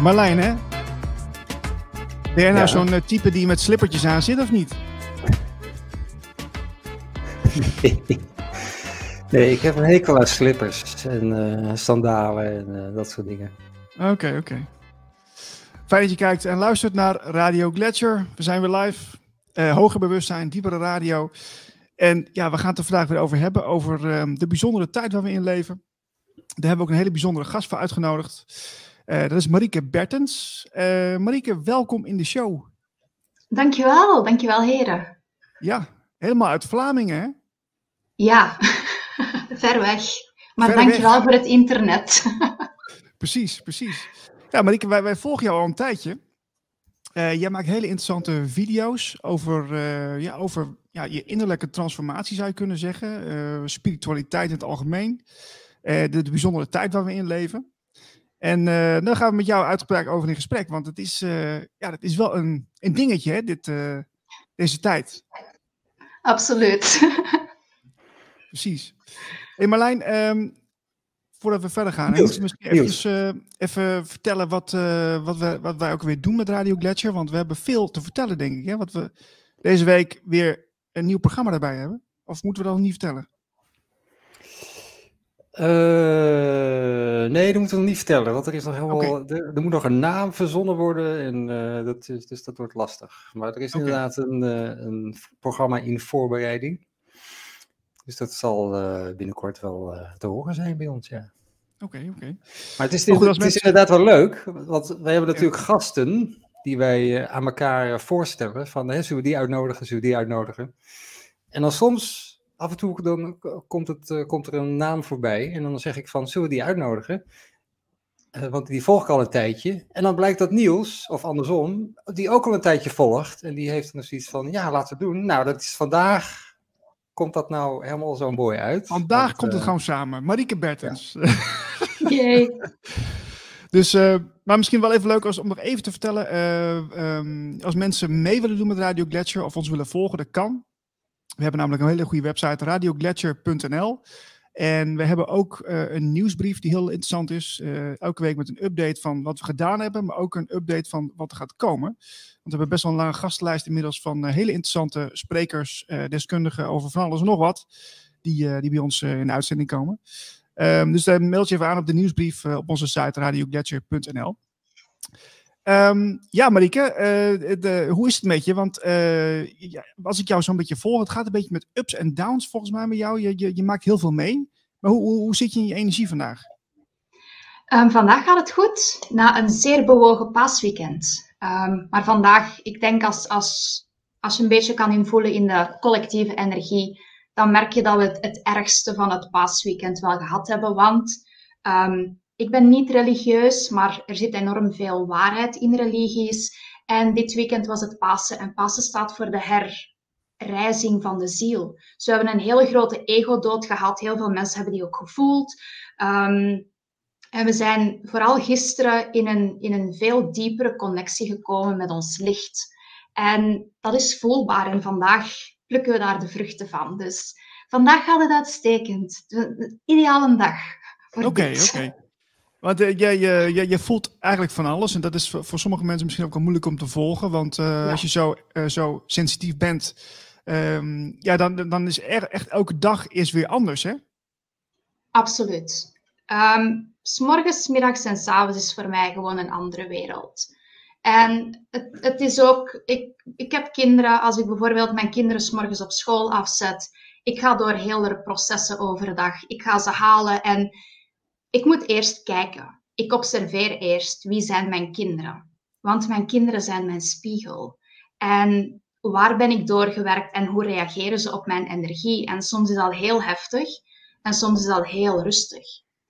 Marlijn, hè? Ben jij nou zo'n uh, type die met slippertjes aan zit of niet? Nee. ik heb een hekel aan slippers en uh, sandalen en uh, dat soort dingen. Oké, okay, oké. Okay. Fijn dat je kijkt en luistert naar Radio Gletscher. We zijn weer live. hoger bewustzijn, diepere radio. En ja, we gaan het er vandaag weer over hebben. Over uh, de bijzondere tijd waar we in leven. Daar hebben we ook een hele bijzondere gast voor uitgenodigd. Uh, dat is Marieke Bertens. Uh, Marieke, welkom in de show. Dankjewel, dankjewel heren. Ja, helemaal uit Vlamingen hè? Ja, ver weg. Maar ver dankjewel weg. voor het internet. precies, precies. Ja, Marieke, wij, wij volgen jou al een tijdje. Uh, jij maakt hele interessante video's over, uh, ja, over ja, je innerlijke transformatie, zou je kunnen zeggen. Uh, spiritualiteit in het algemeen. De, de, bijzondere tijd waar we in leven. En dan gaan we met jou uitgebreid over in gesprek. Want het is, ja, het is wel een, een dingetje, hè, dit, deze tijd. Absoluut. Precies. Hey Marlijn, um, voordat we verder gaan, moet je misschien even, uh, even vertellen wat, uh, wat, we, wat wij ook weer doen met Radio Gletscher. Want we hebben veel te vertellen, denk ik. Hè? Wat we deze week weer een nieuw programma daarbij hebben. Of moeten we dat nog niet vertellen? Uh, nee, dat moeten we nog niet vertellen. Want er, is nog helemaal, okay. er, er, moet nog een naam verzonnen worden. En, dat is, dus dat wordt lastig. Maar er is okay. inderdaad een, een programma in voorbereiding. Dus dat zal binnenkort wel te horen zijn bij ons, ja. Oké, okay, oké. Maar het is, het is inderdaad wel leuk, want wij hebben natuurlijk ja. gasten die wij aan elkaar voorstellen. Van, hè, zullen we die uitnodigen, zullen we die uitnodigen? En dan soms, af en toe, dan komt, het, komt er een naam voorbij. En dan zeg ik van, zullen we die uitnodigen? want die volg ik al een tijdje. En dan blijkt dat Niels, of andersom, die ook al een tijdje volgt. En die heeft dan zoiets van, ja, laten we doen. Nou, dat is vandaag komt dat nou helemaal zo mooi uit? Vandaag Want, komt het uh, gewoon samen. Marieke Bertens. Ja. Jee. dus, uh, maar misschien wel even leuk als, om nog even te vertellen. Uh, um, als mensen mee willen doen met Radio Gletscher of ons willen volgen, dat kan. We hebben namelijk een hele goede website, radiogletscher.nl. En we hebben ook uh, een nieuwsbrief die heel interessant is. Uh, elke week met een update van wat we gedaan hebben, maar ook een update van wat er gaat komen. Want we hebben best wel een lange gastenlijst inmiddels van uh, hele interessante sprekers, deskundigen over van alles en nog wat, die, die bij ons in uitzending komen. Um, dus meld je even aan op de nieuwsbrief op onze site radiogletscher.nl. Um, ja, Marieke, uh, de, hoe is het met je? Want uh, als ik jou zo'n beetje volg, het gaat een beetje met ups en downs volgens mij met jou. Je, je, je maakt heel veel mee. Maar hoe, hoe, zit je in je energie vandaag? Um, vandaag gaat het goed, na een zeer bewogen paasweekend. Um, maar vandaag, ik denk als, als, als je een beetje kan invoelen in de collectieve energie, dan merk je dat we het, ergste van het paasweekend wel gehad hebben. Want ik ben niet religieus, maar er zit enorm veel waarheid in religies. En dit weekend was het Pasen. En Pasen staat voor de herrijzing van de ziel. Dus we hebben een hele grote ego-dood gehad. Heel veel mensen hebben die ook gevoeld. Um, en we zijn vooral gisteren in een, in een veel diepere connectie gekomen met ons licht. En dat is voelbaar. En vandaag plukken we daar de vruchten van. Dus vandaag gaat het uitstekend. Een ideale dag. Oké, oké. Okay. Want uh, je, je, je, voelt eigenlijk van alles. En dat is voor, voor sommige mensen misschien ook wel moeilijk om te volgen. Want uh, ja. als je zo, uh, zo sensitief bent, um, ja, dan, dan is er, echt elke dag is weer anders, hè? Absoluut. Um, S'morgens, middags en s'avonds is voor mij gewoon een andere wereld. En het, het is ook, ik, ik heb kinderen, als ik bijvoorbeeld mijn kinderen s'morgens op school afzet, ik ga door hele processen overdag. Ik ga ze halen en ik moet eerst kijken. Ik observeer eerst wie zijn mijn kinderen. Want mijn kinderen zijn mijn spiegel. En waar ben ik doorgewerkt en hoe reageren ze op mijn energie? En soms is dat heel heftig en soms is dat heel rustig.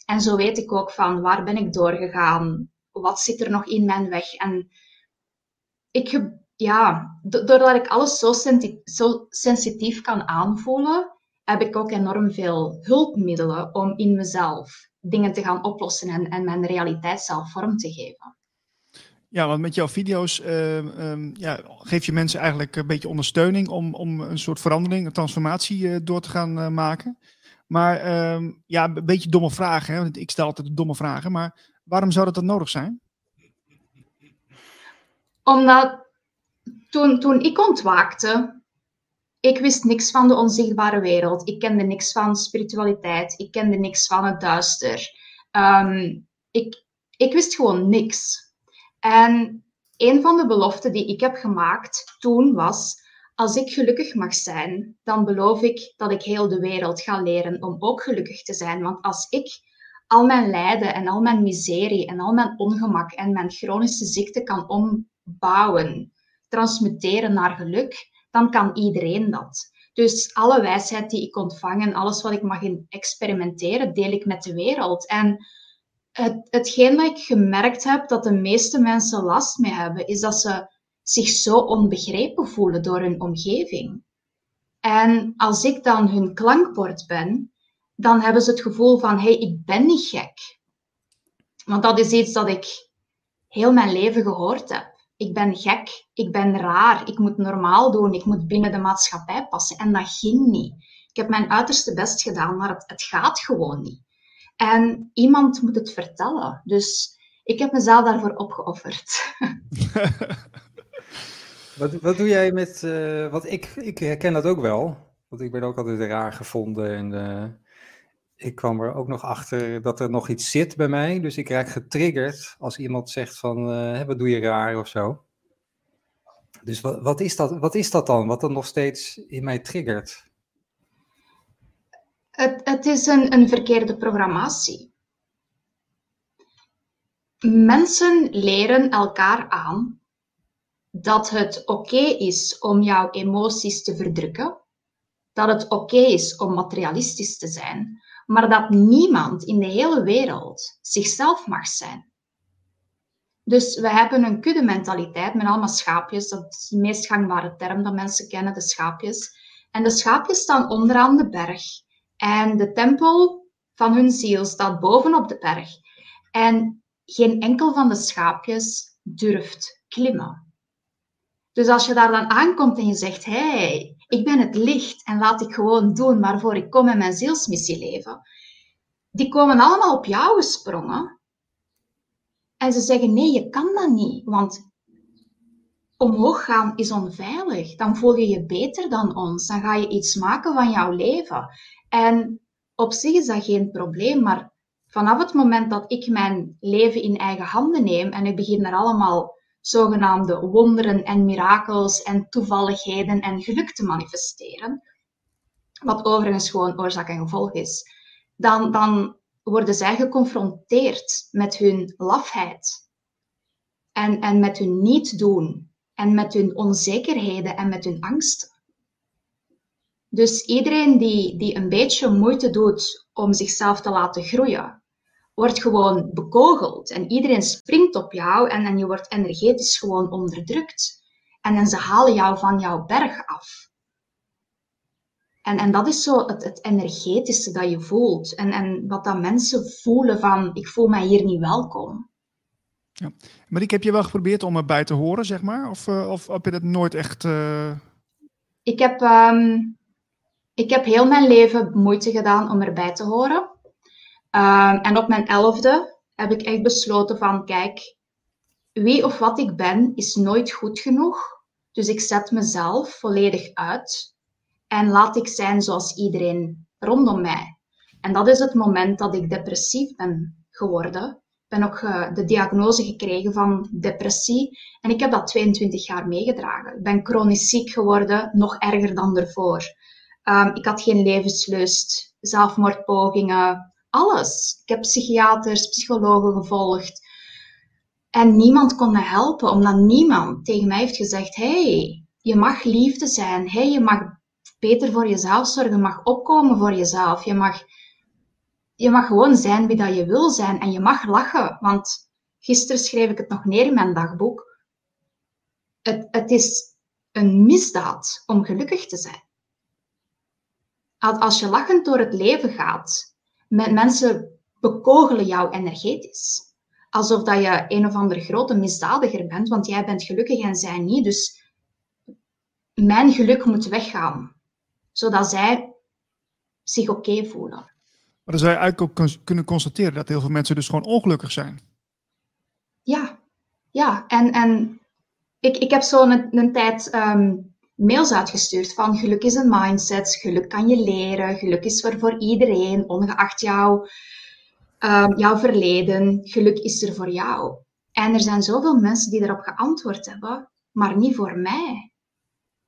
En zo weet ik ook van waar ben ik doorgegaan? Wat zit er nog in mijn weg? En ik, ja, doordat ik alles zo, zo sensitief kan aanvoelen, heb ik ook enorm veel hulpmiddelen om in mezelf dingen te gaan oplossen en, en mijn realiteit zelf vorm te geven. Ja, want met jouw video's uh, um, ja, geef je mensen eigenlijk een beetje ondersteuning om, om een soort verandering, een transformatie uh, door te gaan uh, maken. Maar uh, ja, een beetje domme vragen. Hè? Ik stel altijd domme vragen, maar waarom zou dat dan nodig zijn? Omdat toen, toen ik ontwaakte, ik wist niks van de onzichtbare wereld. Ik kende niks van spiritualiteit. Ik kende niks van het duister. Ehm, ik, ik wist gewoon niks. En een van de beloften die ik heb gemaakt toen was: als ik gelukkig mag zijn, dan beloof ik dat ik heel de wereld ga leren om ook gelukkig te zijn. Want als ik al mijn lijden en al mijn miserie en al mijn ongemak en mijn chronische ziekte kan ombouwen, transmuteren naar geluk, dan kan iedereen dat. Dus alle wijsheid die ik ontvang en alles wat ik mag experimenteren, deel ik met de wereld. En het, hetgeen dat ik gemerkt heb dat de meeste mensen last mee hebben, is dat ze zich zo onbegrepen voelen door hun omgeving. En als ik dan hun klankbord ben, dan hebben ze het gevoel van, hé, hey, ik ben niet gek. Want dat is iets dat ik heel mijn leven gehoord heb. Ik ben gek, ik ben raar, ik moet normaal doen, ik moet binnen de maatschappij passen. En dat ging niet. Ik heb mijn uiterste best gedaan, maar het, het gaat gewoon niet. En iemand moet het vertellen. Dus ik heb mezelf daarvoor opgeofferd. wat, wat doe jij met. Uh, wat ik, ik herken dat ook wel. Want ik ben ook altijd raar gevonden. En ik kwam er ook nog achter dat er nog iets zit bij mij. Dus ik raak getriggerd als iemand zegt van. Uh, wat doe je raar of zo. Dus wat, wat, is dat, wat is dat dan? Wat dan nog steeds in mij triggert? Het, het is een, een verkeerde programmatie. Mensen leren elkaar aan dat het oké is om jouw emoties te verdrukken, dat het oké is om materialistisch te zijn, maar dat niemand in de hele wereld zichzelf mag zijn. Dus we hebben een kudde-mentaliteit met allemaal schaapjes. Dat is de meest gangbare term dat mensen kennen, de schaapjes. En de schaapjes staan onderaan de berg. En de tempel van hun ziel staat bovenop de berg. En geen enkel van de schaapjes durft klimmen. Dus als je daar dan aankomt en je zegt: hey, ik ben het licht en laat ik gewoon doen waarvoor ik kom in mijn zielsmissie leven. Die komen allemaal op jou gesprongen. En ze zeggen: Nee, je kan dat niet. Want omhoog gaan is onveilig. Dan voel je je beter dan ons. Dan ga je iets maken van jouw leven. En op zich is dat geen probleem, maar vanaf het moment dat ik mijn leven in eigen handen neem en ik begin er allemaal zogenaamde wonderen en mirakels en toevalligheden en geluk te manifesteren, wat overigens gewoon oorzaak en gevolg is, dan, dan worden zij geconfronteerd met hun lafheid en, en met hun niet doen en met hun onzekerheden en met hun angsten. Dus iedereen die, die een beetje moeite doet om zichzelf te laten groeien, wordt gewoon bekogeld. En iedereen springt op jou en, en je wordt energetisch gewoon onderdrukt. En, en ze halen jou van jouw berg af. En, en dat is zo het, het energetische dat je voelt. En, en wat dat mensen voelen van, ik voel mij hier niet welkom. Ja. Marieke, heb je wel geprobeerd om erbij te horen, zeg maar? Of, uh, of heb je dat nooit echt... Uh... Ik heb um, ik heb heel mijn leven moeite gedaan om erbij te horen. Ehm, en op mijn elfde heb ik echt besloten van, kijk, wie of wat ik ben is nooit goed genoeg. Dus ik zet mezelf volledig uit en laat ik zijn zoals iedereen rondom mij. En dat is het moment dat ik depressief ben geworden. Ik ben ook de diagnose gekregen van depressie en ik heb dat 22 jaar meegedragen. Ik ben chronisch ziek geworden, nog erger dan ervoor. Um, ik had geen levenslust, zelfmoordpogingen, alles. Ik heb psychiaters, psychologen gevolgd. En niemand kon me helpen, omdat niemand tegen mij heeft gezegd: hey, je mag liefde zijn. Hey, je mag beter voor jezelf zorgen. Je mag opkomen voor jezelf. Je mag, je mag gewoon zijn wie dat je wil zijn. En je mag lachen. Want gisteren schreef ik het nog neer in mijn dagboek. Het, het is een misdaad om gelukkig te zijn als je lachend door het leven gaat, mensen bekogelen jou energetisch. Alsof dat je een of andere grote misdadiger bent, want jij bent gelukkig en zij niet. Dus mijn geluk moet weggaan, zodat zij zich oké voelen. Maar dan zou je eigenlijk ook kunnen constateren dat heel veel mensen dus gewoon ongelukkig zijn. Ja, ja. En, en ik, ik heb zo een, een tijd ehm, mails uitgestuurd van geluk is een mindset, geluk kan je leren, geluk is er voor iedereen, ongeacht jou, um, jouw verleden, geluk is er voor jou. En er zijn zoveel mensen die erop geantwoord hebben, maar niet voor mij.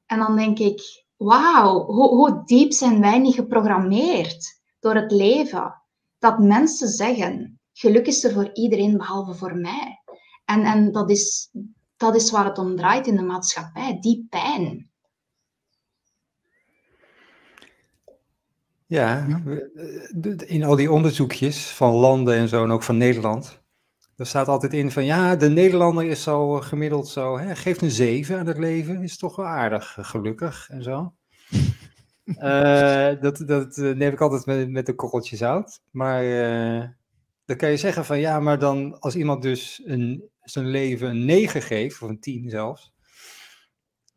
En dan denk ik, wauw, hoe, hoe diep zijn wij niet geprogrammeerd door het leven? Dat mensen zeggen, geluk is er voor iedereen behalve voor mij. En, en dat, is, dat is waar het om draait in de maatschappij, die pijn. Ja, in al die onderzoekjes van landen en zo, en ook van Nederland, er staat altijd in van ja, de Nederlander is zo gemiddeld zo, hè, geeft een 7 aan het leven, is toch wel aardig gelukkig en zo. uh, dat, dat eh, neem ik altijd met, met een korreltje zout. Maar uh, dan kan je zeggen van ja, maar dan als iemand dus een, zijn leven een 9 geeft, of een 10 zelfs,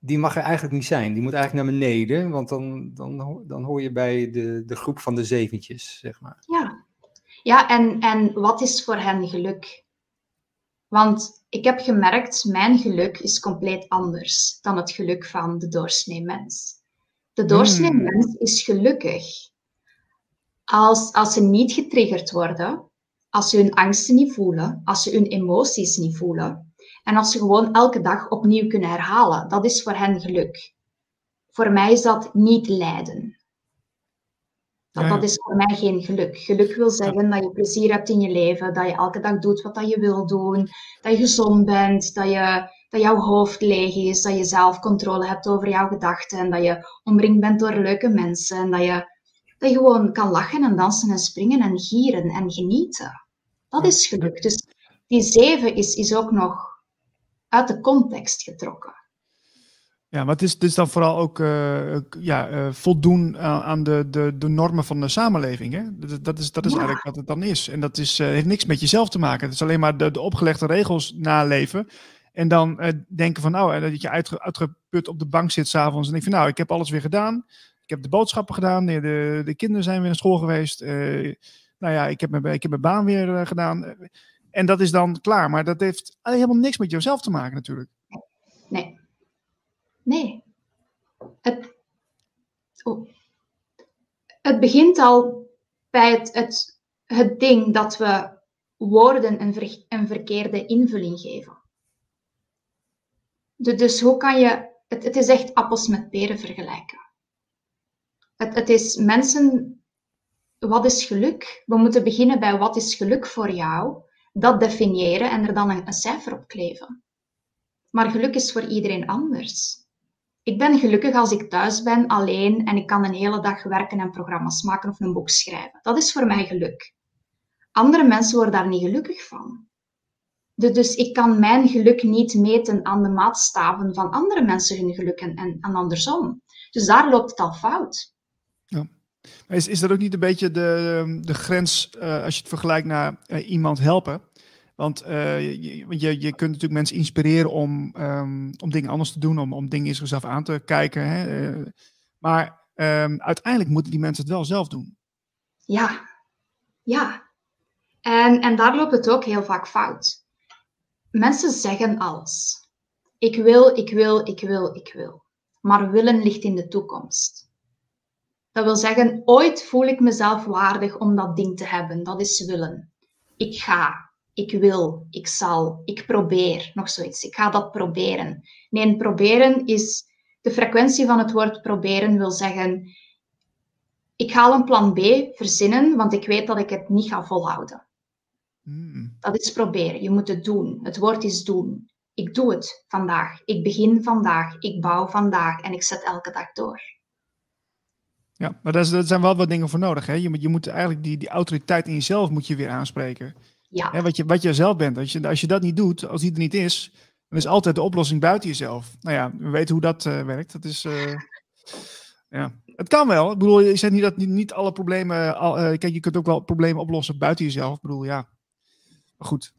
die mag er eigenlijk niet zijn. Die moet eigenlijk naar beneden, want dan, dan, dan hoor je bij de, de groep van de zeventjes, zeg maar. Ja, ja en, en wat is voor hen geluk? Want ik heb gemerkt, mijn geluk is compleet anders dan het geluk van de doorsnee mens. De doorsnee hmm. mens is gelukkig als, als ze niet getriggerd worden, als ze hun angsten niet voelen, als ze hun emoties niet voelen, en als ze gewoon elke dag opnieuw kunnen herhalen, dat is voor hen geluk. Voor mij is dat niet lijden. Dat, dat is voor mij geen geluk. Geluk wil zeggen dat je plezier hebt in je leven, dat je elke dag doet wat dat je wil doen, dat je gezond bent, dat, je, dat jouw hoofd leeg is, dat je zelf controle hebt over jouw gedachten en dat je omringd bent door leuke mensen en dat je, dat je gewoon kan lachen en dansen en springen en gieren en genieten. Dat is geluk. Dus die zeven is, is ook nog uit de context getrokken. Ja, maar het is, het is dan vooral ook uh, ja, uh, voldoen aan de, de, de normen van de samenleving. Hè? Dat, dat is, dat is eigenlijk wat het dan is. En dat is, uh, heeft niks met jezelf te maken. Het is alleen maar de, de opgelegde regels naleven. En dan denken van, nou, dat je uitge, uitgeput op de bank zit s'avonds. En denk van, nou, ik heb alles weer gedaan. Ik heb de boodschappen gedaan. De, de, de kinderen zijn weer naar school geweest. nou ja, ik heb mijn, ik heb mijn baan weer gedaan. En dat is dan klaar. Maar dat heeft helemaal niks met jezelf te maken natuurlijk. Nee. Nee. Het, oh. het begint al bij het, het, het ding dat we woorden een, ver, verkeerde invulling geven. dus hoe kan je... Het, het is echt appels met peren vergelijken. Het, het is mensen... Wat is geluk? We moeten beginnen bij wat is geluk voor jou? Dat definiëren en er dan een, cijfer op kleven. Maar geluk is voor iedereen anders. Ik ben gelukkig als ik thuis ben, alleen en ik kan een hele dag werken en programma's maken of een boek schrijven. Dat is voor mij geluk. Andere mensen worden daar niet gelukkig van. Dus ik kan mijn geluk niet meten aan de maatstaven van andere mensen hun geluk en, en, andersom. Dus daar loopt het al fout. Ja. Is, is dat ook niet een beetje de, de grens uh, als je het vergelijkt naar uh, iemand helpen? Want uh, je, je, je kunt natuurlijk mensen inspireren om, um, om dingen anders te doen, om, om dingen in zichzelf aan te kijken. Hè? maar um, uiteindelijk moeten die mensen het wel zelf doen. Ja, ja. En, en daar loopt het ook heel vaak fout. Mensen zeggen alles. Ik wil, ik wil, ik wil, ik wil. Maar willen ligt in de toekomst. Dat wil zeggen, ooit voel ik mezelf waardig om dat ding te hebben. Dat is willen. Ik ga, ik wil, ik zal, ik probeer, nog zoiets. Ik ga dat proberen. Nee, proberen is, de frequentie van het woord proberen wil zeggen, ik ga een plan B verzinnen, want ik weet dat ik het niet ga volhouden. Hmm. Dat is proberen. Je moet het doen. Het woord is doen. Ik doe het vandaag. Ik begin vandaag. Ik bouw vandaag en ik zet elke dag door. Ja, maar daar, zijn wel wat dingen voor nodig. Hè? Je, moet, je moet eigenlijk die, die autoriteit in jezelf moet je weer aanspreken. Ja. Hè, wat, je, wat je zelf bent. Als je, als je dat niet doet, als die er niet is, dan is altijd de oplossing buiten jezelf. Nou ja, we weten hoe dat uh, werkt. Dat is, uh, ja. Het kan wel. Ik bedoel, je zegt niet dat niet, niet alle problemen. Al, uh, kijk, je kunt ook wel problemen oplossen buiten jezelf. Ik bedoel, ja. Maar goed.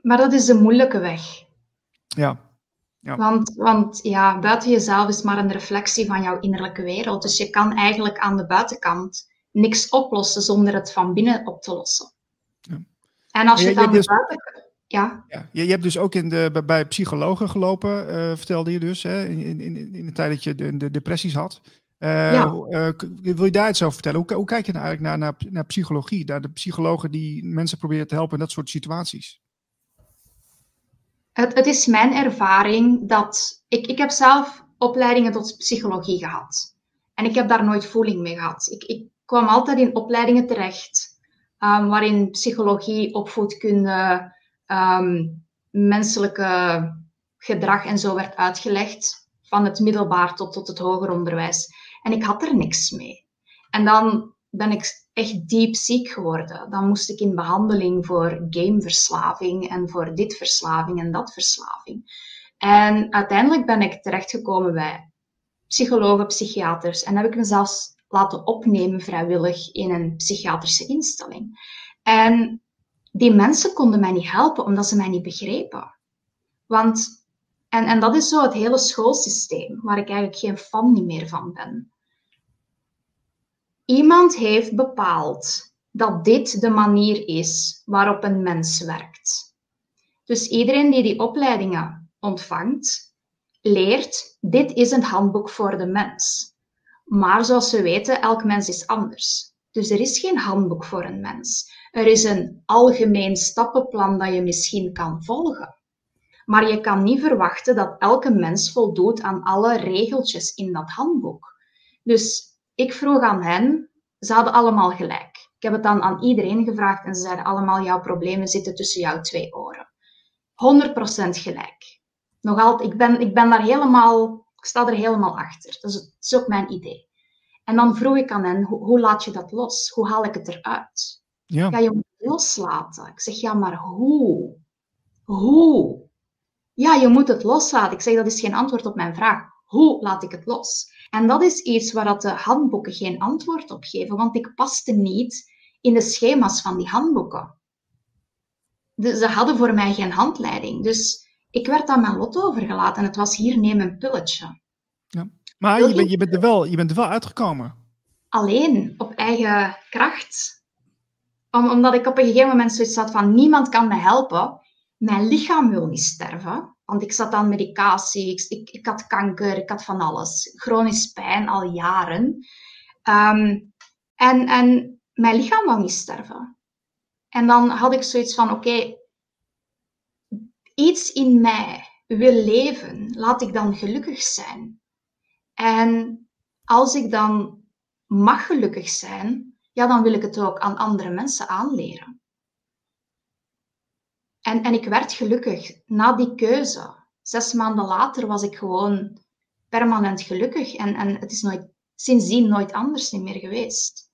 Maar dat is de moeilijke weg. Ja. Ja. Want, want ja, buiten jezelf is maar een reflectie van jouw innerlijke wereld. Dus je kan eigenlijk aan de buitenkant niks oplossen zonder het van binnen op te lossen. Ja. En als je, het aan de buitenkant... Ja. ja. Je, je hebt dus ook in de, bij psychologen gelopen, uh, vertelde je dus, hè, in, in, in de tijd dat je de, de depressies had. Uh, ja. uh, wil je daar iets over vertellen? Hoe, hoe kijk je nou eigenlijk naar, naar, naar psychologie, naar de psychologen die mensen proberen te helpen in dat soort situaties? Het, het is mijn ervaring dat ik, ik heb zelf opleidingen tot psychologie gehad. En ik heb daar nooit voeling mee gehad. Ik, ik kwam altijd in opleidingen terecht um, waarin psychologie, opvoedkunde, um, menselijke gedrag en zo werd uitgelegd, van het middelbaar tot, tot het hoger onderwijs. En ik had er niks mee. En dan ben ik echt diep ziek geworden. Dan moest ik in behandeling voor gameverslaving en voor dit verslaving en dat verslaving. En uiteindelijk ben ik terechtgekomen bij psychologen, psychiaters en heb ik me zelfs laten opnemen vrijwillig in een psychiatrische instelling. En die mensen konden mij niet helpen omdat ze mij niet begrepen. Want, en, en dat is zo het hele schoolsysteem, waar ik eigenlijk geen fan meer van ben. Iemand heeft bepaald dat dit de manier is waarop een mens werkt. Dus iedereen die die opleidingen ontvangt, leert, dit is een handboek voor de mens. Maar zoals we weten, elk mens is anders. Dus er is geen handboek voor een mens. Er is een algemeen stappenplan dat je misschien kan volgen. Maar je kan niet verwachten dat elke mens voldoet aan alle regeltjes in dat handboek. Dus ik vroeg aan hen, ze hadden allemaal gelijk. Ik heb het dan aan iedereen gevraagd en ze zeiden allemaal, jouw problemen zitten tussen jouw twee oren. 100% gelijk. Nog altijd, ik ben, ik ben daar helemaal, ik sta er helemaal achter. Dat is, dat is ook mijn idee. En dan vroeg ik aan hen, hoe, hoe, laat je dat los? Hoe haal ik het eruit? Ja. ja, je moet het loslaten. Ik zeg, ja, maar hoe? Hoe? Ja, je moet het loslaten. Ik zeg, dat is geen antwoord op mijn vraag. Hoe laat ik het los? En dat is iets waar dat de handboeken geen antwoord op geven, want ik paste niet in de schema's van die handboeken. De, ze hadden voor mij geen handleiding. Dus ik werd aan mijn lot overgelaten en het was hier neem een pilletje. Ja. Maar je, bent, je, bent er wel, je bent er wel uitgekomen. Alleen, op eigen kracht. Om, omdat ik op een gegeven moment zoiets had van niemand kan me helpen. Mijn lichaam wil niet sterven. Want ik zat aan medicatie, ik, ik, ik, had kanker, ik had van alles. Chronisch pijn al jaren. Um, en, en mijn lichaam wou niet sterven. En dan had ik zoiets van, oké, iets in mij wil leven, laat ik dan gelukkig zijn. En als ik dan mag gelukkig zijn, ja, dan wil ik het ook aan andere mensen aanleren. En, en ik werd gelukkig na die keuze. Zes maanden later was ik gewoon permanent gelukkig. En, en het is nooit, sindsdien nooit anders meer geweest.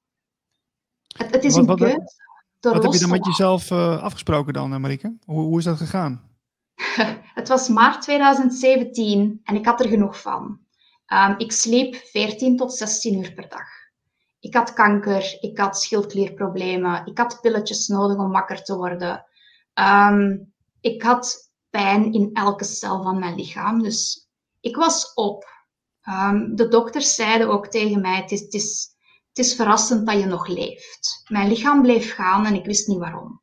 Het, het is wat, een keuze. Wat heb je dan met jezelf uh, afgesproken dan, Marike? Hoe, hoe is dat gegaan? het was maart 2017 en ik had er genoeg van. Um, ik sliep 14 tot 16 uur per dag. Ik had kanker, ik had schildklierproblemen, ik had pilletjes nodig om wakker te worden. Um, ik had pijn in elke cel van mijn lichaam, dus ik was op. Um, de dokters zeiden ook tegen mij: het is, het, is, het is verrassend dat je nog leeft. Mijn lichaam bleef gaan en ik wist niet waarom.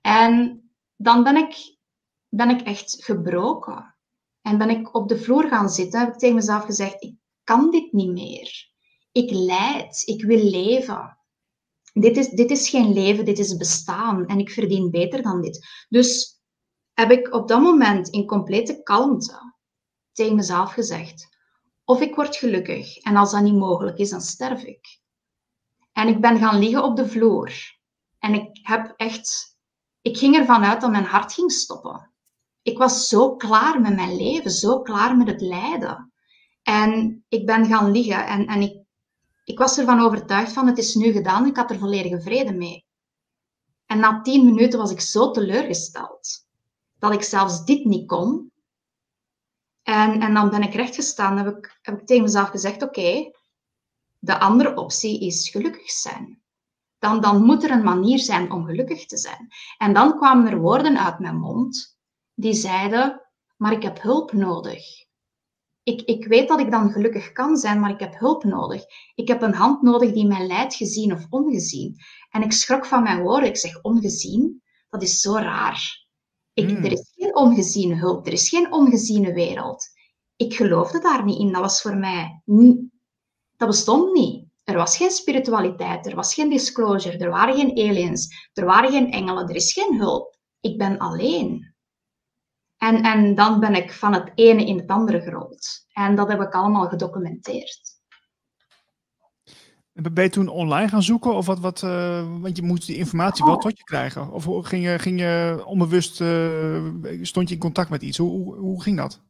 En dan ben ik, ben ik echt gebroken. En ben ik op de vloer gaan zitten, heb ik tegen mezelf gezegd: ik kan dit niet meer. Ik lijd, ik wil leven dit is, dit is geen leven, dit is bestaan en ik verdien beter dan dit. Dus heb ik op dat moment in complete kalmte tegen mezelf gezegd, of ik word gelukkig en als dat niet mogelijk is, dan sterf ik. En ik ben gaan liggen op de vloer en ik heb echt, ik ging ervan uit dat mijn hart ging stoppen. Ik was zo klaar met mijn leven, zo klaar met het lijden. En ik ben gaan liggen en, en ik ik was ervan overtuigd van het is nu gedaan, ik had er volledige vrede mee. En na tien minuten was ik zo teleurgesteld dat ik zelfs dit niet kon. En, en dan ben ik rechtgestaan en heb ik, tegen mezelf gezegd, oké, de andere optie is gelukkig zijn. Dan, dan moet er een manier zijn om gelukkig te zijn. En dan kwamen er woorden uit mijn mond die zeiden, maar ik heb hulp nodig ik, ik weet dat ik dan gelukkig kan zijn, maar ik heb hulp nodig. Ik heb een hand nodig die mij leidt, gezien of ongezien. En ik schrok van mijn woorden. Ik zeg ongezien, dat is zo raar. Ik, Hmm. Er is geen ongeziene hulp, er is geen ongeziene wereld. Ik geloofde daar niet in. Dat was voor mij... niet- Dat bestond niet. Er was geen spiritualiteit, er was geen disclosure, er waren geen aliens, er waren geen engelen, er is geen hulp. Ik ben alleen. En, en dan ben ik van het ene in het andere gerold. En dat heb ik allemaal gedocumenteerd. En Ben je toen online gaan zoeken? Of wat, wat, eh, want je moest die informatie wel tot je krijgen. Of ging je, ging je onbewust, eh, stond je in contact met iets? Hoe, hoe, hoe ging dat?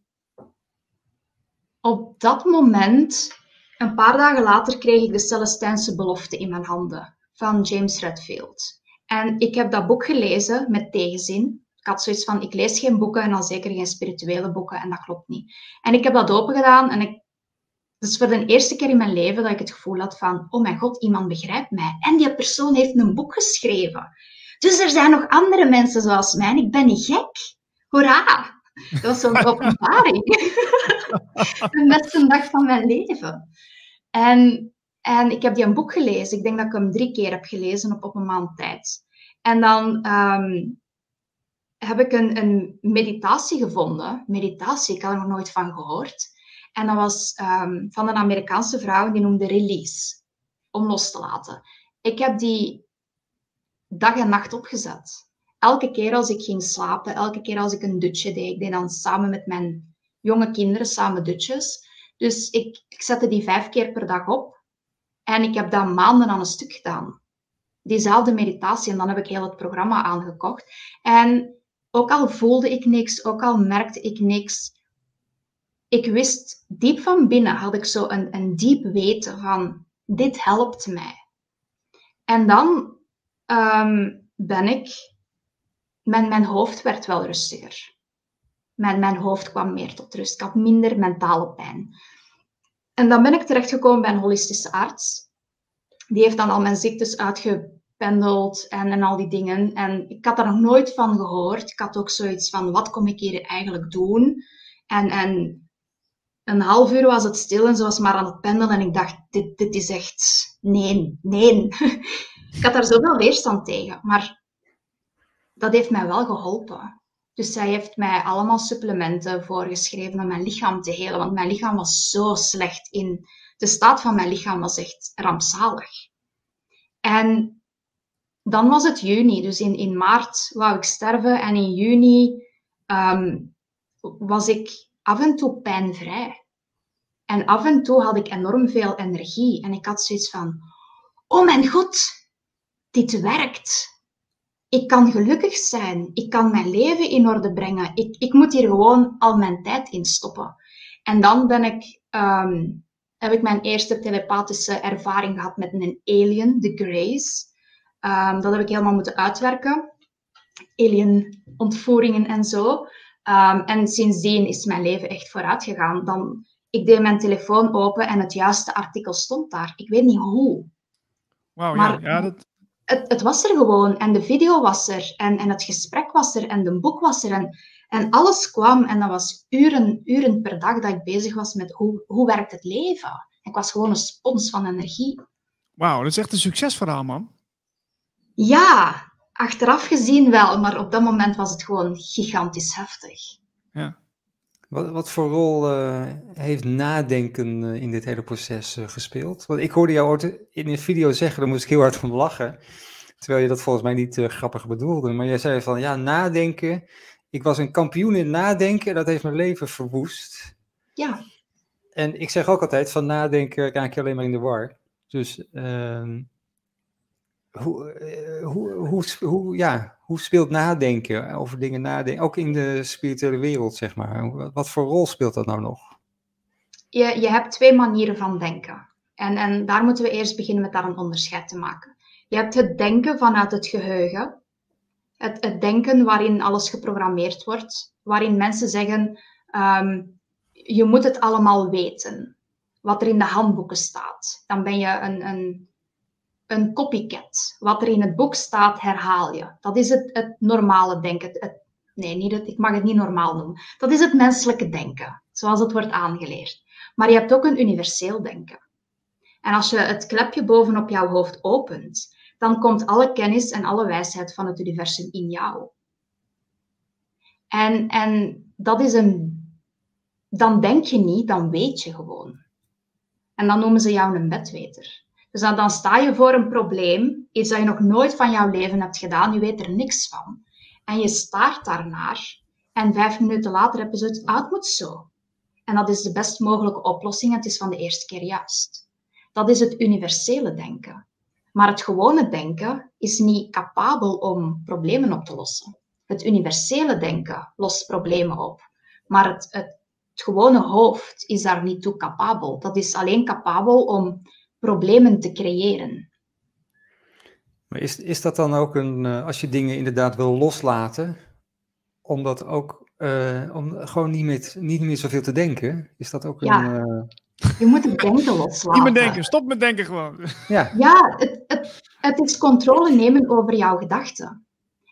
Op dat moment, een paar dagen later, kreeg ik de Celestijnse belofte in mijn handen van James Redfield. En ik heb dat boek gelezen met tegenzin. Ik had zoiets van, ik lees geen boeken en al zeker geen spirituele boeken en dat klopt niet. En ik heb dat open gedaan en ik, het is voor de eerste keer in mijn leven dat ik het gevoel had van, oh mijn god, iemand begrijpt mij. En die persoon heeft een boek geschreven. Dus er zijn nog andere mensen zoals mij en ik ben niet gek. Hoera! Dat was zo'n openbaring. de beste dag van mijn leven. En, en ik heb die een boek gelezen. Ik denk dat ik hem drie keer heb gelezen op, op een maand tijd. En dan ehm, heb ik een, een meditatie gevonden. Meditatie, ik had er nog nooit van gehoord. En dat was ehm, van een Amerikaanse vrouw, die noemde Release. Om los te laten. Ik heb die dag en nacht opgezet. Elke keer als ik ging slapen, elke keer als ik een dutje deed, ik deed dan samen met mijn jonge kinderen samen dutjes. Dus ik, ik zette die vijf keer per dag op. En ik heb dat maanden aan een stuk gedaan. Diezelfde meditatie. En dan heb ik heel het programma aangekocht. En ook al voelde ik niks, ook al merkte ik niks, ik wist diep van binnen, had ik zo een, een diep weten van, dit helpt mij. En dan ehm, ben ik, mijn, mijn hoofd werd wel rustiger. Mijn, mijn hoofd kwam meer tot rust. Ik had minder mentale pijn. En dan ben ik terechtgekomen bij een holistische arts. Die heeft dan al mijn ziektes uitgependeld en, en al die dingen. En ik had daar nog nooit van gehoord. Ik had ook zoiets van, wat kom ik hier eigenlijk doen? En, en een half uur was het stil en ze was maar aan het pendelen. En ik dacht, dit, dit is echt... Nee, nee. ik had daar zoveel weerstand tegen. Maar dat heeft mij wel geholpen. Dus zij heeft mij allemaal supplementen voorgeschreven om mijn lichaam te helen. Want mijn lichaam was zo slecht in. De staat van mijn lichaam was echt rampzalig. En dan was het juni. Dus in, in maart wou ik sterven. En in juni ehm, was ik af en toe pijnvrij. En af en toe had ik enorm veel energie. En ik had zoiets van: Oh mijn god, dit werkt ik kan gelukkig zijn. Ik kan mijn leven in orde brengen. Ik, ik moet hier gewoon al mijn tijd in stoppen. En dan ben ik, um, heb ik mijn eerste telepathische ervaring gehad met een alien, de Grace. Um, dat heb ik helemaal moeten uitwerken. Alien-ontvoeringen en zo. Um, en sindsdien is mijn leven echt vooruit gegaan. Dan, ik deed mijn telefoon open en het juiste artikel stond daar. Ik weet niet hoe. Wauw, ja. ja dat, het, het, was er gewoon. En de video was er. En, en het gesprek was er. En de boek was er. En, en alles kwam. En dat was uren, uren per dag dat ik bezig was met hoe, hoe werkt het leven. Ik was gewoon een spons van energie. Wauw, dat is echt een succesverhaal, man. Ja, achteraf gezien wel. Maar op dat moment was het gewoon gigantisch heftig. Ja. Wat, wat voor rol uh, heeft nadenken uh, in dit hele proces uh, gespeeld? Want ik hoorde jou ooit in een video zeggen, daar moest ik heel hard om lachen. Terwijl je dat volgens mij niet grappig bedoelde. Maar jij zei van, ja, nadenken. Ik was een kampioen in nadenken. Dat heeft mijn leven verwoest. Ja. En ik zeg ook altijd, van nadenken raak je alleen maar in de war. Dus ehm, hoe, hoe, hoe, hoe, ja, hoe speelt nadenken over dingen nadenken, ook in de spirituele wereld, zeg maar? Wat voor rol speelt dat nou nog? Je, je hebt twee manieren van denken. En, en daar moeten we eerst beginnen met daar een onderscheid te maken. Je hebt het denken vanuit het geheugen. Het, het denken waarin alles geprogrammeerd wordt. Waarin mensen zeggen, um, je moet het allemaal weten. Wat er in de handboeken staat. Dan ben je een, een, een copycat. Wat er in het boek staat, herhaal je. Dat is het, het normale denken. Het, nee, niet het, ik mag het niet normaal noemen. Dat is het menselijke denken, zoals het wordt aangeleerd. Maar je hebt ook een universeel denken. En als je het klepje bovenop jouw hoofd opent, dan komt alle kennis en alle wijsheid van het universum in jou. En, en dat is een. Dan denk je niet, dan weet je gewoon. En dan noemen ze jou een bedweter. Dus dan, sta je voor een probleem, iets dat je nog nooit van jouw leven hebt gedaan, je weet er niks van. En je staart daarnaar. En vijf minuten later heb je zoiets, ah, het moet zo. En dat is de best mogelijke oplossing. Het is van de eerste keer juist. Dat is het universele denken. Maar het gewone denken is niet capabel om problemen op te lossen. Het universele denken lost problemen op. Maar het, het, het gewone hoofd is daar niet toe capabel. Dat is alleen capabel om problemen te creëren. Maar is, is dat dan ook een, eh, als je dingen inderdaad wil loslaten, om dat ook, uh, om gewoon niet meer, niet meer zoveel te denken, is dat ook ja. een... Uh... Je moet het denken loslaten. Niet meer denken, stop met denken gewoon. Ja, ja het, het, het is controle nemen over jouw gedachten.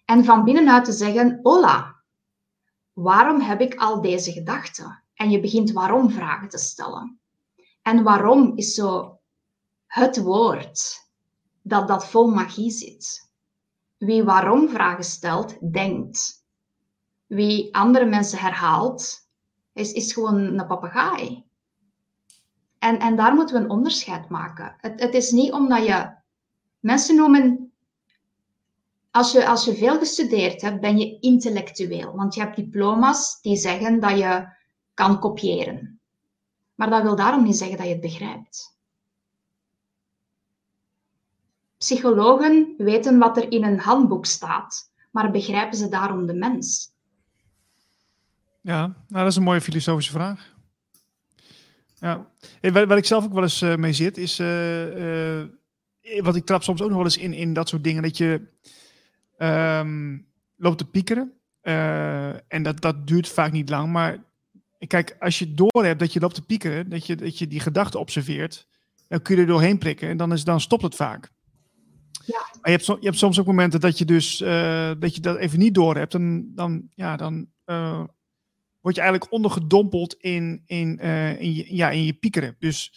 En van binnenuit te zeggen, hola, waarom heb ik al deze gedachten? En je begint waarom vragen te stellen. En waarom is zo het woord dat, dat vol magie zit. Wie waarom vragen stelt, denkt. Wie andere mensen herhaalt, is, is gewoon een papegaai. En, en daar moeten we een onderscheid maken. Het, het is niet omdat je... Mensen noemen... Als je, als je veel gestudeerd hebt, ben je intellectueel. Want je hebt diploma's die zeggen dat je kan kopiëren. Maar dat wil daarom niet zeggen dat je het begrijpt. Psychologen weten wat er in een handboek staat, maar begrijpen ze daarom de mens? Ja, nou, dat is een mooie filosofische vraag. Ja. Waar, ik zelf ook wel eens uh, mee zit, is. Uh, uh, wat ik trap soms ook nog wel eens in, in dat soort dingen. Dat je um, loopt te piekeren. en dat, dat duurt vaak niet lang. Maar kijk, als je door hebt dat je loopt te piekeren, dat je, dat je die gedachte observeert, dan kun je er doorheen prikken en dan, is, dan stopt het vaak. Ja. Maar je hebt, je hebt soms ook momenten dat je dus uh, dat je dat even niet door hebt. En dan, ja, dan uh, word je eigenlijk ondergedompeld in, in, uh, in, je, ja, in je piekeren. Dus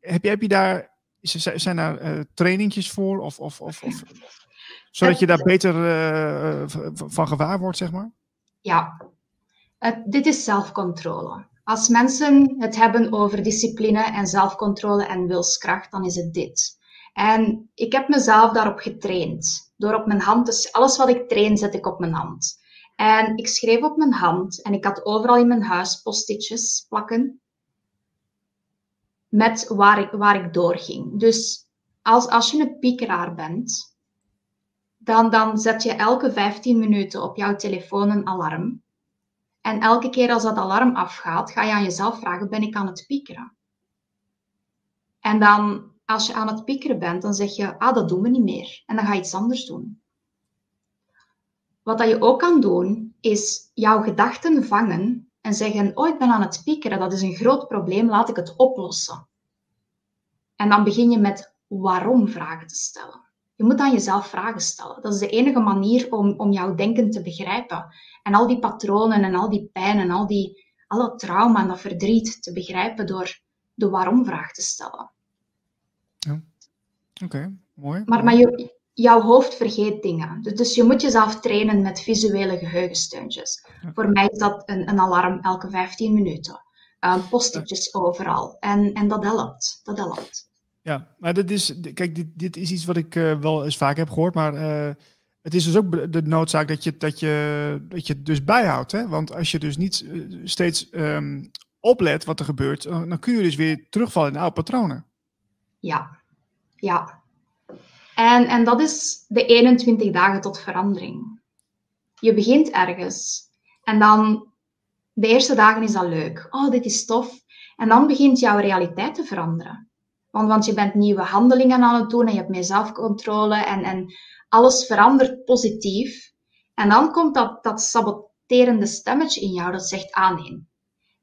heb, je, heb je daar, zijn daar trainingjes voor? Of, of, of, of zodat je daar beter van gewaar wordt, zeg maar? Ja, dit is zelfcontrole. Als mensen het hebben over discipline en zelfcontrole en wilskracht, dan is het dit. En ik heb mezelf daarop getraind. Door op mijn hand te... Alles wat ik train, zet ik op mijn hand. En ik schreef op mijn hand en ik had overal in mijn huis postitjes plakken met waar ik, waar ik doorging. Dus als, als je een piekeraar bent, dan, dan zet je elke 15 minuten op jouw telefoon een alarm. En elke keer als dat alarm afgaat, ga je aan jezelf vragen, ben ik aan het piekeren? En dan als je aan het piekeren bent, dan zeg je, ah, dat doen we niet meer. En dan ga je iets anders doen. Wat dat je ook kan doen, is jouw gedachten vangen en zeggen, oh, ik ben aan het piekeren, dat is een groot probleem, laat ik het oplossen. En dan begin je met waarom vragen te stellen. Je moet aan jezelf vragen stellen. Dat is de enige manier om, om jouw denken te begrijpen. En al die patronen en al die pijn en al, die, al dat trauma en dat verdriet te begrijpen door de waarom-vraag te stellen. Ja. Oké, mooi. Maar, maar jouw hoofd vergeet dingen. Dus, dus je moet jezelf trainen met visuele geheugensteuntjes. Voor mij is dat een, een alarm elke 15 minuten. Uh, Postitjes overal. En, en dat helpt. Dat helpt. Ja, maar dit is, kijk, dit, dit is iets wat ik uh, wel eens vaak heb gehoord, maar uh, het is dus ook de noodzaak dat je, dat je, dat je het dus bijhoudt. Hè? Want als je dus niet steeds um, oplet wat er gebeurt, dan kun je dus weer terugvallen in oude patronen. Ja, ja. En, en dat is de 21 dagen tot verandering. Je begint ergens en dan de eerste dagen is dat leuk. Oh, dit is tof. En dan begint jouw realiteit te veranderen. Want, want je bent nieuwe handelingen aan het doen en je hebt meer zelfcontrole en, en alles verandert positief. En dan komt dat, dat saboterende stemmetje in jou dat zegt aanneem.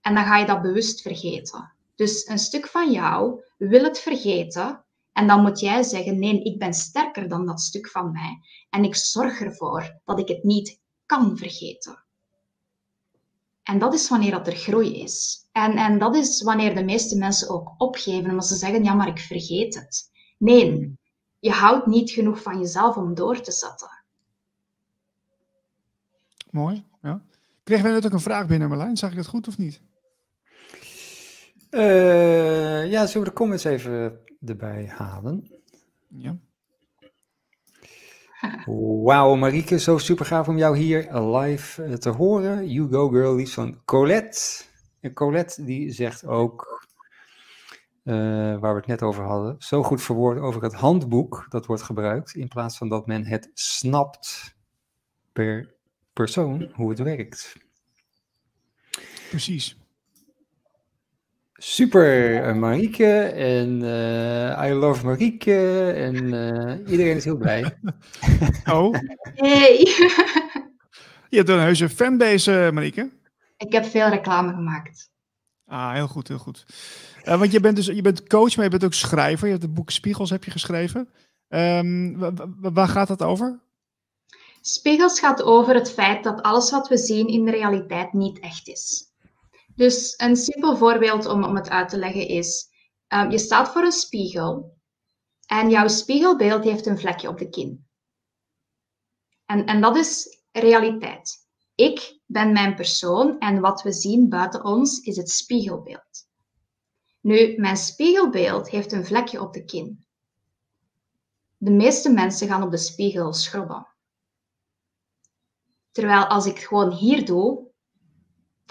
En dan ga je dat bewust vergeten. Dus een stuk van jou wil het vergeten. En dan moet jij zeggen: nee, ik ben sterker dan dat stuk van mij. En ik zorg ervoor dat ik het niet kan vergeten. En dat is wanneer dat er groei is. En, en dat is wanneer de meeste mensen ook opgeven, omdat ze zeggen: ja, maar ik vergeet het. Nee, je houdt niet genoeg van jezelf om door te zetten. Mooi, ja. Kregen wij net ook een vraag binnen, Marlijn? Zag ik dat goed of niet? Uh, ja, zullen we de comments even erbij halen? Ja. Wauw, Marieke, zo super gaaf om jou hier live eh, te horen. You go girl, liefst van Colette. En Colette die zegt ook, uh, waar we het net over hadden, zo goed verwoord over het handboek dat wordt gebruikt, in plaats van dat men het snapt per persoon hoe het werkt. Precies. Super, uh, Marieke. En uh, I love Marieke. En uh, iedereen is heel blij. Oh. Hey. Je hebt een heuse fanbase, Marieke. Ik heb veel reclame gemaakt. Ah, heel goed, heel goed. want je bent dus je bent coach, maar je bent ook schrijver. Je hebt het boek Spiegels heb je geschreven. Um, waar gaat dat over? Spiegels gaat over het feit dat alles wat we zien in de realiteit niet echt is. Dus een simpel voorbeeld om, om het uit te leggen is, um, je staat voor een spiegel en jouw spiegelbeeld heeft een vlekje op de kin. En, en dat is realiteit. Ik ben mijn persoon en wat we zien buiten ons is het spiegelbeeld. Nu, mijn spiegelbeeld heeft een vlekje op de kin. De meeste mensen gaan op de spiegel schrobben. Terwijl als ik gewoon hier doe,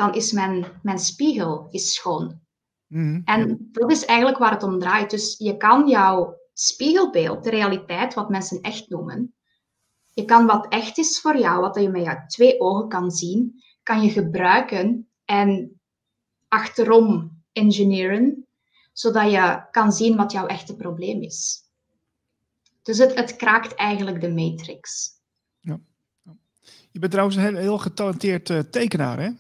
dan is mijn, mijn spiegel is schoon. Mhm. En dat is eigenlijk waar het om draait. Dus je kan jouw spiegelbeeld, de realiteit, wat mensen echt noemen, je kan wat echt is voor jou, wat je met jouw twee ogen kan zien, kan je gebruiken en achterom engineeren, zodat je kan zien wat jouw echte probleem is. Dus het, het kraakt eigenlijk de matrix. Ja. Je bent trouwens een heel, heel getalenteerd uh, tekenaar, hè?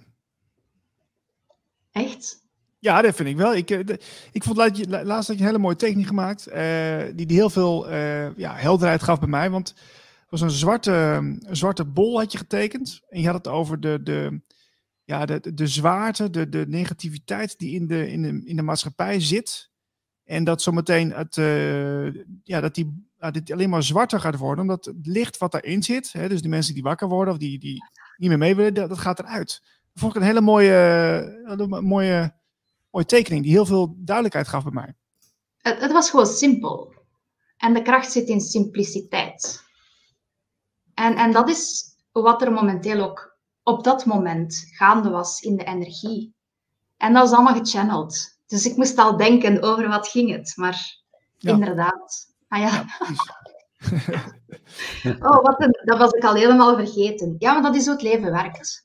Echt? Ja, dat vind ik wel. Ik, de, ik vond laatst, laatst dat je een hele mooie tekening gemaakt, uh, die, die heel veel uh, ja, helderheid gaf bij mij. Want was een zwarte, zwarte bol had je getekend. En je had het over de, de, ja, de, de zwaarte, de, de negativiteit die in de, in, de, in de maatschappij zit. En dat zometeen het, ja, dat die, dit alleen maar zwarter gaat worden, omdat het licht wat daarin zit, hè, dus de mensen die wakker worden of die, die niet meer mee willen, dat gaat eruit. Vond ik een hele mooie, een mooie, mooie tekening die heel veel duidelijkheid gaf bij mij. Het, het was gewoon simpel. En de kracht zit in simpliciteit. En, en dat is wat er momenteel ook op dat moment gaande was in de energie. En dat is allemaal gechanneld. Dus ik moest al denken over wat ging het. Maar ja. inderdaad. Ah ja. ja oh, wat een, dat was ik al helemaal vergeten. Ja, maar dat is hoe het leven werkt.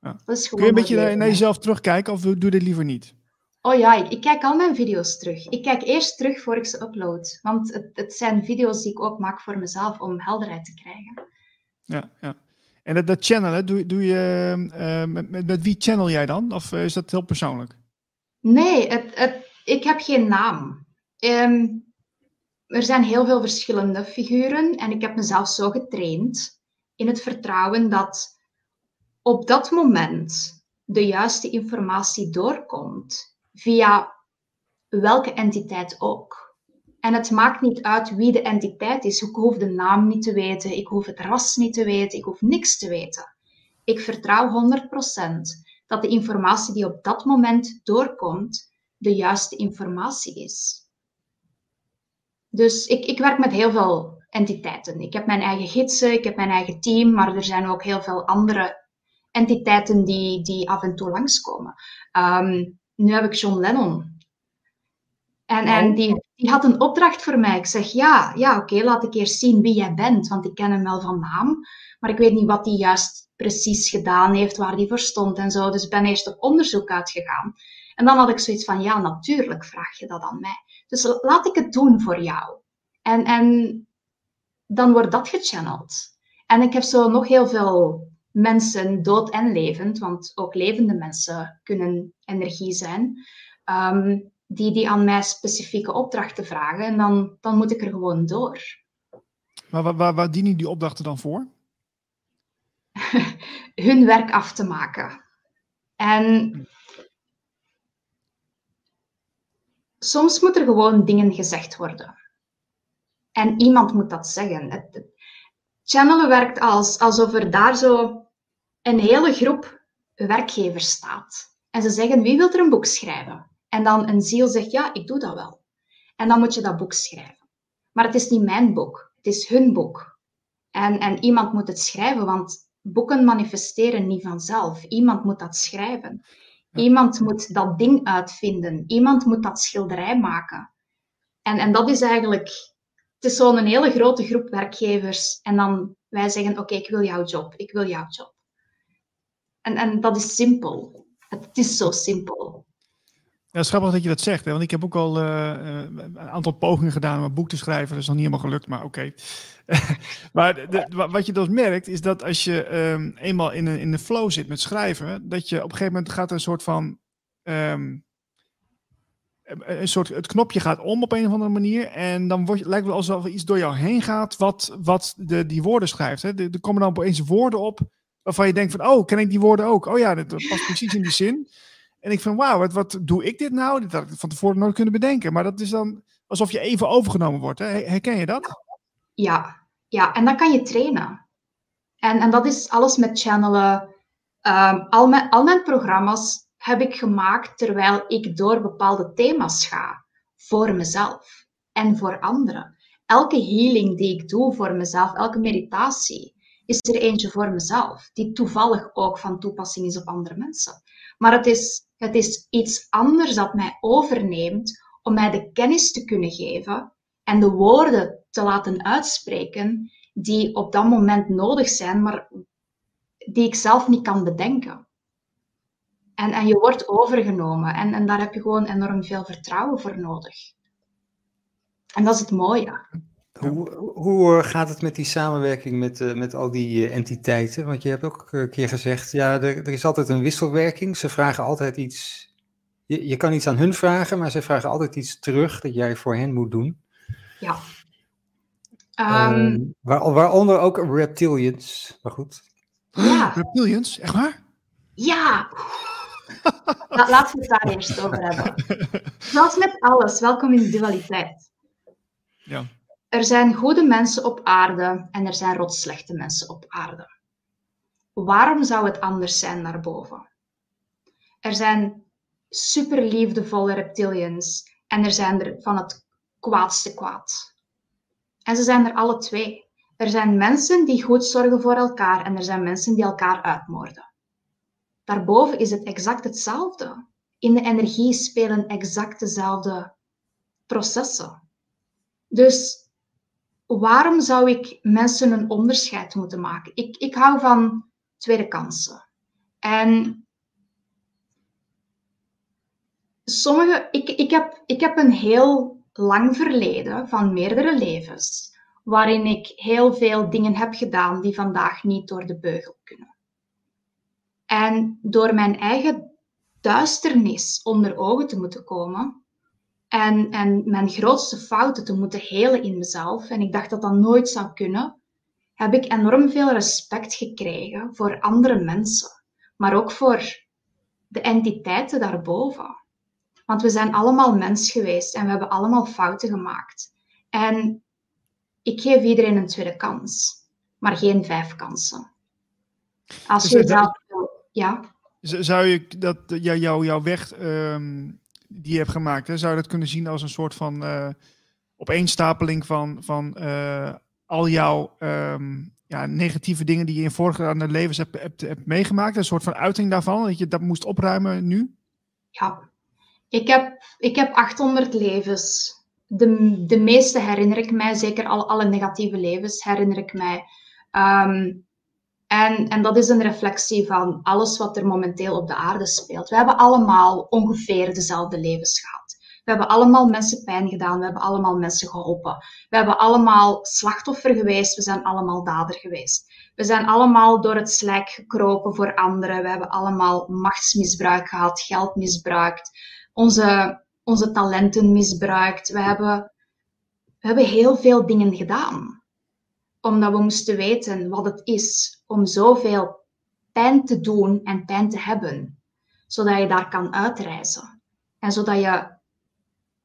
Ja. Dat is Kun je een beetje naar, naar, jezelf terugkijken of doe, doe dit liever niet? Oh ja, ik, ik, kijk al mijn video's terug. Ik kijk eerst terug voor ik ze upload. Want het, het zijn video's die ik ook maak voor mezelf om helderheid te krijgen. Ja, ja. En dat, dat channelen, doe, doe je, uh, met, met, met, wie channel jij dan? Of is dat heel persoonlijk? Nee, het, het, ik heb geen naam. Um, er zijn heel veel verschillende figuren en ik heb mezelf zo getraind in het vertrouwen dat op dat moment de juiste informatie doorkomt, via welke entiteit ook. En het maakt niet uit wie de entiteit is. Ik hoef de naam niet te weten, ik hoef het ras niet te weten, ik hoef niks te weten. Ik vertrouw 100% dat de informatie die op dat moment doorkomt, de juiste informatie is. Dus ik, ik werk met heel veel entiteiten. Ik heb mijn eigen gidsen, ik heb mijn eigen team, maar er zijn ook heel veel andere entiteiten die, die af en toe langskomen. Um, nu heb ik John Lennon. En, en die, die had een opdracht voor mij. Ik zeg, ja, ja oké, laat ik eerst zien wie jij bent, want ik ken hem wel van naam. Maar ik weet niet wat hij juist precies gedaan heeft, waar hij voor stond en zo. Dus ik ben eerst op onderzoek uitgegaan. En dan had ik zoiets van, ja, natuurlijk vraag je dat aan mij. Dus laat ik het doen voor jou. En, en dan wordt dat gechanneld. En ik heb zo nog heel veel mensen, dood en levend, want ook levende mensen kunnen energie zijn, um, die, die aan mij specifieke opdrachten vragen. En dan, dan moet ik er gewoon door. Maar waar, waar, waar dienen die opdrachten dan voor? Hun werk af te maken. En soms moet er gewoon dingen gezegd worden. En iemand moet dat zeggen. Het, channelen werkt als, alsof er daar zo een hele groep werkgevers staat en ze zeggen wie wil er een boek schrijven? En dan een ziel zegt ja, ik doe dat wel. En dan moet je dat boek schrijven. Maar het is niet mijn boek, het is hun boek. En, en iemand moet het schrijven, want boeken manifesteren niet vanzelf. Iemand moet dat schrijven. Iemand moet dat ding uitvinden. Iemand moet dat schilderij maken. En, en dat is eigenlijk, het is zo'n hele grote groep werkgevers. En dan wij zeggen, oké, ik wil jouw job, ik wil jouw job. En, en dat is simpel. Het is zo simpel. Ja, het dat je dat zegt. Hè? Want ik heb ook al uh, een aantal pogingen gedaan om een boek te schrijven. Dat is nog niet helemaal gelukt, maar oké. maar wat je dus merkt, is dat als je um, eenmaal in, in de flow zit met schrijven, dat je op een gegeven moment gaat een soort van. Um, een soort, het knopje gaat om op een of andere manier. En dan lijkt het alsof er iets door jou heen gaat wat, wat de, die woorden schrijft. Hè? Er, komen dan opeens woorden op waarvan je denkt van, oh, ken ik die woorden ook? Oh ja, dat past precies in die zin. En ik van, wauw, wat, wat doe ik dit nou? Dat had ik van tevoren nooit kunnen bedenken. Maar dat is dan alsof je even overgenomen wordt. Hè? Herken je dat? Ja, ja, en dan kan je trainen. En, en dat is alles met channelen. Um, al, mijn, al mijn programma's heb ik gemaakt terwijl ik door bepaalde thema's ga. Voor mezelf en voor anderen. Elke healing die ik doe voor mezelf, elke meditatie, is er eentje voor mezelf, die toevallig ook van toepassing is op andere mensen. Maar het is het is iets anders dat mij overneemt om mij de kennis te kunnen geven en de woorden te laten uitspreken die op dat moment nodig zijn, maar die ik zelf niet kan bedenken. En, en je wordt overgenomen en, en daar heb je gewoon enorm veel vertrouwen voor nodig. En dat is het mooie. Hoe, hoe, gaat het met die samenwerking met, uh, met al die uh, entiteiten? Want je hebt ook een keer gezegd, ja, er, er, is altijd een wisselwerking. Ze vragen altijd iets. Je, je kan iets aan hun vragen, maar ze vragen altijd iets terug dat jij voor hen moet doen. Ja. Um, waar, waaronder ook reptilians, maar goed. Ja. Reptilians, echt waar? Ja. Laten we het daar eerst over hebben. Zoals met alles, welkom in de dualiteit. Ja. Er zijn goede mensen op aarde en er zijn rotslechte mensen op aarde. Waarom zou het anders zijn daarboven? Er zijn super liefdevolle reptilians en er zijn er van het kwaadste kwaad. En ze zijn er alle twee. Er zijn mensen die goed zorgen voor elkaar en er zijn mensen die elkaar uitmoorden. Daarboven is het exact hetzelfde. In de energie spelen exact dezelfde processen. Dus waarom zou ik mensen een onderscheid moeten maken? Ik, ik hou van tweede kansen. En sommige, ik, ik, heb, ik heb een heel lang verleden van meerdere levens, waarin ik heel veel dingen heb gedaan die vandaag niet door de beugel kunnen. En door mijn eigen duisternis onder ogen te moeten komen, en, en mijn grootste fouten te moeten helen in mezelf, en ik dacht dat dat nooit zou kunnen, heb ik enorm veel respect gekregen voor andere mensen, maar ook voor de entiteiten daarboven. Want we zijn allemaal mens geweest en we hebben allemaal fouten gemaakt. En ik geef iedereen een tweede kans, maar geen vijf kansen. Als dus je zelf ja. Zou je dat jou, jouw weg ehm, die je hebt gemaakt, hè, zou je dat kunnen zien als een soort van uh, opeenstapeling van, van uh, al jouw um, ja, negatieve dingen die je in voorgaande levens hebt, hebt, hebt, meegemaakt? Een soort van uiting daarvan, dat je dat moest opruimen nu? Ja, ik heb, ik heb 800 levens. De, de meeste herinner ik mij, zeker al, alle negatieve levens herinner ik mij. Um, en, en dat is een reflectie van alles wat er momenteel op de aarde speelt. We hebben allemaal ongeveer dezelfde levens gehad. We hebben allemaal mensen pijn gedaan. We hebben allemaal mensen geholpen. We hebben allemaal slachtoffer geweest. We zijn allemaal dader geweest. We zijn allemaal door het slijk gekropen voor anderen. We hebben allemaal machtsmisbruik gehad, geld misbruikt, onze, onze talenten misbruikt. We hebben, we hebben heel veel dingen gedaan omdat we moesten weten wat het is om zoveel pijn te doen en pijn te hebben, zodat je daar kan uitreizen en zodat je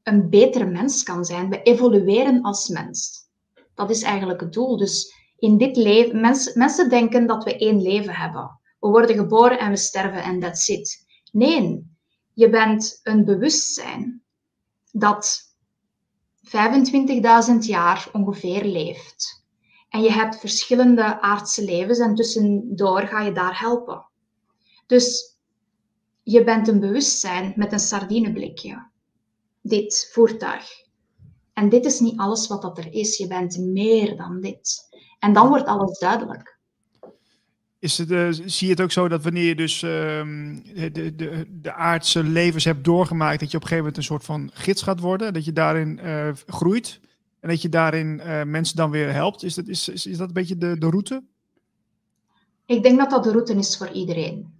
een betere mens kan zijn. We evolueren als mens. Dat is eigenlijk het doel. Dus in dit leven, mensen, mensen denken dat we één leven hebben. we worden geboren en we sterven en that's it. Nee, je bent een bewustzijn dat 25.000 jaar ongeveer leeft. En je hebt verschillende aardse levens en tussendoor ga je daar helpen. Dus je bent een bewustzijn met een sardineblikje. Dit voertuig. En dit is niet alles wat dat er is. Je bent meer dan dit. En dan wordt alles duidelijk. Is het, uh, zie je het ook zo dat wanneer je dus uh, de, de, de aardse levens hebt doorgemaakt, dat je op een gegeven moment een soort van gids gaat worden, dat je daarin uh, groeit en dat je daarin uh, mensen dan weer helpt? Is dat, is, is, is dat een beetje de, de route? Ik denk dat dat de route is voor iedereen.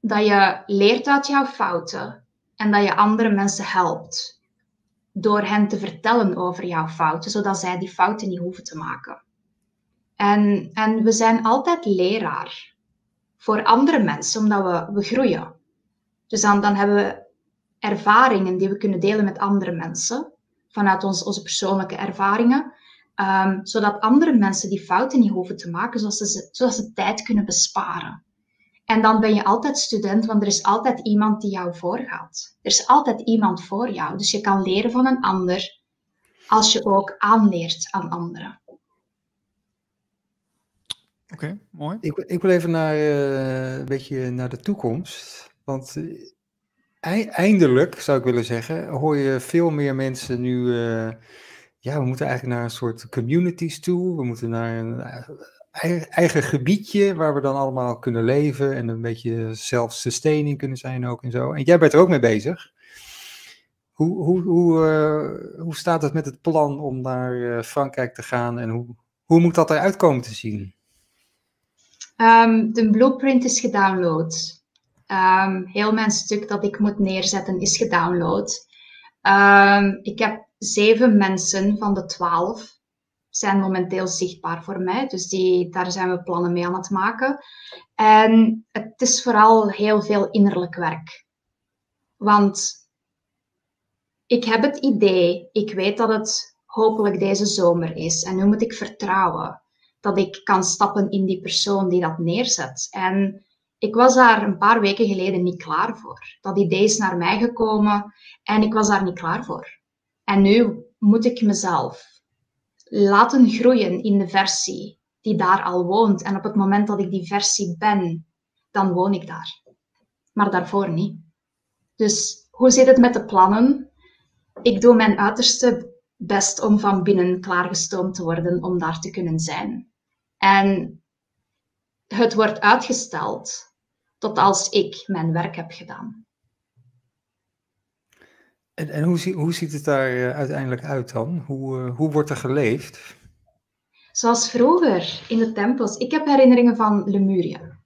Dat je leert uit jouw fouten en dat je andere mensen helpt door hen te vertellen over jouw fouten, zodat zij die fouten niet hoeven te maken. En, en we zijn altijd leraar voor andere mensen, omdat we, we groeien. Dus dan, dan hebben we ervaringen die we kunnen delen met andere mensen, vanuit ons, onze persoonlijke ervaringen, um, zodat andere mensen die fouten niet hoeven te maken, zodat ze, zodat ze tijd kunnen besparen. En dan ben je altijd student, want er is altijd iemand die jou voorgaat. Er is altijd iemand voor jou. Dus je kan leren van een ander als je ook aanleert aan anderen. Oké, mooi. Ik, ik, wil even naar, uh, een beetje naar de toekomst. Want uh, eindelijk, zou ik willen zeggen, hoor je veel meer mensen nu... Uh, ja, we moeten eigenlijk naar een soort communities toe. We moeten naar een eigen, eigen gebiedje waar we dan allemaal kunnen leven. En een beetje self-sustaining kunnen zijn ook en zo. En jij bent er ook mee bezig. Hoe, hoe, hoe, hoe staat het met het plan om naar Frankrijk te gaan en hoe, hoe moet dat eruit komen te zien? Um, de blueprint is gedownload. Um, heel mijn stuk dat ik moet neerzetten is gedownload. Um, ik heb zeven mensen van de twaalf zijn momenteel zichtbaar voor mij. Dus die, daar zijn we plannen mee aan het maken. En het is vooral heel veel innerlijk werk. Want ik heb het idee, ik weet dat het hopelijk deze zomer is. En nu moet ik vertrouwen dat ik kan stappen in die persoon die dat neerzet. En ik was daar een paar weken geleden niet klaar voor. Dat idee is naar mij gekomen en ik was daar niet klaar voor. En nu moet ik mezelf laten groeien in de versie die daar al woont. En op het moment dat ik die versie ben, dan woon ik daar. Maar daarvoor niet. Dus hoe zit het met de plannen? Ik doe mijn uiterste best om van binnen klaargestoomd te worden om daar te kunnen zijn. En het wordt uitgesteld tot als ik mijn werk heb gedaan. En, en hoe, hoe, ziet het daar eh, uiteindelijk uit dan? Hoe, uh, hoe wordt er geleefd? Zoals vroeger in de tempels. Ik heb herinneringen van Lemuria.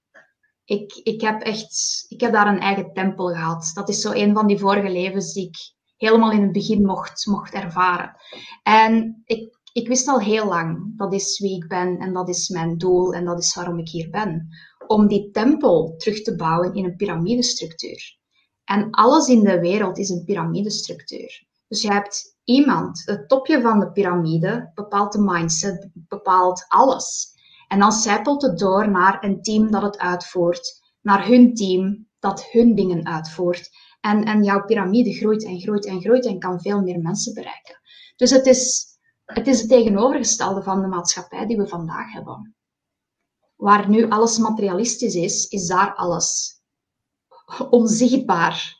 Ik, ik, heb echt, ik heb daar een eigen tempel gehad. Dat is zo een van die vorige levens die ik helemaal in het begin mocht, mocht ervaren. En ik ik wist al heel lang, dat is wie ik ben en dat is mijn doel en dat is waarom ik hier ben. Om die tempel terug te bouwen in een piramidestructuur. En alles in de wereld is een piramidestructuur. Dus je hebt iemand, het topje van de piramide, bepaalt de mindset, bepaalt alles. En dan zijpelt het door naar een team dat het uitvoert, naar hun team dat hun dingen uitvoert. En, en jouw piramide groeit en groeit en groeit en kan veel meer mensen bereiken. Dus het is het is het tegenovergestelde van de maatschappij die we vandaag hebben. Waar nu alles materialistisch is, is daar alles onzichtbaar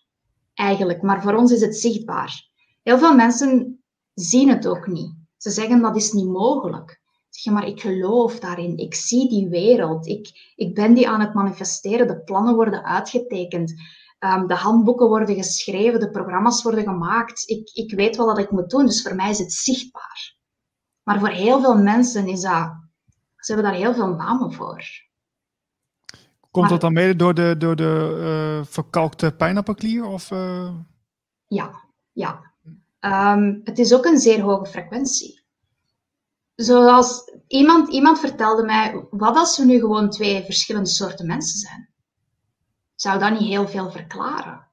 eigenlijk. Maar voor ons is het zichtbaar. Heel veel mensen zien het ook niet. Ze zeggen dat is niet mogelijk. Zeg maar ik geloof daarin. Ik zie die wereld. Ik, ik ben die aan het manifesteren. De plannen worden uitgetekend. Um, de handboeken worden geschreven. De programma's worden gemaakt. Ik, ik weet wel wat ik moet doen. Dus voor mij is het zichtbaar. Maar voor heel veel mensen is dat, ze hebben daar heel veel namen voor. Komt dat dan mede door de, door de uh, verkalkte pijnappelklier? Of, uh... Ja, ja. Um, het is ook een zeer hoge frequentie. Zoals iemand, iemand vertelde mij, wat als we nu gewoon twee verschillende soorten mensen zijn? Zou dat niet heel veel verklaren?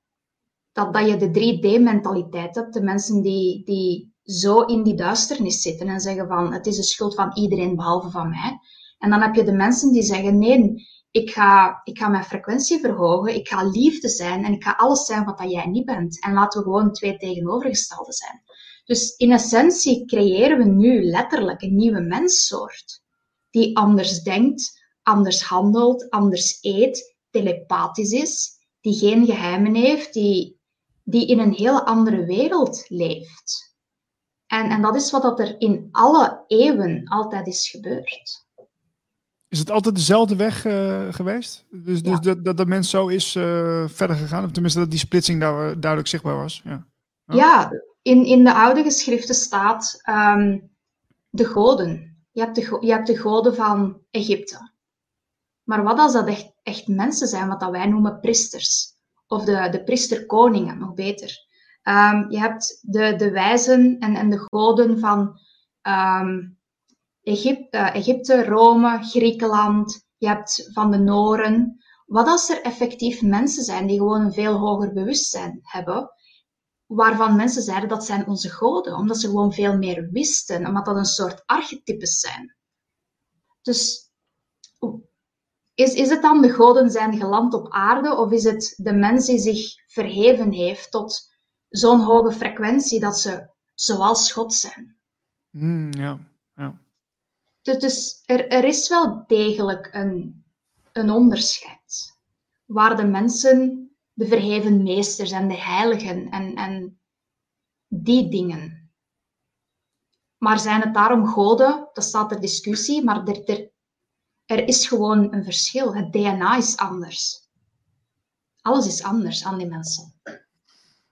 Dat, dat je de 3D-mentaliteit hebt, de mensen die, die zo in die duisternis zitten en zeggen van het is de schuld van iedereen behalve van mij. En dan heb je de mensen die zeggen nee, ik ga, ik ga mijn frequentie verhogen, ik ga liefde zijn en ik ga alles zijn wat jij niet bent. En laten we gewoon twee tegenovergestelde zijn. Dus in essentie creëren we nu letterlijk een nieuwe menssoort. Die anders denkt, anders handelt, anders eet, telepathisch is, die geen geheimen heeft, die, die in een hele andere wereld leeft. En, en dat is wat dat er in alle eeuwen altijd is gebeurd. Is het altijd dezelfde weg uh, geweest? Dus, dus dat, dat de mens zo is uh, verder gegaan? Of tenminste dat die splitsing daar duidelijk zichtbaar was? Ja, oh. ja in, in de oude geschriften staat um, de goden. Je hebt de, je hebt de goden van Egypte. Maar wat als dat echt, echt mensen zijn, wat dat wij noemen priesters? Of de, de priesterkoningen, nog beter. Um, je hebt de, de wijzen en, en de goden van um, Egypte, Egypte, Rome, Griekenland. Je hebt van de Noren. Wat als er effectief mensen zijn die gewoon een veel hoger bewustzijn hebben, waarvan mensen zeiden dat zijn onze goden, omdat ze gewoon veel meer wisten, omdat dat een soort archetypes zijn. Dus is, is het dan de goden zijn geland op aarde, of is het de mens die zich verheven heeft tot zo'n hoge frequentie dat ze zoals God zijn? Mm, ja, ja. Dus, dus er, er is wel degelijk een, een onderscheid. Waar de mensen de verheven meesters en de heiligen en, en die dingen. Maar zijn het daarom goden? Dat staat ter discussie, maar er, er, er is gewoon een verschil. Het DNA is anders. Alles is anders aan die mensen.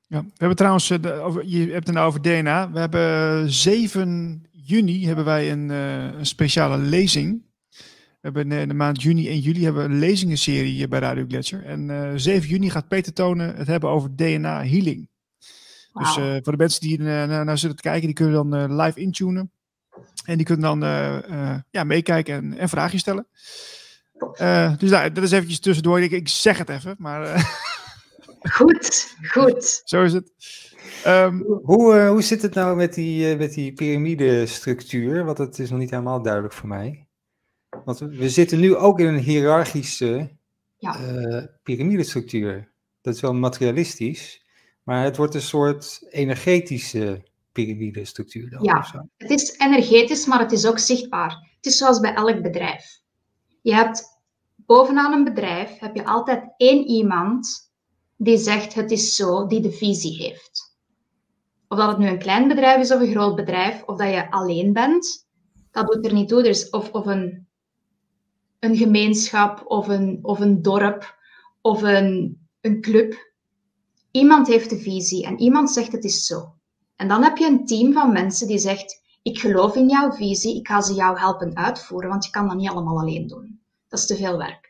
Ja, we hebben trouwens, eh, over, je hebt het nou over DNA. We hebben 7 juni hebben wij een, uh, een speciale lezing we hebben in de maand juni en juli hebben we een lezingenserie bij Radio Gletscher. En uh, eh, 7 juni gaat Peter Tonen het hebben over DNA healing. Dus uh, voor de mensen die naar, naar zitten kijken, die kunnen dan live intunen. En die kunnen dan ja, meekijken en, en vragen stellen. dus nou, dat is eventjes tussendoor. Ik, ik zeg het even, maar... goed, goed. Zo is het. Um, hoe, hoe zit het nou met die, met die piramidestructuur? Want het is nog niet helemaal duidelijk voor mij. Want we zitten nu ook in een hiërarchische ja. uh, piramidestructuur. Dat is wel materialistisch, maar het wordt een soort energetische piramidestructuur. Dan ja, het is energetisch, maar het is ook zichtbaar. Het is zoals bij elk bedrijf. Je hebt bovenaan een bedrijf heb je altijd één iemand die zegt het is zo, die de visie heeft. Of dat het nu een klein bedrijf is of een groot bedrijf, of dat je alleen bent, dat doet er niet toe. Dus of, of een een gemeenschap of een, of een dorp of een, een club. Iemand heeft de visie en iemand zegt het is zo. En dan heb je een team van mensen die zegt, ik geloof in jouw visie, ik ga ze jou helpen uitvoeren, want je kan dat niet allemaal alleen doen. Dat is te veel werk.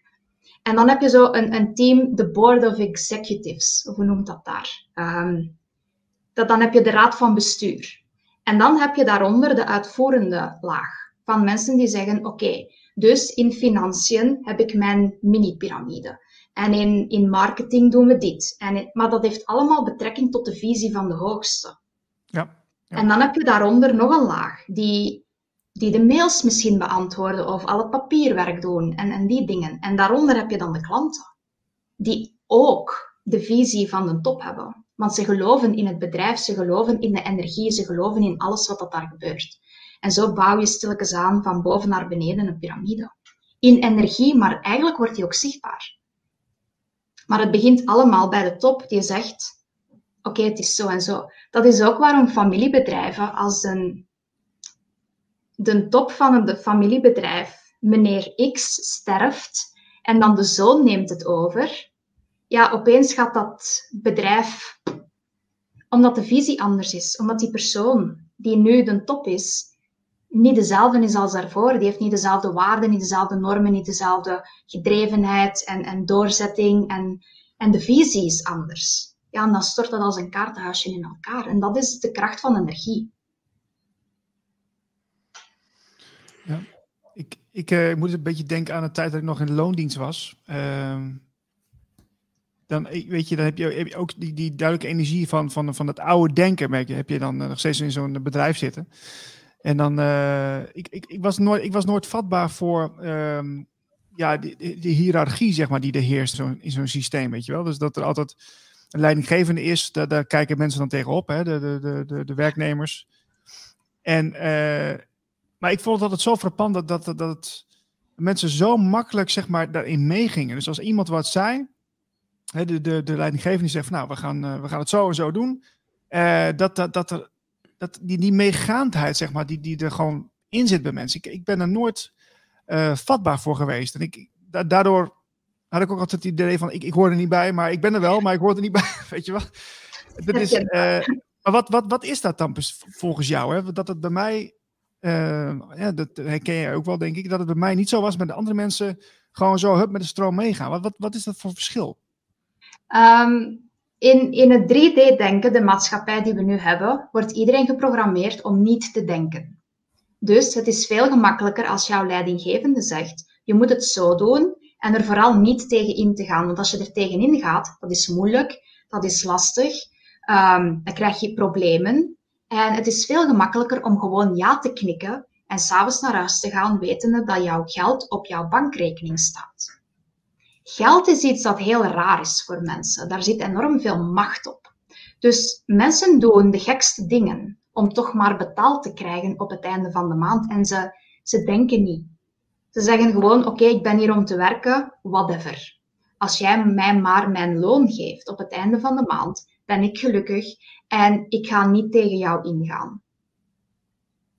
En dan heb je zo een, een team, de Board of Executives, of hoe noemt dat daar? Um, dat, dan heb je de Raad van Bestuur. En dan heb je daaronder de uitvoerende laag van mensen die zeggen, oké, dus in financiën heb ik mijn mini-pyramide. En in, in marketing doen we dit. En maar dat heeft allemaal betrekking tot de visie van de hoogste. Ja, ja. En dan heb je daaronder nog een laag die, die de mails misschien beantwoorden of al het papierwerk doen en, en die dingen. En daaronder heb je dan de klanten, die ook de visie van de top hebben. Want ze geloven in het bedrijf, ze geloven in de energie, ze geloven in alles wat dat daar gebeurt. En zo bouw je stilletjes aan van boven naar beneden een piramide. In energie, maar eigenlijk wordt die ook zichtbaar. Maar het begint allemaal bij de top die zegt, oké, het is zo en zo. Dat is ook waarom familiebedrijven, als een, de top van een familiebedrijf, meneer X, sterft en dan de zoon neemt het over, ja, opeens gaat dat bedrijf, omdat de visie anders is, omdat die persoon die nu de top is, niet dezelfde is als daarvoor. Die heeft niet dezelfde waarden, niet dezelfde normen, niet dezelfde gedrevenheid en, en doorzetting. En, en de visie is anders. Ja, en dan stort dat als een kaartenhuisje in elkaar. En dat is de kracht van energie. Ja, ik, uh, moet een beetje denken aan de tijd dat ik nog in de loondienst was. Uh, dan, weet je, dan heb je, ook die, die duidelijke energie van, van, van het oude denken, merk je, heb je dan nog steeds in zo'n bedrijf zitten. En dan, uh, ik, ik, ik, was nooit, ik was nooit vatbaar voor, um, ja, die, die, hiërarchie, zeg maar, die er heerst in zo'n systeem, weet je wel. Dus dat er altijd een leidinggevende is, daar, daar kijken mensen dan tegenop, hè, de, de, de, de, werknemers. En, maar ik vond het altijd zo frappant dat, dat, dat, dat mensen zo makkelijk, zeg maar, daarin meegingen. Dus als iemand wat zei, hè, de, de, de leidinggevende zegt van, nou, we gaan, uh, we gaan het zo en zo doen. Uh, dat, dat, dat, er, dat die, die meegaandheid, zeg maar, die, die er gewoon in zit bij mensen. Ik, ik ben er nooit uh, vatbaar voor geweest. En ik, daardoor had ik ook altijd het idee van, ik, ik hoor er niet bij, maar ik ben er wel, maar ik hoor er niet bij. Weet je wel? Dat is, maar wat, wat, wat is dat dan volgens jou? Hè? Dat het bij mij, ja, dat herken je ook wel, denk ik, dat het bij mij niet zo was, met de andere mensen gewoon zo hup met de stroom meegaan. Wat, wat, wat is dat voor verschil? Um, in, in het 3D-denken, de maatschappij die we nu hebben, wordt iedereen geprogrammeerd om niet te denken. Dus het is veel gemakkelijker als jouw leidinggevende zegt: je moet het zo doen en er vooral niet tegen in te gaan. Want als je er tegenin gaat, dat is moeilijk, dat is lastig, um, dan krijg je problemen. En het is veel gemakkelijker om gewoon ja te knikken en s'avonds naar huis te gaan, wetende dat jouw geld op jouw bankrekening staat. Geld is iets dat heel raar is voor mensen. Daar zit enorm veel macht op. Dus mensen doen de gekste dingen om toch maar betaald te krijgen op het einde van de maand. En ze, ze denken niet. Ze zeggen gewoon, oké, ik ben hier om te werken, whatever. Als jij mij maar mijn loon geeft op het einde van de maand, ben ik gelukkig en ik ga niet tegen jou ingaan.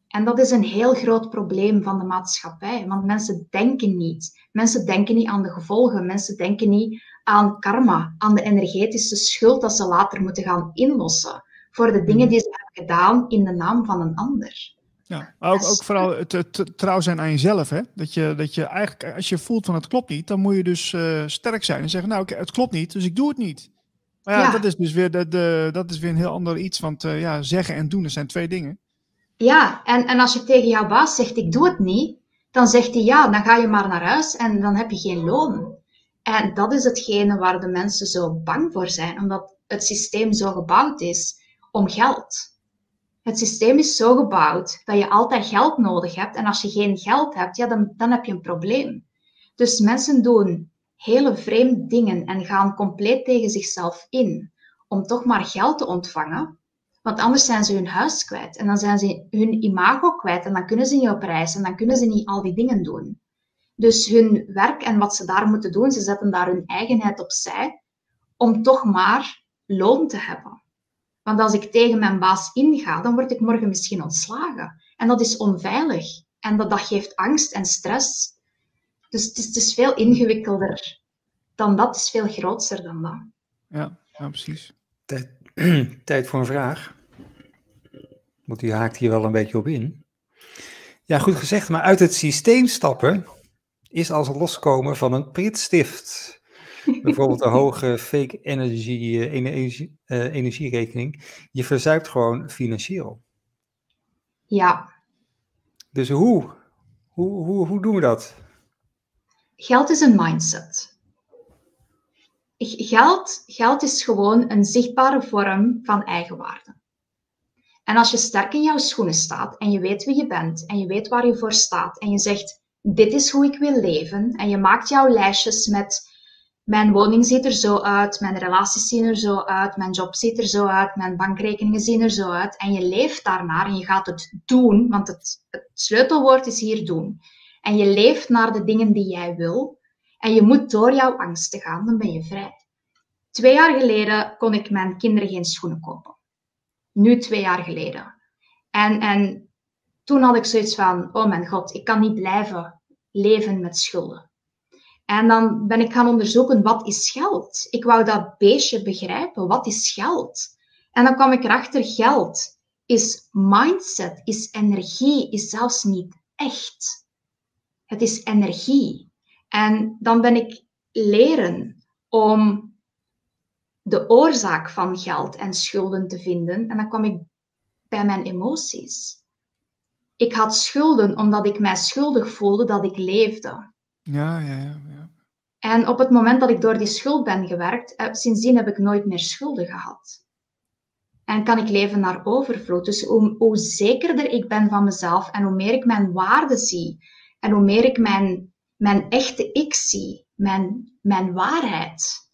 En dat is een heel groot probleem van de maatschappij, want mensen denken niet. Mensen denken niet aan de gevolgen, mensen denken niet aan karma, aan de energetische schuld dat ze later moeten gaan inlossen voor de dingen hmm. die ze hebben gedaan in de naam van een ander. Ja, ook, ook vooral het, trouw zijn aan jezelf. Hè? Dat, je, dat je eigenlijk, als je voelt van het klopt niet, dan moet je dus uh, sterk zijn en zeggen, nou het klopt niet, dus ik doe het niet. Maar ja, Dat, is dus weer de, de, dat is weer een heel ander iets, want uh, ja, zeggen en doen, zijn twee dingen. Ja, en, en als je tegen jouw baas zegt, ik doe het niet, dan zegt hij, ja, dan ga je maar naar huis en dan heb je geen loon. En dat is hetgene waar de mensen zo bang voor zijn, omdat het systeem zo gebouwd is om geld. Het systeem is zo gebouwd dat je altijd geld nodig hebt. En als je geen geld hebt, ja, dan, dan heb je een probleem. Dus mensen doen hele vreemde dingen en gaan compleet tegen zichzelf in om toch maar geld te ontvangen. Want anders zijn ze hun huis kwijt en dan zijn ze hun imago kwijt en dan kunnen ze niet op reis en dan kunnen ze niet al die dingen doen. Dus hun werk en wat ze daar moeten doen, ze zetten daar hun eigenheid opzij om toch maar loon te hebben. Want als ik tegen mijn baas inga, dan word ik morgen misschien ontslagen. En dat is onveilig. En dat, dat geeft angst en stress. Dus het is, het is veel ingewikkelder dan dat. Het is veel groter dan dat. Ja, ja precies. Tijd, tijd voor een vraag. Want die haakt hier wel een beetje op in. Ja, goed gezegd. Maar uit het systeem stappen is als loskomen van een pritstift. Bijvoorbeeld een hoge fake energy, eh, energie, uh, energierekening. Je verzuipt gewoon financieel. Ja. Dus hoe? Hoe, hoe, hoe doen we dat? Geld is een mindset. Geld, geld is gewoon een zichtbare vorm van eigenwaarde. En als je sterk in jouw schoenen staat en je weet wie je bent en je weet waar je voor staat en je zegt, dit is hoe ik wil leven en je maakt jouw lijstjes met mijn woning ziet er zo uit, mijn relaties zien er zo uit, mijn job ziet er zo uit, mijn bankrekeningen zien er zo uit. En je leeft daarnaar en je gaat het doen, want het, het sleutelwoord is hier doen. En je leeft naar de dingen die jij wil. En je moet door jouw angsten gaan, dan ben je vrij. Twee jaar geleden kon ik mijn kinderen geen schoenen kopen. Nu twee jaar geleden. En, en toen had ik zoiets van, oh mijn god, ik kan niet blijven leven met schulden. En dan ben ik gaan onderzoeken, wat is geld? Ik wou dat beestje begrijpen, wat is geld? En dan kwam ik erachter, geld is mindset, is energie, is zelfs niet echt. Het is energie. En dan ben ik leren om de oorzaak van geld en schulden te vinden. En dan kwam ik bij mijn emoties. Ik had schulden omdat ik mij schuldig voelde dat ik leefde. Ja, ja, ja. En op het moment dat ik door die schuld ben gewerkt, eh, sindsdien heb ik nooit meer schulden gehad. En kan ik leven naar overvloed. Dus hoe, hoe zekerder ik ben van mezelf en hoe meer ik mijn waarde zie en hoe meer ik mijn mijn echte ik zie, mijn, mijn waarheid,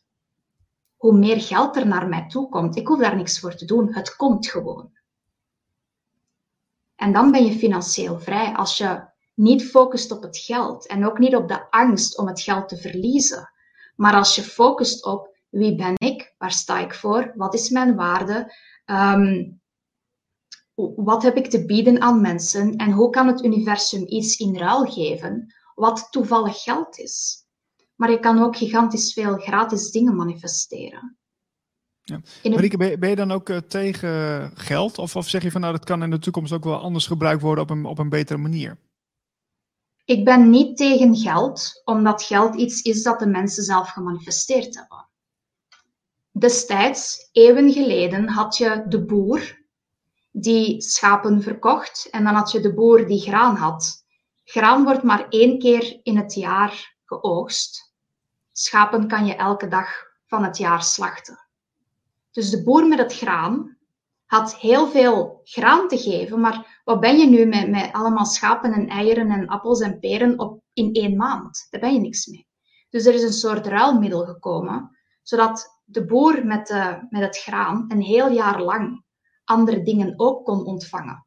hoe meer geld er naar mij toe komt. Ik hoef daar niks voor te doen. Het komt gewoon. En dan ben je financieel vrij als je niet focust op het geld en ook niet op de angst om het geld te verliezen. Maar als je focust op wie ben ik, waar sta ik voor, wat is mijn waarde, ehm, wat heb ik te bieden aan mensen en hoe kan het universum iets in ruil geven wat toevallig geld is. Maar je kan ook gigantisch veel gratis dingen manifesteren. Ja. Marieke, ben je, dan ook uh, tegen geld? Of, of zeg je van nou, dat kan in de toekomst ook wel anders gebruikt worden op een, op een betere manier? Ik ben niet tegen geld, omdat geld iets is dat de mensen zelf gemanifesteerd hebben. Destijds, eeuwen geleden, had je de boer die schapen verkocht en dan had je de boer die graan had. Graan wordt maar één keer in het jaar geoogst. Schapen kan je elke dag van het jaar slachten. Dus de boer met het graan had heel veel graan te geven, maar wat ben je nu met, met allemaal schapen en eieren en appels en peren op, in één maand? Daar ben je niks mee. Dus er is een soort ruilmiddel gekomen, zodat de boer met, de, met het graan een heel jaar lang andere dingen ook kon ontvangen.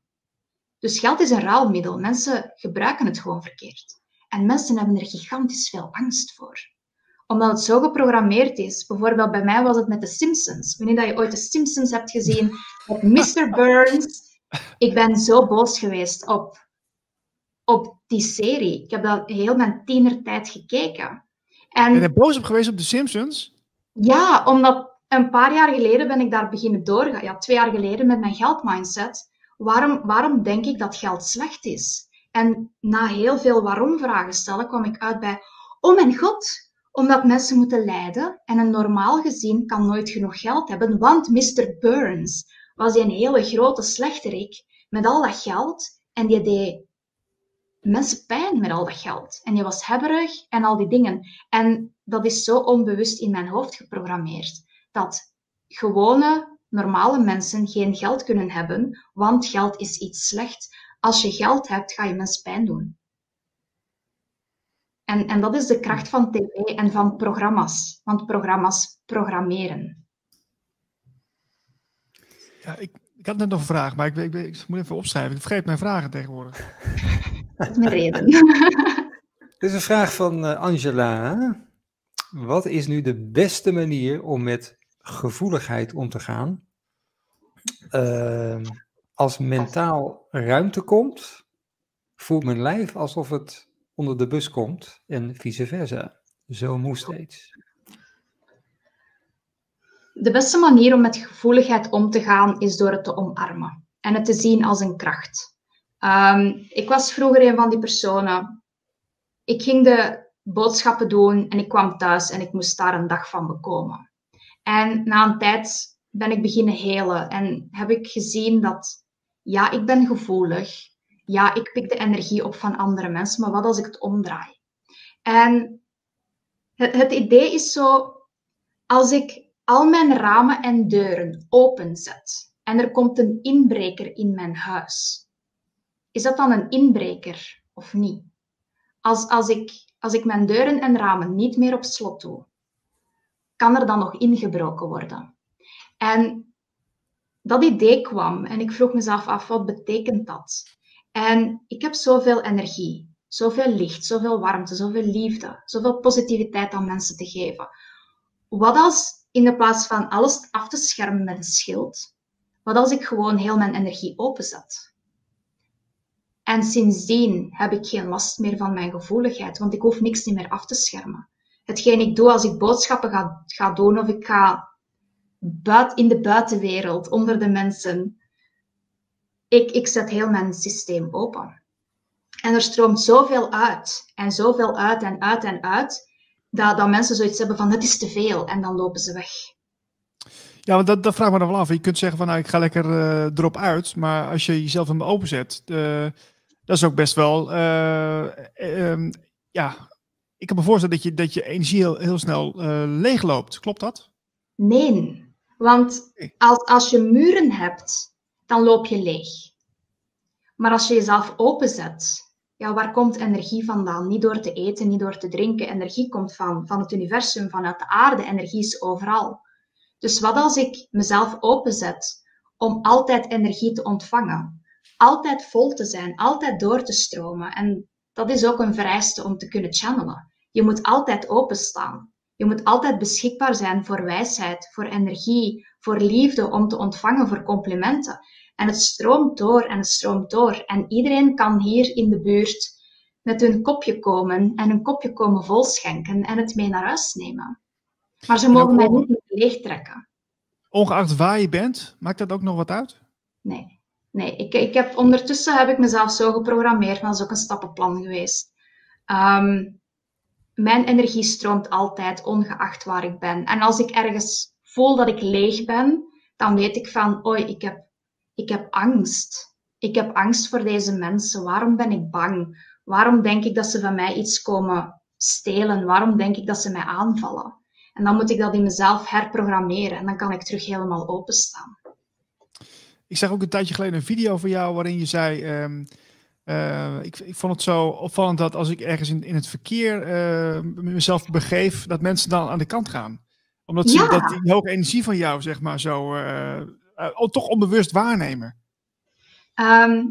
Dus geld is een ruilmiddel. Mensen gebruiken het gewoon verkeerd. En mensen hebben er gigantisch veel angst voor. Omdat het zo geprogrammeerd is. Bijvoorbeeld bij mij was het met de Simpsons. Wanneer dat je ooit de Simpsons hebt gezien, met Mr. Burns. Ik ben zo boos geweest op, op die serie. Ik heb dat heel mijn tienertijd gekeken. En, je bent boos op geweest op de Simpsons? Ja, omdat een paar jaar geleden ben ik daar beginnen doorgaan. Ja, twee jaar geleden met mijn geldmindset. Waarom, waarom denk ik dat geld slecht is? En na heel veel waarom-vragen stellen kwam ik uit bij: Oh mijn god, omdat mensen moeten lijden en een normaal gezin kan nooit genoeg geld hebben, want Mr. Burns was een hele grote slechterik met al dat geld en die deed mensen pijn met al dat geld. En die was hebberig en al die dingen. En dat is zo onbewust in mijn hoofd geprogrammeerd dat gewone, normale mensen geen geld kunnen hebben, want geld is iets slecht. Als je geld hebt, ga je mensen pijn doen. En, en dat is de kracht van tv en van programma's, want programma's programmeren. Ja, ik, ik had net nog een vraag, maar ik, ik, ik, moet even opschrijven. Ik vergeet mijn vragen tegenwoordig. Dat is mijn reden. Dit is een vraag van uh, Angela. Wat is nu de beste manier om met gevoeligheid om te gaan. Uh, als mentaal ruimte komt, voelt mijn lijf alsof het onder de bus komt en vice versa. Zo moest steeds. De beste manier om met gevoeligheid om te gaan is door het te omarmen en het te zien als een kracht. Um, ik was vroeger een van die personen. Ik ging de boodschappen doen en ik kwam thuis en ik moest daar een dag van bekomen. En na een tijd ben ik beginnen helen en heb ik gezien dat, ja, ik ben gevoelig. Ja, ik pik de energie op van andere mensen, maar wat als ik het omdraai? En het, het idee is zo, als ik al mijn ramen en deuren openzet en er komt een inbreker in mijn huis, is dat dan een inbreker of niet? Als, als, ik, als ik mijn deuren en ramen niet meer op slot doe, kan er dan nog ingebroken worden? En dat idee kwam en ik vroeg mezelf af, wat betekent dat? En ik heb zoveel energie, zoveel licht, zoveel warmte, zoveel liefde, zoveel positiviteit aan mensen te geven. Wat als in plaats van alles af te schermen met een schild, wat als ik gewoon heel mijn energie openzet? En sindsdien heb ik geen last meer van mijn gevoeligheid, want ik hoef niks meer af te schermen hetgeen ik doe als ik boodschappen ga, ga doen of ik ga in de buitenwereld, onder de mensen. Ik, ik zet heel mijn systeem open. En er stroomt zoveel uit, en zoveel uit en uit en uit, dat, dat mensen zoiets hebben van het is te veel en dan lopen ze weg. Ja, want dat, dat vraagt me dan wel af. Je kunt zeggen van nou, ik ga lekker uh, erop uit, maar als je jezelf hem openzet, uh, dat is ook best wel uh, ja, ik kan me voorstellen dat je, dat je energie heel, heel snel uh, leegloopt. Klopt dat? Nee, want als, als je muren hebt, dan loop je leeg. Maar als je jezelf openzet ja, waar komt energie vandaan? Niet door te eten, niet door te drinken. Energie komt van, van het universum, vanuit de aarde. Energie is overal. Dus wat als ik mezelf openzet om altijd energie te ontvangen? Altijd vol te zijn, altijd door te stromen. En dat is ook een vereiste om te kunnen channelen. Je moet altijd openstaan. Je moet altijd beschikbaar zijn voor wijsheid, voor energie, voor liefde, om te ontvangen, voor complimenten. En het stroomt door en het stroomt door. En iedereen kan hier in de buurt met hun kopje komen en een kopje komen volschenken en het mee naar huis nemen. Maar ze mogen mij niet leegtrekken. Ongeacht waar je bent, maakt dat ook nog wat uit? Nee. Nee, ik, ik heb, ondertussen heb ik mezelf zo geprogrammeerd, maar dat is ook een stappenplan geweest. Ehm, mijn energie stroomt altijd, ongeacht waar ik ben. En als ik ergens voel dat ik leeg ben, dan weet ik van, oei, ik heb ik heb angst. Ik heb angst voor deze mensen. Waarom ben ik bang? Waarom denk ik dat ze van mij iets komen stelen? Waarom denk ik dat ze mij aanvallen? En dan moet ik dat in mezelf herprogrammeren en dan kan ik terug helemaal openstaan. Ik zag ook een tijdje geleden een video van jou waarin je zei. Ehm, eh, ik, ik, vond het zo opvallend dat als ik ergens in, in het verkeer uh, mezelf begeef, dat mensen dan aan de kant gaan. Omdat ze dat die hoge energie van jou, zeg maar, zo uh, uh, toch onbewust waarnemen? Ehm,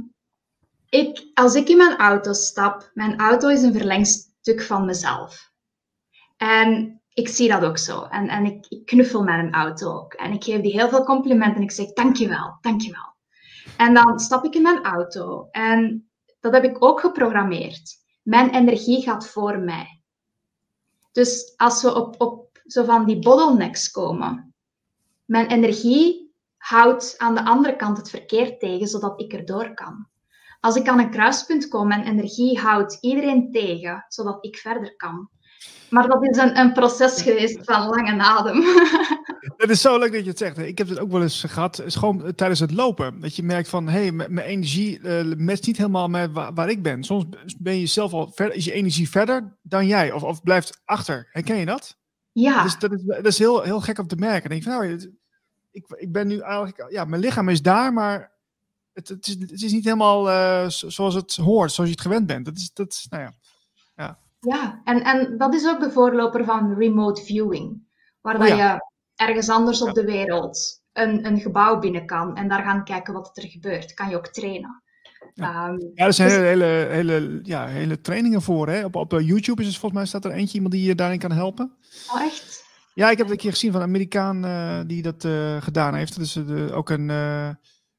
ik, als ik in mijn auto stap, mijn auto is een verlengstuk van mezelf. En ik zie dat ook zo. En, en ik, knuffel met een auto ook. En ik geef die heel veel complimenten en ik zeg dankjewel, dankjewel. En dan stap ik in mijn auto en dat heb ik ook geprogrammeerd. Mijn energie gaat voor mij. Dus als we op, op zo van die bottlenecks komen, mijn energie houdt aan de andere kant het verkeer tegen, zodat ik erdoor kan. Als ik aan een kruispunt kom en energie houdt iedereen tegen, zodat ik verder kan. Maar dat is een, een proces geweest van lange adem. Het is zo leuk dat je het zegt. Ik heb het ook wel eens gehad. Het is gewoon tijdens het lopen. Dat je merkt van, hé, hey, mijn energie uh, matcht niet helemaal met waar, ik ben. Soms ben je zelf al verder, is je energie verder dan jij. Of, of blijft achter. Herken je dat? Ja. Dus dat is, dat is heel, heel gek om te merken. Dan denk ik van, nou, ik, ik ben nu eigenlijk, ja, mijn lichaam is daar, maar het, het, is, het is niet helemaal uh, zoals het hoort, zoals je het gewend bent. Dat is, dat is nou ja. Ja, en, en dat is ook de voorloper van remote viewing, waar oh, je ergens anders op de wereld een, een gebouw binnen kan en daar gaan kijken wat er gebeurt. Kan je ook trainen. Ja, um, ja er zijn dus... hele, hele, ja, hele trainingen voor. Hè? Op, op YouTube is het volgens mij staat er eentje iemand die je daarin kan helpen. Oh, echt? Ja, ik heb het een keer gezien van een Amerikaan uh, die dat uh, gedaan heeft. Dat is uh, ook een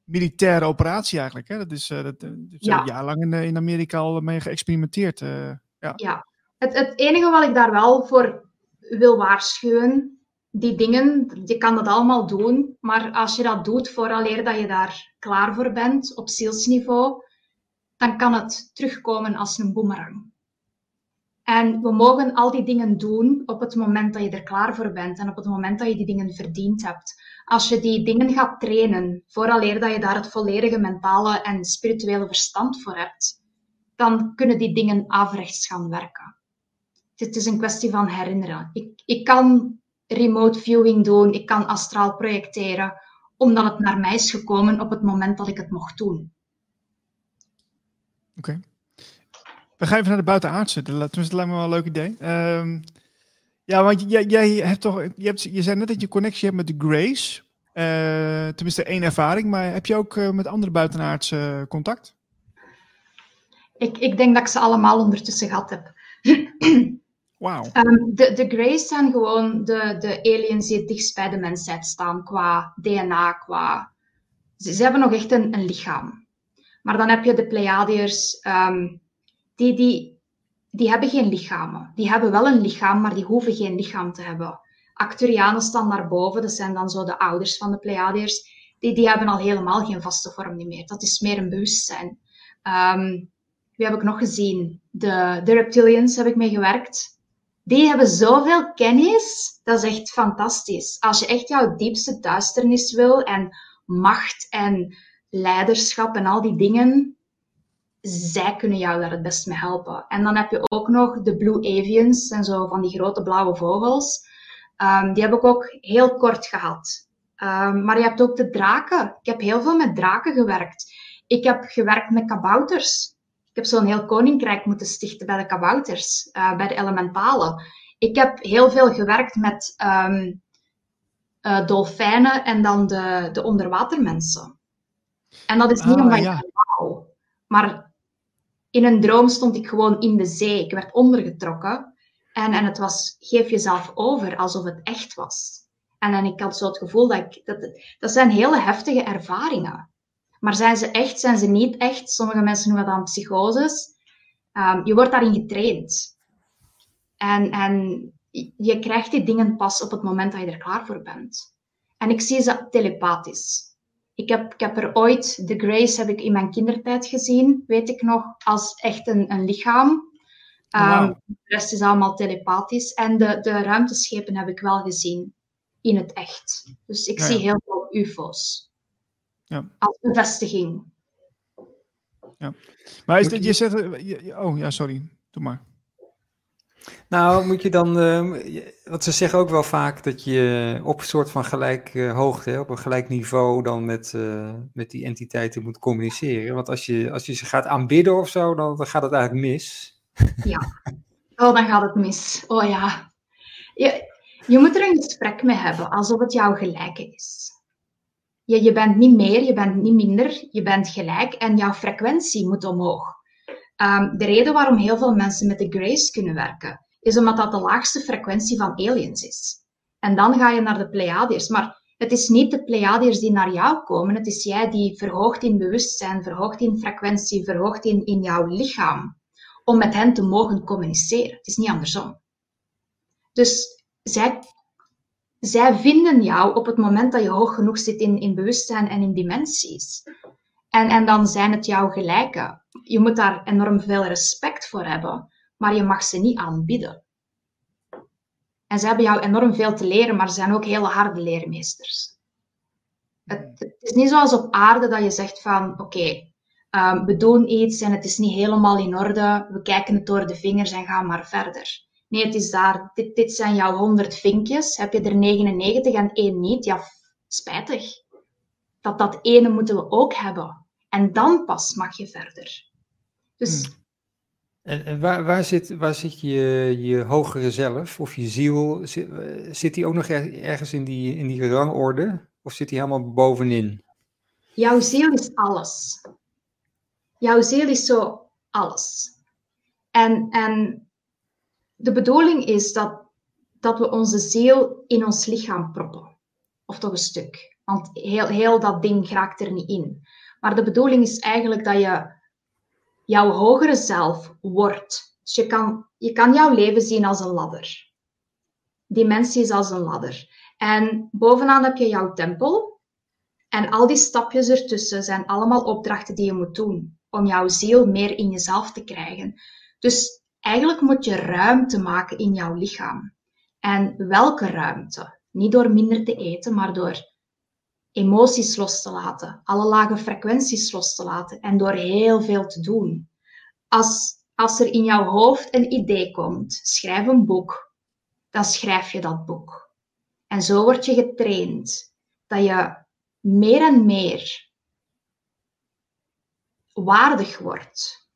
militaire operatie eigenlijk. Hè? Dat is dat, dat ja. jarenlang in, in Amerika al mee geëxperimenteerd. ja, ja. Het, het enige wat ik daar wel voor wil waarschuwen, die dingen, je kan dat allemaal doen, maar als je dat doet vooraleer dat je daar klaar voor bent op zielsniveau, dan kan het terugkomen als een boemerang. En we mogen al die dingen doen op het moment dat je er klaar voor bent en op het moment dat je die dingen verdiend hebt. Als je die dingen gaat trainen, vooraleer dat je daar het volledige mentale en spirituele verstand voor hebt, dan kunnen die dingen averechts gaan werken. Het is een kwestie van herinneren. Ik, ik kan remote viewing doen, ik kan astraal projecteren, omdat het naar mij is gekomen op het moment dat ik het mocht doen. Oké. We gaan even naar de buitenaardse. Tenminste, dat lijkt me wel een leuk idee. Um, ja, want jij, jij hebt toch, je, hebt, je zei net dat je connectie hebt met de Grace. Uh, tenminste, één ervaring. Maar heb je ook uh, met andere buitenaardse contact? Ik, ik denk dat ik ze allemaal ondertussen gehad heb. Um, de, de Greys zijn gewoon de, de aliens die het dichtst bij de mensheid staan qua DNA, qua... Ze, ze hebben nog echt een, een lichaam. Maar dan heb je de Pleiadiërs, um, die, die, die hebben geen lichamen. Die hebben wel een lichaam, maar die hoeven geen lichaam te hebben. Acturianen staan daarboven, dat zijn dan zo de ouders van de Pleiadiërs. Die, die hebben al helemaal geen vaste vorm meer. Dat is meer een bewustzijn. Um, wie heb ik nog gezien? De, de Reptilians heb ik mee gewerkt. Die hebben zoveel kennis, dat is echt fantastisch. Als je echt jouw diepste duisternis wil en macht en leiderschap en al die dingen, zij kunnen jou daar het best mee helpen. En dan heb je ook nog de Blue Avians en zo van die grote blauwe vogels. Um, die heb ik ook heel kort gehad. Um, maar je hebt ook de draken. Ik heb heel veel met draken gewerkt. Ik heb gewerkt met kabouters. Ik heb zo'n heel koninkrijk moeten stichten bij de kabouters, uh, bij de elementalen. Ik heb heel veel gewerkt met um, uh, dolfijnen en dan de, de onderwatermensen. En dat is niet ah, omdat ja. ik wou, maar in een droom stond ik gewoon in de zee. Ik werd ondergetrokken en, en het was geef jezelf over alsof het echt was. En, en ik had zo het gevoel dat ik... Dat, dat zijn hele heftige ervaringen. Maar zijn ze echt, zijn ze niet echt? Sommige mensen noemen dat dan psychoses. Um, je wordt daarin getraind. En, en je krijgt die dingen pas op het moment dat je er klaar voor bent. En ik zie ze telepathisch. Ik heb, ik heb er ooit, The Grace heb ik in mijn kindertijd gezien, weet ik nog, als echt een, een lichaam. Um, De rest is allemaal telepathisch. En de, de ruimteschepen heb ik wel gezien in het echt. Dus ik zie heel veel UFO's. Ja. Als bevestiging. Ja. Maar is dit, je zegt... Oh ja, sorry. Doe maar. Nou, moet je dan, uh, want ze zeggen ook wel vaak dat je op een soort van gelijk uh, hoogte, op een gelijk niveau dan met, uh, met die entiteiten moet communiceren. Want als je, als je ze gaat aanbidden of zo, dan, dan gaat het eigenlijk mis. Ja, oh, dan gaat het mis. Oh ja. Je, je moet er een gesprek mee hebben, alsof het jouw gelijke is. Je, je bent niet meer, je bent niet minder, je bent gelijk en jouw frequentie moet omhoog. Um, de reden waarom heel veel mensen met de Grace kunnen werken, is omdat dat de laagste frequentie van aliens is. En dan ga je naar de Pleiadiërs. Maar het is niet de Pleiadiërs die naar jou komen, het is jij die verhoogt in bewustzijn, verhoogt in frequentie, verhoogt in, in jouw lichaam, om met hen te mogen communiceren. Het is niet andersom. Dus zij, zij vinden jou op het moment dat je hoog genoeg zit in, in bewustzijn en in dimensies. En, en dan zijn het jouw gelijken. Je moet daar enorm veel respect voor hebben, maar je mag ze niet aanbieden. En ze hebben jou enorm veel te leren, maar ze zijn ook hele harde leermeesters. Het, is niet zoals op aarde dat je zegt van, oké, um, we doen iets en het is niet helemaal in orde, we kijken het door de vingers en gaan maar verder. Nee, het is daar, dit, dit zijn jouw 100 vinkjes, heb je er 99 en één niet, ja, spijtig. Dat dat ene moeten we ook hebben. En dan pas mag je verder. Dus... Hmm. En, en waar, waar, zit, waar zit je, je hogere zelf of je ziel? Zit, eh, zit die ook nog ergens in die, in die rangorde? Of zit die helemaal bovenin? Jouw ziel is alles. Jouw ziel is zo alles. En, en de bedoeling is dat, dat we onze ziel in ons lichaam proppen. Of toch een stuk. Want heel, heel dat ding raakt er niet in. Maar de bedoeling is eigenlijk dat je jouw hogere zelf wordt. Dus je kan, je kan jouw leven zien als een ladder. Dimensie is als een ladder. En bovenaan heb je jouw tempel. En al die stapjes ertussen zijn allemaal opdrachten die je moet doen om jouw ziel meer in jezelf te krijgen. Dus eigenlijk moet je ruimte maken in jouw lichaam. En welke ruimte? Niet door minder te eten, maar door emoties los te laten, alle lage frequenties los te laten en door heel veel te doen. Als, als er in jouw hoofd een idee komt, schrijf een boek, dan schrijf je dat boek. En zo word je getraind dat je meer en meer waardig wordt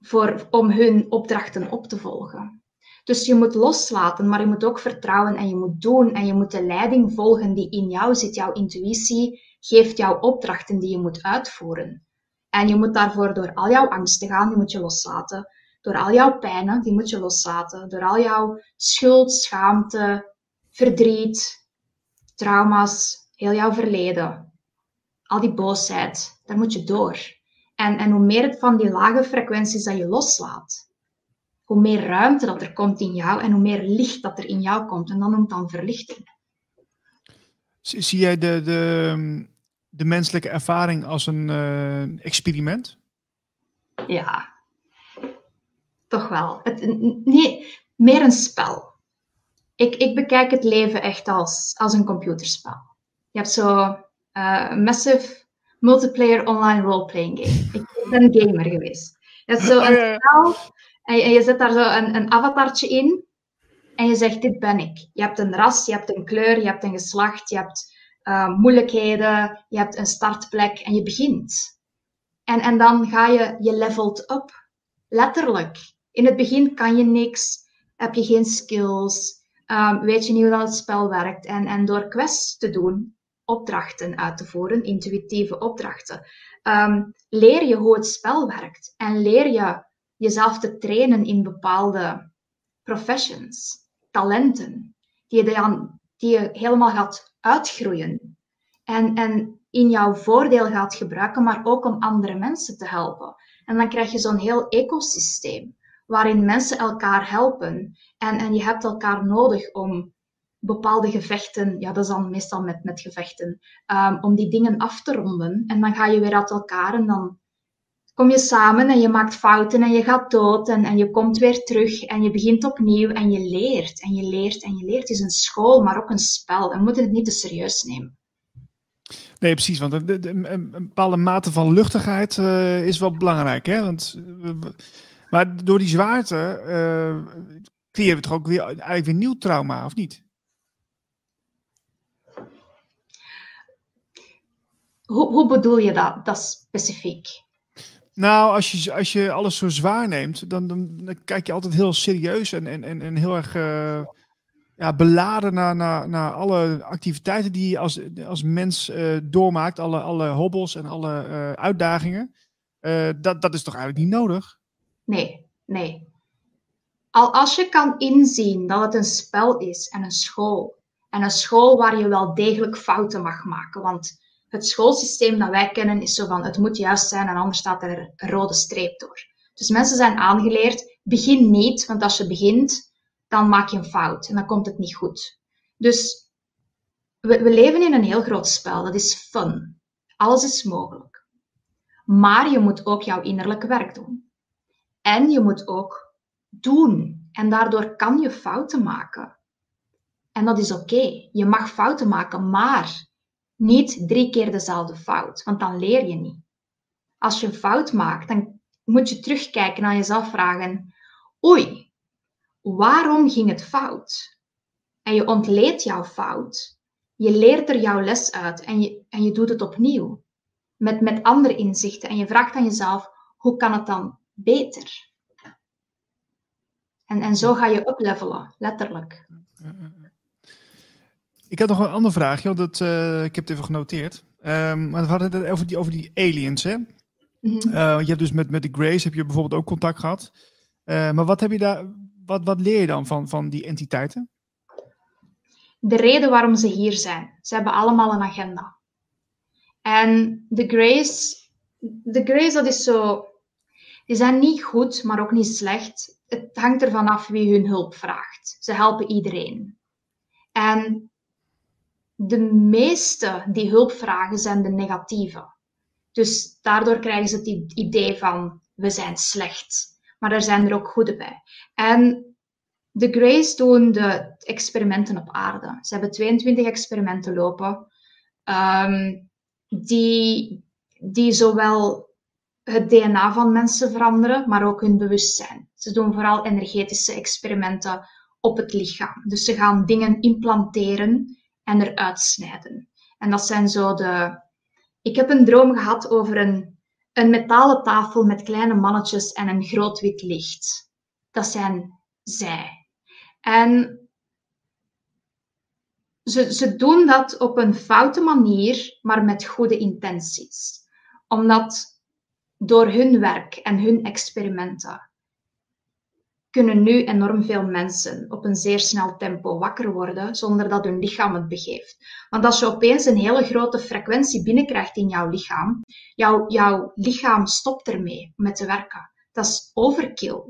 voor, om hun opdrachten op te volgen. Dus je moet loslaten, maar je moet ook vertrouwen en je moet doen en je moet de leiding volgen die in jou zit. Jouw intuïtie geeft jou opdrachten die je moet uitvoeren. En je moet daarvoor door al jouw angsten gaan, die moet je loslaten. Door al jouw pijnen, die moet je loslaten. Door al jouw schuld, schaamte, verdriet, trauma's, heel jouw verleden. Al die boosheid, daar moet je door. En, en hoe meer het van die lage frequenties dat je loslaat, hoe meer ruimte dat er komt in jou en hoe meer licht dat er in jou komt. En dan noemt dan verlichting. Zie jij de, de, de menselijke ervaring als een uh, experiment? Ja, toch wel. Het, nee, meer een spel. Ik, ik bekijk het leven echt als, als een computerspel. Je hebt zo uh, massive multiplayer online role-playing game. Ik ben gamer geweest. Je hebt zo een spel en je, je zet daar zo een, een avatartje in en je zegt, dit ben ik. Je hebt een ras, je hebt een kleur, je hebt een geslacht, je hebt uh, moeilijkheden, je hebt een startplek en je begint. En, en dan ga je, je levelt op. letterlijk. In het begin kan je niks, heb je geen skills, um, weet je niet hoe dat het spel werkt. En, en door quests te doen, opdrachten uit te voeren, intuïtieve opdrachten, um, leer je hoe het spel werkt. En leer je jezelf te trainen in bepaalde professions, talenten, die je, dan, die je helemaal gaat uitgroeien. En, en in jouw voordeel gaat gebruiken, maar ook om andere mensen te helpen. En dan krijg je zo'n heel ecosysteem waarin mensen elkaar helpen. En, en je hebt elkaar nodig om bepaalde gevechten, ja, dat is dan meestal met, met gevechten, um, om die dingen af te ronden. En dan ga je weer uit elkaar en dan kom je samen en je maakt fouten en je gaat dood en, en je komt weer terug en je begint opnieuw en je leert en je leert en je leert. Het is een school, maar ook een spel. En we moeten het niet te serieus nemen. Nee, precies. Want een, bepaalde mate van luchtigheid uh, is wel belangrijk. Hè? Want, maar door die zwaarte uh, creëren we toch ook weer, eigenlijk weer nieuw trauma, of niet? Hoe, hoe bedoel je dat, dat specifiek? Nou, als je, als je alles zo zwaar neemt, dan, dan, dan kijk je altijd heel serieus en, en, en, en heel erg uh, ja, beladen naar, naar, naar alle activiteiten die je als, als mens uh, doormaakt, alle, alle hobbels en alle uh, uitdagingen. dat, dat is toch eigenlijk niet nodig? Nee, nee. Al als je kan inzien dat het een spel is en een school, en een school waar je wel degelijk fouten mag maken, want het schoolsysteem dat wij kennen is zo van het moet juist zijn en anders staat er een rode streep door. Dus mensen zijn aangeleerd, begin niet, want als je begint, dan maak je een fout en dan komt het niet goed. Dus we, we leven in een heel groot spel, dat is fun. Alles is mogelijk. Maar je moet ook jouw innerlijke werk doen. En je moet ook doen. En daardoor kan je fouten maken. En dat is oké. Je mag fouten maken, maar niet drie keer dezelfde fout, want dan leer je niet. Als je een fout maakt, dan moet je terugkijken en jezelf vragen: Oei, waarom ging het fout? En je ontleedt jouw fout. Je leert er jouw les uit en je, en je doet het opnieuw. Met, met andere inzichten. En je vraagt aan jezelf: hoe kan het dan beter? En, en zo ga je uplevelen, letterlijk. Ik had nog een andere vraagje, want dat, uh, ik heb het even genoteerd. Um, maar we hadden het over die, over die aliens, hè? -hmm. uh, je hebt dus met, met de Grace heb je bijvoorbeeld ook contact gehad. Uh, maar wat, heb je daar, wat, wat leer je dan van, van die entiteiten? De reden waarom ze hier zijn. Ze hebben allemaal een agenda. En de Grace, de Grace dat is zo... Die zijn niet goed, maar ook niet slecht. Het hangt ervan af wie hun hulp vraagt. Ze helpen iedereen. En de meeste die hulp vragen zijn de negatieve. Dus daardoor krijgen ze het idee van we zijn slecht. Maar er zijn er ook goede bij. En de Greys doen de experimenten op aarde. Ze hebben 22 experimenten lopen. Um, die, die zowel het DNA van mensen veranderen, maar ook hun bewustzijn. Ze doen vooral energetische experimenten op het lichaam. Dus ze gaan dingen implanteren en eruit snijden. En dat zijn zo de. Ik heb een droom gehad over een, een metalen tafel met kleine mannetjes en een groot wit licht. Dat zijn zij. En ze, ze doen dat op een foute manier, maar met goede intenties. Omdat door hun werk en hun experimenten kunnen nu enorm veel mensen op een zeer snel tempo wakker worden zonder dat hun lichaam het begeeft. Want als je opeens een hele grote frequentie binnenkrijgt in jouw lichaam, jouw, jouw lichaam stopt ermee met te werken. Dat is overkill.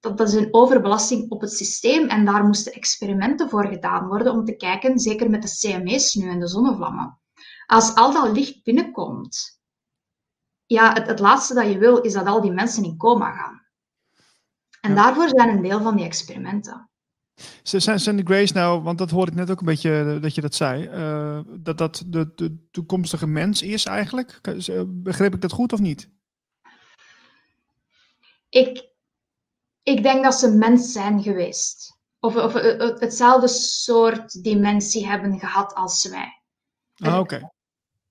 Dat, is een overbelasting op het systeem en daar moesten experimenten voor gedaan worden om te kijken, zeker met de CME's nu en de zonnevlammen. Als al dat licht binnenkomt, ja, het, het laatste dat je wil is dat al die mensen in coma gaan. En daarvoor zijn een deel van die experimenten. Zijn, zijn de Grace nou, want dat hoorde ik net ook een beetje eh, dat je dat zei, uh, dat dat de, de toekomstige mens is eigenlijk? Begreep ik dat goed of niet? Ik, ik denk dat ze mens zijn geweest. Of, of eh, hetzelfde soort dimensie hebben gehad als wij. Ah, oké.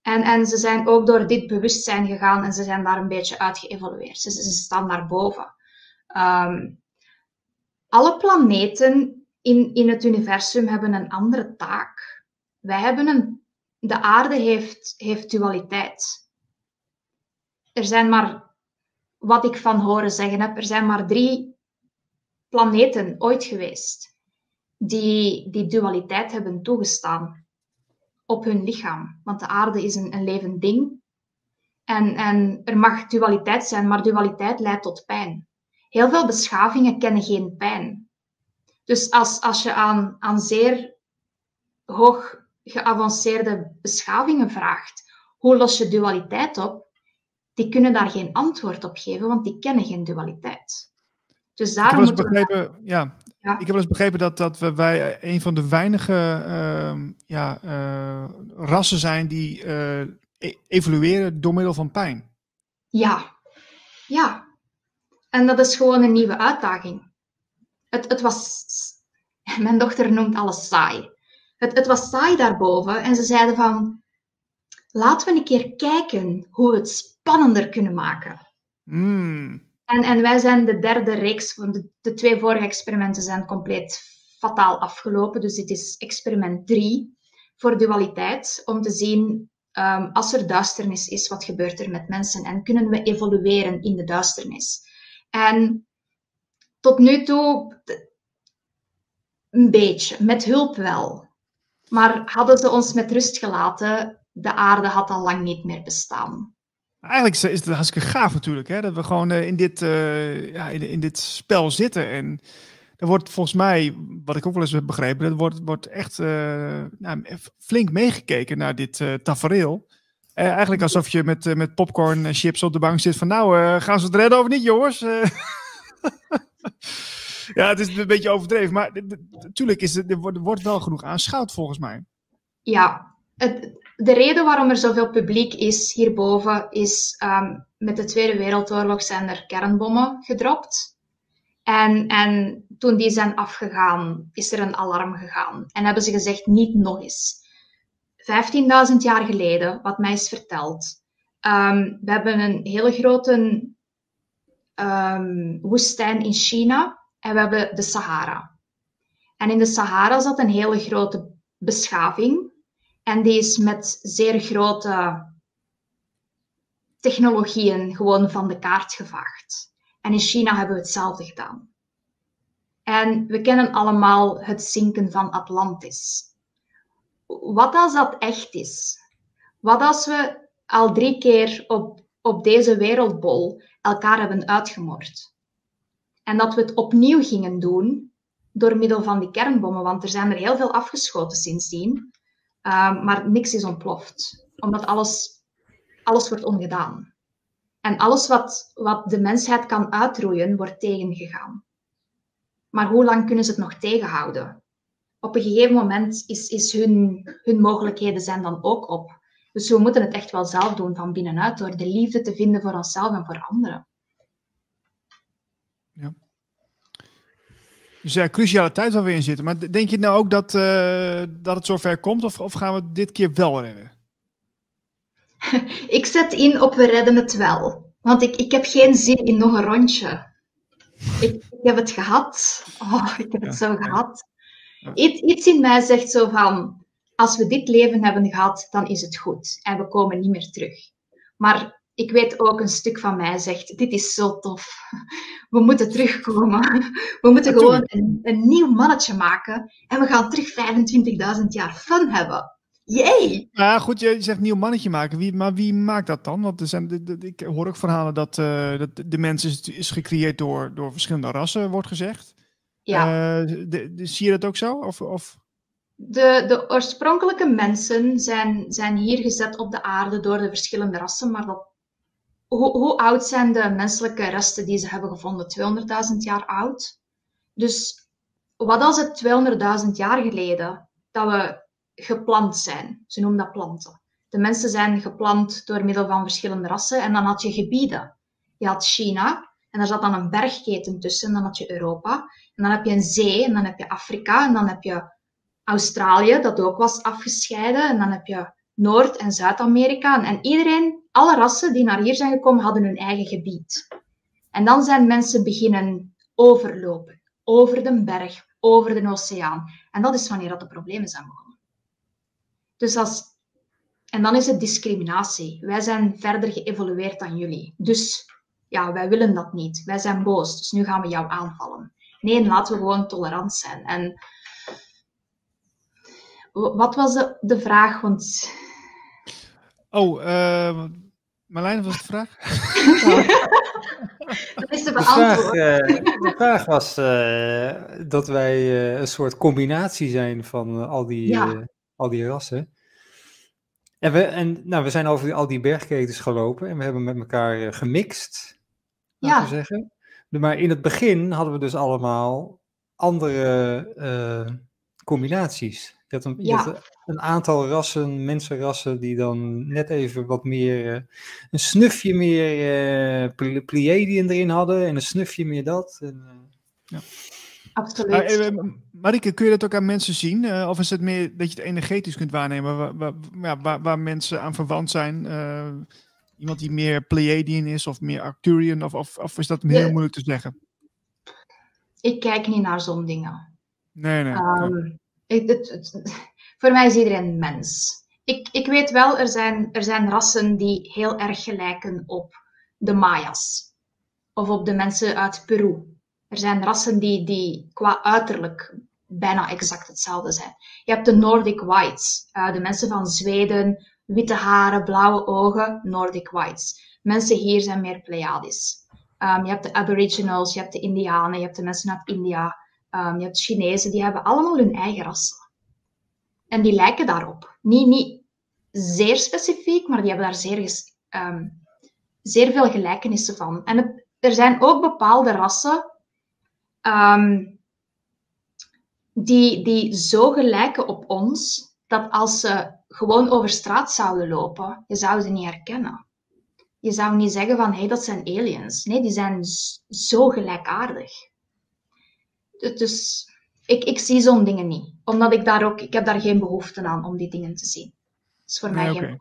En, en ze zijn ook door dit bewustzijn gegaan en ze zijn daar een beetje uit geëvolueerd. Ze, ze staan daarboven. Ehm, alle planeten in, in het universum hebben een andere taak. Wij hebben een, de aarde heeft, heeft dualiteit. Er zijn maar, wat ik van horen zeggen heb, er zijn maar drie planeten ooit geweest die die dualiteit hebben toegestaan op hun lichaam. Want de aarde is een, een levend ding. En, en er mag dualiteit zijn, maar dualiteit leidt tot pijn. Heel veel beschavingen kennen geen pijn. Dus als, als je aan, aan zeer hoog geavanceerde beschavingen vraagt, hoe los je dualiteit op? Die kunnen daar geen antwoord op geven, want die kennen geen dualiteit. Dus daarom ik heb moeten begrepen, ja, ja. Ik heb wel eens begrepen dat, dat we, wij een van de weinige uh, ja, uh, rassen zijn die uh, evolueren door middel van pijn. Ja, ja. En dat is gewoon een nieuwe uitdaging. Het, het was, mijn dochter noemt alles saai. Het, het was saai daarboven en ze zeiden van, laten we een keer kijken hoe we het spannender kunnen maken. Mm. En, en wij zijn de derde reeks, want de, de twee vorige experimenten zijn compleet fataal afgelopen. Dus dit is experiment drie voor dualiteit, om te zien um, als er duisternis is, wat gebeurt er met mensen en kunnen we evolueren in de duisternis. En tot nu toe een beetje, met hulp wel. Maar hadden ze ons met rust gelaten, de aarde had al lang niet meer bestaan. Eigenlijk is het hartstikke gaaf natuurlijk, hè? dat we gewoon uh, in, dit, uh, ja, in, in, dit spel zitten. En er wordt volgens mij, wat ik ook wel eens heb begrepen, er wordt, wordt echt uh, nou, flink meegekeken naar dit tafereel. Eigenlijk alsof je met, met popcorn chips op de bank zit van nou, gaan ze het redden of niet jongens? ja, het is een beetje overdreven, maar natuurlijk is het, er wordt wel genoeg aanschouwd volgens mij. Ja, het, de reden waarom er zoveel publiek is hierboven is um, met de Tweede Wereldoorlog zijn er kernbommen gedropt. En, en toen die zijn afgegaan, is er een alarm gegaan. En hebben ze gezegd, niet nog eens. 15.000 jaar geleden, wat mij is verteld, um, we hebben een hele grote um, woestijn in China en we hebben de Sahara. En in de Sahara zat een hele grote beschaving en die is met zeer grote technologieën gewoon van de kaart gevaagd. En in China hebben we hetzelfde gedaan. En we kennen allemaal het zinken van Atlantis. Wat als dat echt is? Wat als we al drie keer op, op deze wereldbol elkaar hebben uitgemoord? En dat we het opnieuw gingen doen door middel van die kernbommen, want er zijn er heel veel afgeschoten sindsdien. Ehm, maar niks is ontploft, omdat alles, alles wordt ongedaan. En alles wat, wat de mensheid kan uitroeien, wordt tegengegaan. Maar hoe lang kunnen ze het nog tegenhouden? Op een gegeven moment is, is hun, hun mogelijkheden zijn dan ook op. Dus we moeten het echt wel zelf doen van binnenuit, door de liefde te vinden voor onszelf en voor anderen. Ja. Dus ja, cruciale tijd waar we in zitten. Maar denk je nou ook dat, uh, dat het zover komt? Of, of gaan we dit keer wel redden? ik zet in op we redden het wel. Want ik, ik heb geen zin in nog een rondje. Ik, ik heb het gehad. Oh, ik heb het zo gehad. Iets, iets in mij zegt zo van, als we dit leven hebben gehad, dan is het goed. En we komen niet meer terug. Maar ik weet ook een stuk van mij zegt, dit is zo tof. We moeten terugkomen. We moeten gewoon een, een, nieuw mannetje maken. En we gaan terug 25.000 jaar fun hebben. Yay! Ja, goed, je zegt nieuw mannetje maken. Wie, maar wie maakt dat dan? Want er zijn, ik hoor ook verhalen dat, uh, dat de mens is, is gecreëerd door, door verschillende rassen, wordt gezegd. Ja. Uh, de, de, zie je dat ook zo? Of, of? De, de oorspronkelijke mensen zijn, zijn hier gezet op de aarde door de verschillende rassen, maar dat hoe, hoe, oud zijn de menselijke resten die ze hebben gevonden? 200.000 jaar oud. Dus wat als het 200.000 jaar geleden dat we geplant zijn? Ze noemen dat planten. De mensen zijn geplant door middel van verschillende rassen en dan had je gebieden. Je had China en daar zat dan een bergketen tussen en dan had je Europa. En dan heb je een zee en dan heb je Afrika en dan heb je Australië, dat ook was afgescheiden. En dan heb je Noord- en Zuid-Amerika. En iedereen alle rassen die naar hier zijn gekomen hadden hun eigen gebied. En dan zijn mensen beginnen overlopen, over de berg, over de oceaan. En dat is wanneer dat de problemen zijn begonnen. Dus als, en dan is het discriminatie. Wij zijn verder geëvolueerd dan jullie. Dus ja, wij willen dat niet. Wij zijn boos, dus nu gaan we jou aanvallen. Nee, laten we gewoon tolerant zijn. En wat was de, de vraag? Want... Oh, uh, Marlijn, was de vraag? dat is de beantwoord. De vraag, uh, de vraag was uh, dat wij uh, een soort combinatie zijn van al, die, ja. al die rassen. En, we, en nou, we zijn over al die bergketens gelopen en we hebben met elkaar gemixt, laten ja. we zeggen. Maar in het begin hadden we dus allemaal andere combinaties. Je had, een, ja. een, aantal rassen, mensenrassen, die dan net even wat meer, uh, een snufje meer uh, Pleiadiën erin hadden en een snufje meer dat. En, uh, ja. Absoluut. Uh, Marike, kun je dat ook aan mensen zien? of is het meer dat je het energetisch kunt waarnemen, waar, waar, waar, waar mensen aan verwant zijn? Iemand die meer Pleiadian is of meer Arcturian, of, of, of is dat heel moeilijk te zeggen? Ik kijk niet naar zo'n dingen. Nee, nee. Um, het, voor mij is iedereen mens. Ik, ik weet wel, er zijn, er zijn rassen die heel erg gelijken op de Mayas. Of op de mensen uit Peru. Er zijn rassen die, die qua uiterlijk bijna exact hetzelfde zijn. Je hebt de Nordic Whites. Uh, de mensen van Zweden, witte haren, blauwe ogen, Nordic Whites. Mensen hier zijn meer Pleiades. Um, je hebt de Aboriginals, je hebt de Indianen, je hebt de mensen uit India. Um, je hebt Chinezen, die hebben allemaal hun eigen rassen. En die lijken daarop. Niet, niet zeer specifiek, maar die hebben daar zeer, um, zeer veel gelijkenissen van. En er zijn ook bepaalde rassen die, die zo gelijken op ons, dat als ze gewoon over straat zouden lopen, je zou ze niet herkennen. Je zou niet zeggen van, hé, hey, dat zijn aliens. Nee, die zijn zo gelijkaardig. Dus ik, ik zie zo'n dingen niet. Omdat ik daar ook, ik heb daar geen behoefte aan om die dingen te zien. Dat is voor mij geen.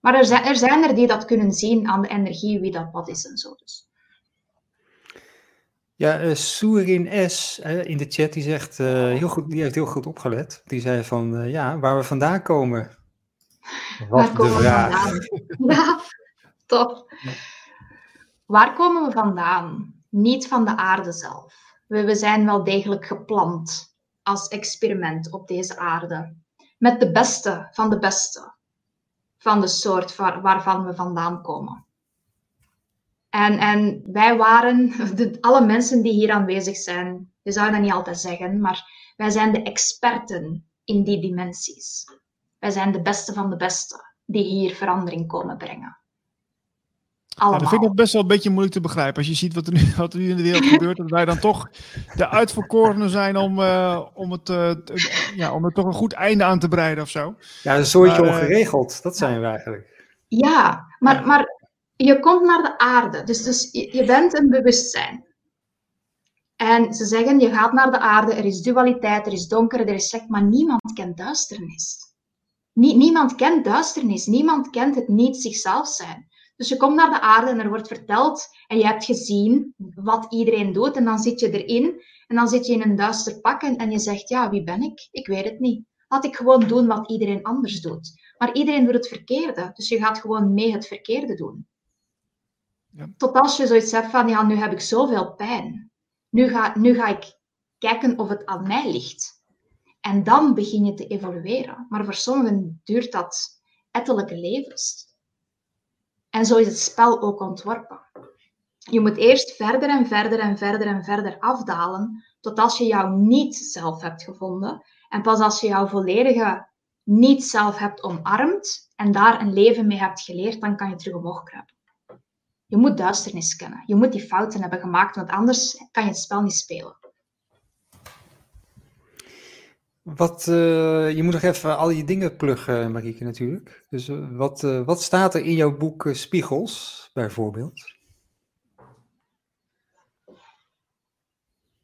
Maar er zijn, er zijn er die dat kunnen zien aan de energie, wie dat wat is en zo. Dus. Ja, uh, Soerin S uh, in de chat, die zegt, uh, heel goed, die heeft heel goed opgelet. Die zei van, ja, waar we vandaan komen. Wat de vraag. ja, top. Waar komen we vandaan? Niet van de aarde zelf. We, we zijn wel degelijk geplant als experiment op deze aarde. Met de beste van de beste van de soort waar, waarvan we vandaan komen. En, en wij waren, de, alle mensen die hier aanwezig zijn, je zou dat niet altijd zeggen, maar wij zijn de experten in die dimensies. Wij zijn de beste van de beste die hier verandering komen brengen. Ja, dat vind ik best wel een beetje moeilijk te begrijpen. Als je ziet wat er nu, wat er nu in de wereld gebeurt, dat wij dan toch de uitverkorenen zijn om, uh, om, het, uh, ja, om er toch een goed einde aan te breiden of zo. Ja, een soortje maar, ongeregeld, dat zijn we eigenlijk. Ja, maar, ja. maar je komt naar de aarde, dus, dus je, bent een bewustzijn. En ze zeggen, je gaat naar de aarde, er is dualiteit, er is donker, er is licht, maar niemand kent duisternis. Nie, niemand kent duisternis, niemand kent het niet zichzelf zijn. Dus je komt naar de aarde en er wordt verteld en je hebt gezien wat iedereen doet en dan zit je erin en dan zit je in een duister pak en, en je zegt, ja, wie ben ik? Ik weet het niet. Laat ik gewoon doen wat iedereen anders doet. Maar iedereen doet het verkeerde, dus je gaat gewoon mee het verkeerde doen. Tot als je zoiets hebt van, ja, nu heb ik zoveel pijn. Nu ga, nu ga ik kijken of het aan mij ligt. En dan begin je te evolueren. Maar voor sommigen duurt dat ettelijke levens. En zo is het spel ook ontworpen. Je moet eerst verder en verder en verder en verder afdalen, tot als je jouw niet-zelf hebt gevonden. En pas als je jouw volledige niet-zelf hebt omarmd en daar een leven mee hebt geleerd, dan kan je terug omhoog kruipen. Je moet duisternis kennen. Je moet die fouten hebben gemaakt, want anders kan je het spel niet spelen. Wat, uh, je moet nog even al je dingen pluggen, Marieke, natuurlijk. Dus uh, wat, uh, wat staat er in jouw boek Spiegels, bijvoorbeeld?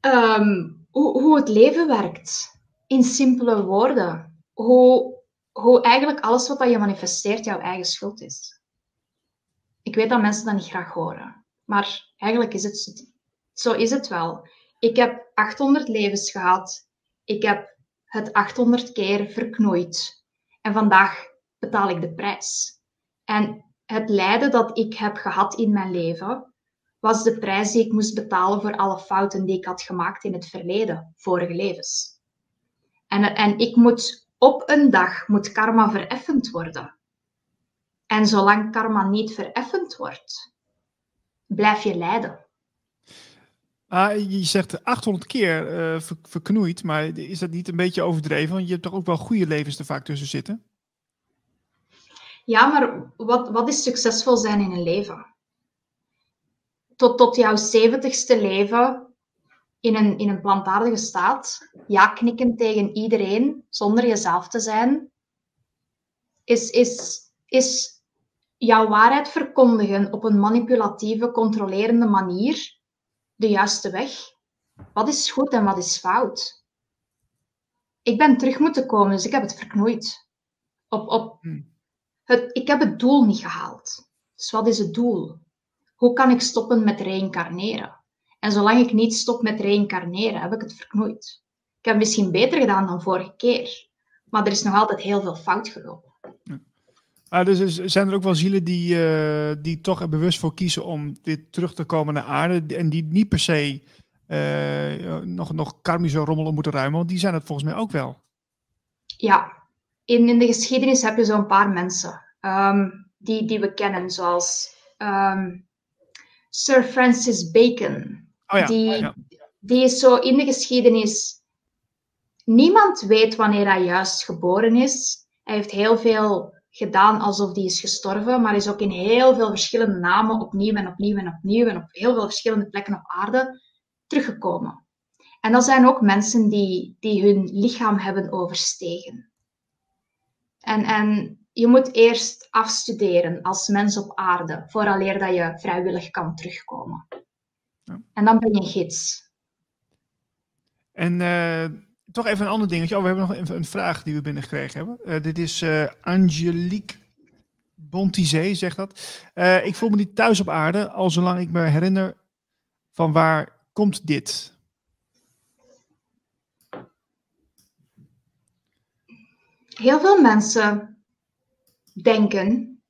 Um, hoe, hoe het leven werkt. In simpele woorden. Hoe, hoe eigenlijk alles wat je manifesteert jouw eigen schuld is. Ik weet dat mensen dat niet graag horen. Maar eigenlijk is het zo is het wel. Ik heb 800 levens gehad. Ik heb het 800 keer verknoeid. En vandaag betaal ik de prijs. En het lijden dat ik heb gehad in mijn leven, was de prijs die ik moest betalen voor alle fouten die ik had gemaakt in het verleden, vorige levens. En, en ik moet op een dag moet karma vereffend worden. En zolang karma niet vereffend wordt, blijf je lijden. Ah, je zegt 800 keer uh, verknoeid, maar is dat niet een beetje overdreven? Want je hebt toch ook wel goede levens er vaak tussen zitten? Ja, maar wat, wat is succesvol zijn in een leven? Tot, tot jouw zeventigste leven in een, in een plantaardige staat, ja knikken tegen iedereen zonder jezelf te zijn, is, is, is jouw waarheid verkondigen op een manipulatieve, controlerende manier de juiste weg? Wat is goed en wat is fout? Ik ben terug moeten komen, dus ik heb het verknoeid. Op, op hmm. het, ik heb het doel niet gehaald. Dus wat is het doel? Hoe kan ik stoppen met reïncarneren? En zolang ik niet stop met reïncarneren, heb ik het verknoeid. Ik heb misschien beter gedaan dan vorige keer, maar er is nog altijd heel veel fout gelopen. Ah, dus zijn er ook wel zielen die, uh, die toch er bewust voor kiezen om weer terug te komen naar aarde en die niet per se uh, nog, nog karmische rommelen moeten ruimen, want die zijn het volgens mij ook wel. Ja, in, in de geschiedenis heb je zo'n paar mensen um, die, die we kennen, zoals um, Sir Francis Bacon. Oh ja, die, oh ja. die is zo in de geschiedenis. Niemand weet wanneer hij juist geboren is. Hij heeft heel veel gedaan alsof die is gestorven, maar is ook in heel veel verschillende namen opnieuw en opnieuw en opnieuw en op heel veel verschillende plekken op aarde teruggekomen. En dat zijn ook mensen die, die hun lichaam hebben overstegen. En, en je moet eerst afstuderen als mens op aarde, vooraleer dat je vrijwillig kan terugkomen. Ja. En dan ben je een gids. En uh, toch even een ander dingetje. Oh, we hebben nog een vraag die we binnengekregen hebben. Uh, dit is uh, Angelique Bontizé, zegt dat. ik voel me niet thuis op aarde, al zolang ik me herinner van waar komt dit? Heel veel mensen denken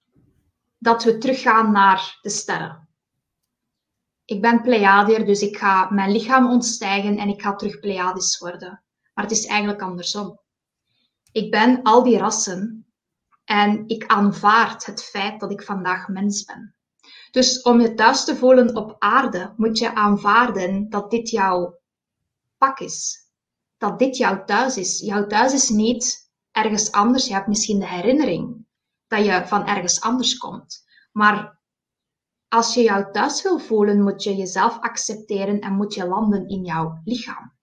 dat we teruggaan naar de sterren. Ik ben Pleiadier, dus ik ga mijn lichaam ontstijgen en ik ga terug Pleiadisch worden. Maar het is eigenlijk andersom. Ik ben al die rassen en ik aanvaard het feit dat ik vandaag mens ben. Dus om je thuis te voelen op aarde, moet je aanvaarden dat dit jouw pak is. Dat dit jouw thuis is. Jouw thuis is niet ergens anders. Je hebt misschien de herinnering dat je van ergens anders komt. Maar als je jou thuis wil voelen, moet je jezelf accepteren en moet je landen in jouw lichaam.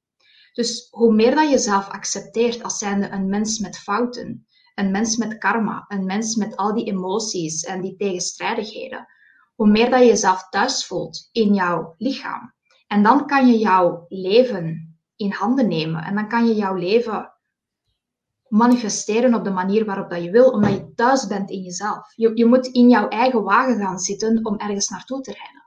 Dus hoe meer dat je jezelf accepteert als zijnde een mens met fouten, een mens met karma, een mens met al die emoties en die tegenstrijdigheden, hoe meer dat je jezelf thuis voelt in jouw lichaam. En dan kan je jouw leven in handen nemen en dan kan je jouw leven manifesteren op de manier waarop dat je wil, omdat je thuis bent in jezelf. Je, je moet in jouw eigen wagen gaan zitten om ergens naartoe te rijden.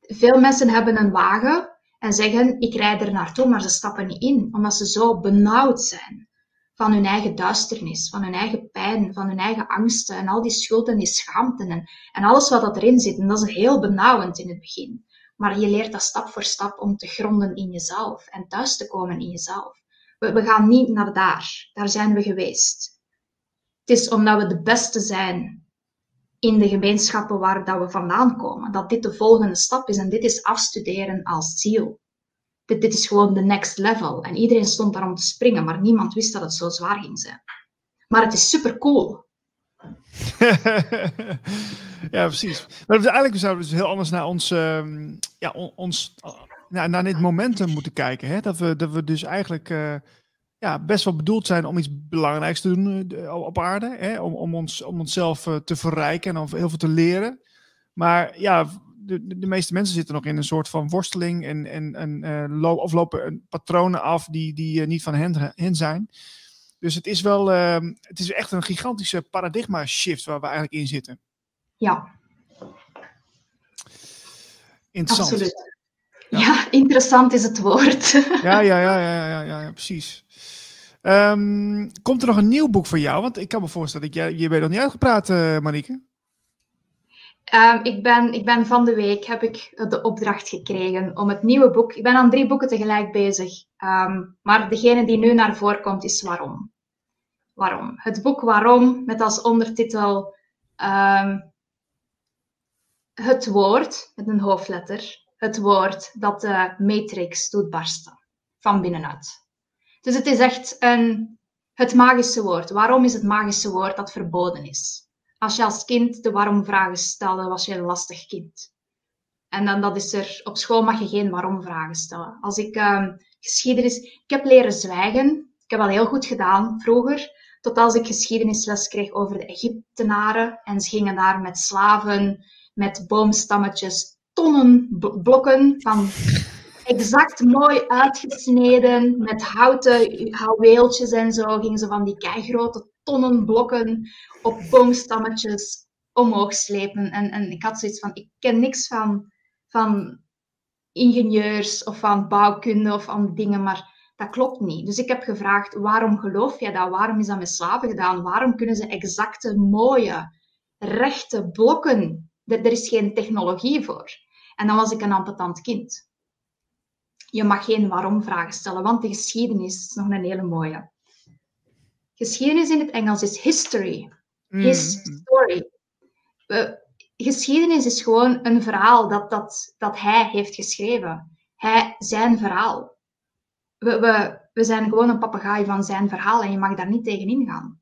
Veel mensen hebben een wagen en zeggen, ik rijd er naartoe, maar ze stappen niet in, omdat ze zo benauwd zijn van hun eigen duisternis, van hun eigen pijn, van hun eigen angsten en al die schuld en die schaamte en, alles wat dat erin zit. En dat is heel benauwend in het begin. Maar je leert dat stap voor stap om te gronden in jezelf en thuis te komen in jezelf. We gaan niet naar daar. Daar zijn we geweest. Het is omdat we de beste zijn in de gemeenschappen waar dat we vandaan komen, dat dit de volgende stap is. En dit is afstuderen als ziel. Dit, dit is gewoon de next level. En iedereen stond daar om te springen, maar niemand wist dat het zo zwaar ging zijn. Maar het is super cool. ja, precies. Maar eigenlijk zouden we dus heel anders naar ons, uh, ja, ons naar, naar dit momentum moeten kijken. Hè? Dat, we, dat we dus eigenlijk uh, ja, best wel bedoeld zijn om iets belangrijks te doen uh, op aarde. Hè? Om, om, ons, om onszelf uh, te verrijken en om heel veel te leren. Maar ja, de, de meeste mensen zitten nog in een soort van worsteling en, en, en lo of lopen patronen af die, die niet van hen, hen zijn. Dus het is wel, ehm, het is echt een gigantische paradigma shift waar we eigenlijk in zitten. Ja, Interessant. Absoluut. Ja. interessant is het woord. ja, ja, ja, ja, ja, ja, ja precies. Ehm, komt er nog een nieuw boek voor jou? Want ik kan me voorstellen dat jij, je bent nog niet uitgepraat, uh, Marieke. Um, ik, ben, ik ben van de week heb ik de opdracht gekregen om het nieuwe boek. Ik ben aan drie boeken tegelijk bezig. Um, maar degene die nu naar voren komt is Waarom. Waarom? Het boek Waarom, met als ondertitel Het woord, met een hoofdletter. Het woord dat de matrix doet barsten. Van binnenuit. Dus het is echt een, het magische woord. Waarom is het magische woord dat verboden is? Als je als kind de waarom-vragen stelde, was je een lastig kind. En dan dat is er, op school mag je geen waarom-vragen stellen. Als ik uh, geschiedenis, ik heb leren zwijgen. Ik heb dat heel goed gedaan vroeger. Tot als ik geschiedenisles kreeg over de Egyptenaren. En ze gingen daar met slaven, met boomstammetjes, tonnen blokken van exact mooi uitgesneden met houten houweeltjes en zo. Gingen ze van die keigrote tonnen blokken op boomstammetjes omhoog slepen. En, en ik had zoiets van, ik ken niks van, van ingenieurs of van bouwkunde of van dingen, maar dat klopt niet. Dus ik heb gevraagd, waarom geloof jij dat? Waarom is dat met slaven gedaan? Waarom kunnen ze exacte, mooie, rechte blokken? Er is geen technologie voor. En dan was ik een ampetant kind. Je mag geen waarom-vragen stellen, want de geschiedenis is nog een hele mooie. Geschiedenis in het Engels is history. Mm. His story. geschiedenis is gewoon een verhaal dat, dat, dat hij heeft geschreven. Hij, zijn verhaal. We, we, we zijn gewoon een papegaai van zijn verhaal en je mag daar niet tegen ingaan.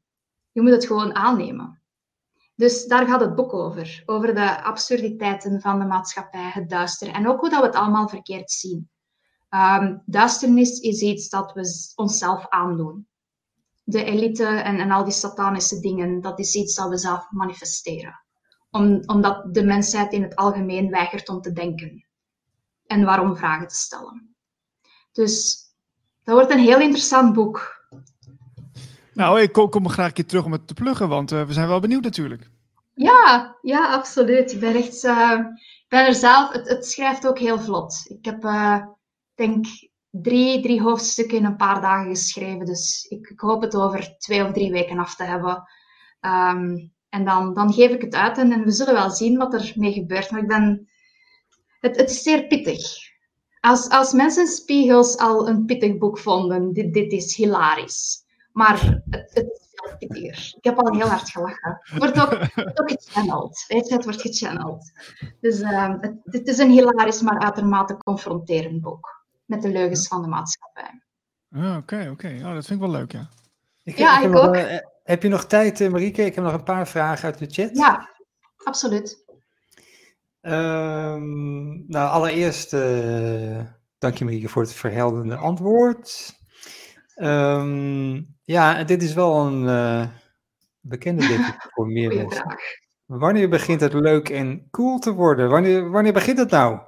Je moet het gewoon aannemen. Dus daar gaat het boek over. Over de absurditeiten van de maatschappij, het duister. En ook hoe dat we het allemaal verkeerd zien. Um, duisternis is iets dat we onszelf aandoen. De elite en, en al die satanische dingen, dat is iets dat we zelf manifesteren. Om, omdat de mensheid in het algemeen weigert om te denken. En waarom vragen te stellen. Dus dat wordt een heel interessant boek. Nou, ik kom, graag een keer terug om het te pluggen, want uh, we zijn wel benieuwd natuurlijk. Ja, ja, absoluut. Ik ben echt, uh, ben er zelf, het, het, schrijft ook heel vlot. Ik heb uh, denk drie, drie hoofdstukken in een paar dagen geschreven. Dus ik, ik hoop het over twee of drie weken af te hebben. Um, en dan, dan geef ik het uit en, we zullen wel zien wat er mee gebeurt. Maar ik ben... Het, het is zeer pittig. Als, als mensen Spiegels al een pittig boek vonden, dit, dit is hilarisch. Maar het, het is veel pittiger. Ik heb al heel hard gelachen. Het wordt ook, ook gechanneld. Weet je, het wordt gechanneld. Dus uh, het, het is een hilarisch, maar uitermate confronterend boek met de leugens van de maatschappij. Ah, oké, oké. Oh, dat vind ik wel leuk, ja. Ik, ja, ik, ook. Eh, heb je nog tijd, uh, Marieke? Ik heb nog een paar vragen uit de chat. Ja, absoluut. Um, nou, allereerst uh, dank je Marieke voor het verhelderende antwoord. Um, ja, dit is wel een bekende denk voor meer mensen. Wanneer begint het leuk en cool te worden? Wanneer, wanneer begint het nou?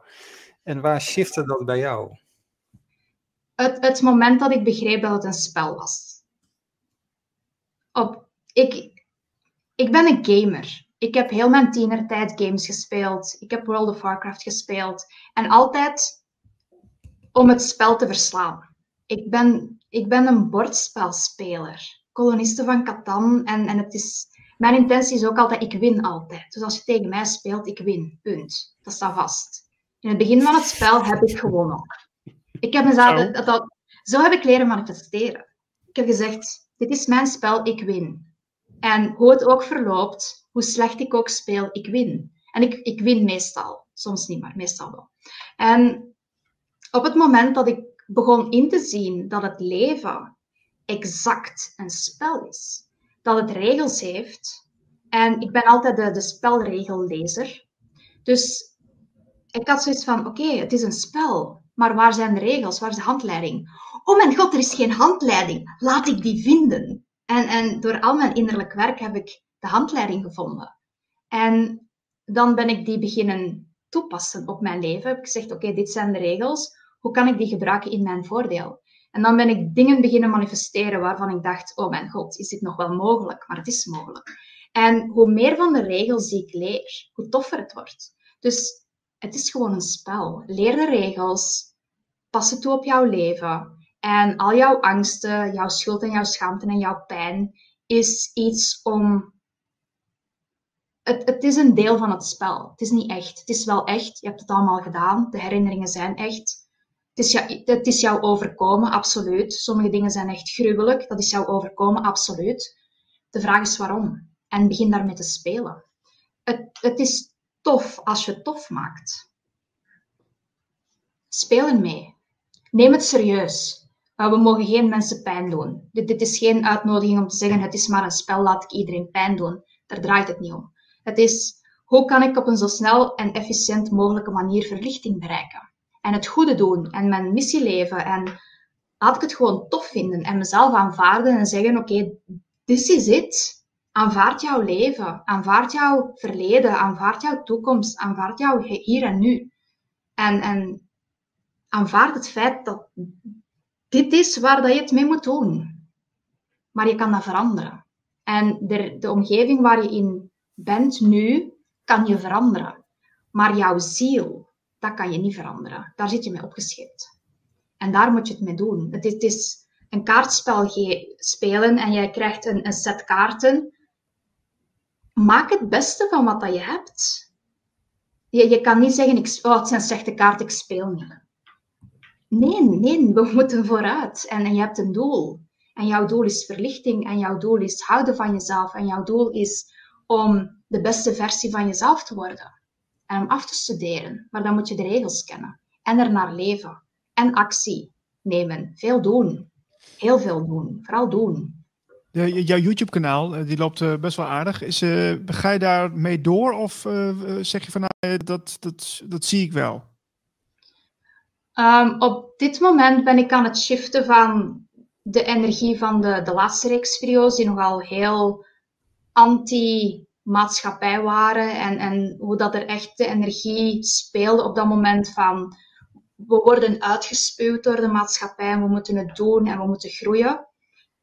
En waar shifte dat bij jou? Het, het moment dat ik begreep dat het een spel was. Op, ik, ik ben een gamer. Ik heb heel mijn tienertijd games gespeeld. Ik heb World of Warcraft gespeeld. En altijd om het spel te verslaan. Ik ben, ik ben een bordspelspeler. Kolonisten van Catan. En, en het is, mijn intentie is ook altijd, ik win altijd. Dus als je tegen mij speelt, ik win. Punt. Dat staat vast. In het begin van het spel heb ik gewonnen. Ik heb mezelf, zo. Dat, dat, zo heb ik leren manifesteren. Ik heb gezegd, dit is mijn spel, ik win. En hoe het ook verloopt, hoe slecht ik ook speel, ik win. En ik, ik win meestal. Soms niet, maar meestal wel. En op het moment dat ik begon in te zien dat het leven exact een spel is, dat het regels heeft, en ik ben altijd de, de spelregellezer, dus ik had zoiets van, oké, het is een spel. Maar waar zijn de regels? Waar is de handleiding? Oh mijn god, er is geen handleiding. Laat ik die vinden. En, en door al mijn innerlijk werk heb ik de handleiding gevonden. En dan ben ik die beginnen toepassen op mijn leven. Ik gezegd, oké, dit zijn de regels. Hoe kan ik die gebruiken in mijn voordeel? En dan ben ik dingen beginnen manifesteren waarvan ik dacht, oh mijn god, is dit nog wel mogelijk? Maar het is mogelijk. En hoe meer van de regels die ik leer, hoe toffer het wordt. Dus Het is gewoon een spel. Leer de regels, pas toe op jouw leven. En al jouw angsten, jouw schuld en jouw schaamte en jouw pijn is iets om. Het, het is een deel van het spel. Het is niet echt. Het is wel echt. Je hebt het allemaal gedaan. De herinneringen zijn echt. Het is, jou, het is overkomen, absoluut. Sommige dingen zijn echt gruwelijk. Dat is jou overkomen, absoluut. De vraag is waarom. En begin daarmee te spelen. Het, het is tof als je het tof maakt. Speel ermee. Neem het serieus. We mogen geen mensen pijn doen. Dit, dit is geen uitnodiging om te zeggen: het is maar een spel, laat ik iedereen pijn doen. Daar draait het niet om. Het is hoe kan ik op een zo snel en efficiënt mogelijke manier verlichting bereiken? En het goede doen en mijn missie leven. En laat ik het gewoon tof vinden en mezelf aanvaarden en zeggen: oké, okay, this is it. Aanvaard jouw leven, aanvaard jouw verleden, aanvaard jouw toekomst, aanvaard jouw hier en nu. En, en aanvaard het feit dat dit is waar dat je het mee moet doen. Maar je kan dat veranderen. En de, de omgeving waar je in bent nu, kan je veranderen. Maar jouw ziel, dat kan je niet veranderen. Daar zit je mee opgescheept. En daar moet je het mee doen. Het is, het is een kaartspel spelen en jij krijgt een, een set kaarten. Maak het beste van wat dat je hebt. Je, je kan niet zeggen, ik, oh, het zijn slechte kaarten, ik speel niet. Nee, nee, we moeten vooruit. En, je hebt een doel. En jouw doel is verlichting. En jouw doel is houden van jezelf. En jouw doel is om de beste versie van jezelf te worden. En om af te studeren. Maar dan moet je de regels kennen. En er naar leven. En actie nemen. Veel doen. Heel veel doen. Vooral doen. De, jouw YouTube-kanaal, eh, die loopt eh, best wel aardig. Is, uh, ga je daar mee door of zeg je van nou, dat, dat, dat zie ik wel? Um, op dit moment ben ik aan het shiften van de energie van de, de laatste reeks video's, die nogal heel anti-maatschappij waren. En, en hoe dat er echt de energie speelde op dat moment van we worden uitgespuwd door de maatschappij en we moeten het doen en we moeten groeien.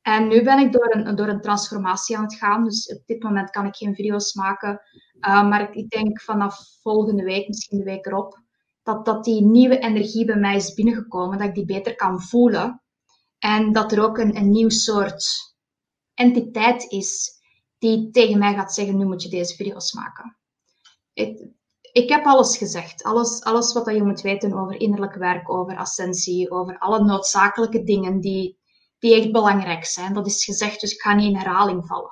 En nu ben ik door een, door een transformatie aan het gaan. Dus op dit moment kan ik geen video's maken. Uh, maar ik denk vanaf volgende week, misschien de week erop, dat, dat die nieuwe energie bij mij is binnengekomen, dat ik die beter kan voelen. En dat er ook een, een nieuw soort entiteit is die tegen mij gaat zeggen, nu moet je deze video's maken. Ik, ik heb alles gezegd. Alles, alles wat je moet weten over innerlijk werk, over ascensie, over alle noodzakelijke dingen die, die echt belangrijk zijn. Dat is gezegd, dus ik ga niet in herhaling vallen.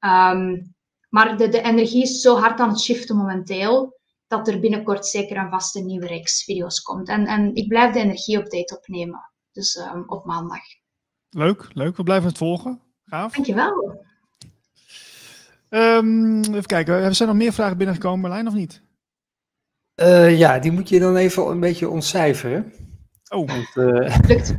Um, maar de, de energie is zo hard aan het shiften momenteel, dat er binnenkort zeker een vaste nieuwe reeks video's komt. En, en ik blijf de energie-update opnemen. Dus um, op maandag. Leuk, leuk. We blijven het volgen. Gaaf. Dankjewel. Um, even kijken, er zijn nog meer vragen binnengekomen, Marlijn, of niet? Uh, ja, die moet je dan even een beetje ontcijferen. Oh. Want, uh... Lukt.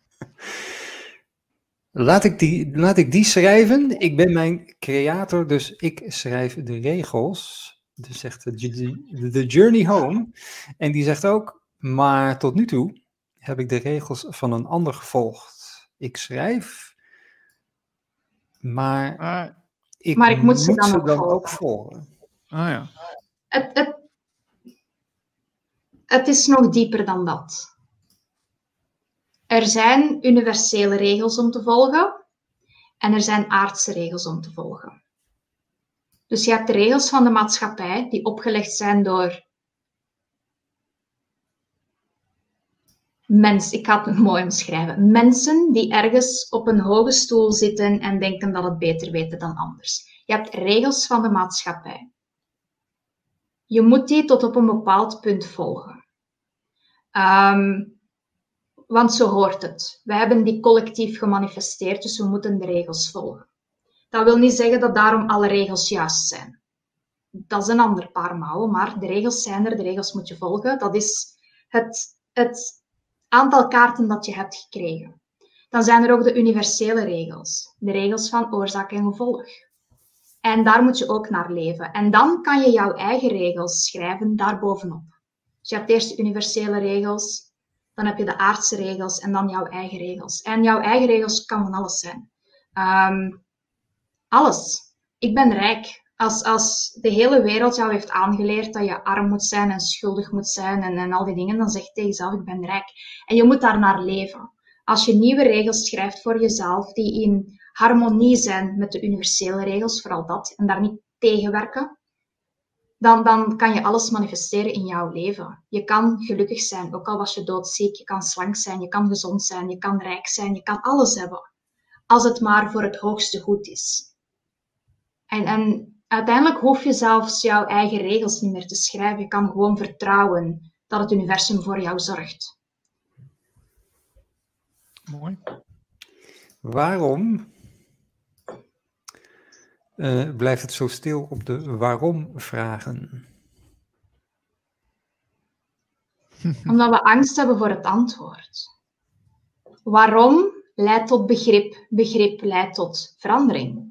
laat, ik die, laat ik die schrijven. Ik ben mijn creator, dus ik schrijf de regels. Dus zegt de, de Journey Home. En die zegt ook, maar tot nu toe heb ik de regels van een ander gevolgd. Ik schrijf, maar, ik, maar ik moet, ze dan, ze ook, dan volgen. ook volgen. Ah ja. Het, het, het is nog dieper dan dat. Er zijn universele regels om te volgen en er zijn aardse regels om te volgen. Dus je hebt de regels van de maatschappij die opgelegd zijn door mensen, ik ga het mooi omschrijven, mensen die ergens op een hoge stoel zitten en denken dat het beter weten dan anders. Je hebt regels van de maatschappij. Je moet die tot op een bepaald punt volgen. Um, want zo hoort het. We hebben die collectief gemanifesteerd, dus we moeten de regels volgen. Dat wil niet zeggen dat daarom alle regels juist zijn. Dat is een ander paar mouwen, maar de regels zijn er, de regels moet je volgen. Dat is het, het aantal kaarten dat je hebt gekregen. Dan zijn er ook de universele regels, de regels van oorzaak en gevolg. En daar moet je ook naar leven. En dan kan je jouw eigen regels schrijven daarbovenop. Dus je hebt eerst de universele regels, dan heb je de aardse regels en dan jouw eigen regels. En jouw eigen regels kan van alles zijn. Um, alles. Ik ben rijk. Als, als de hele wereld jou heeft aangeleerd dat je arm moet zijn en schuldig moet zijn en, en al die dingen, dan zeg je tegen jezelf, ik ben rijk. En je moet daar naar leven. Als je nieuwe regels schrijft voor jezelf die in harmonie zijn met de universele regels, vooral dat, en daar niet tegenwerken, dan, dan kan je alles manifesteren in jouw leven. Je kan gelukkig zijn, ook al was je doodziek. Je kan slank zijn, je kan gezond zijn, je kan rijk zijn, je kan alles hebben. Als het maar voor het hoogste goed is. En, en uiteindelijk hoef je zelfs jouw eigen regels niet meer te schrijven. Je kan gewoon vertrouwen dat het universum voor jou zorgt. Mooi. Waarom uh, blijft het zo stil op de waarom-vragen? Omdat we angst hebben voor het antwoord. Waarom leidt tot begrip, begrip leidt tot verandering.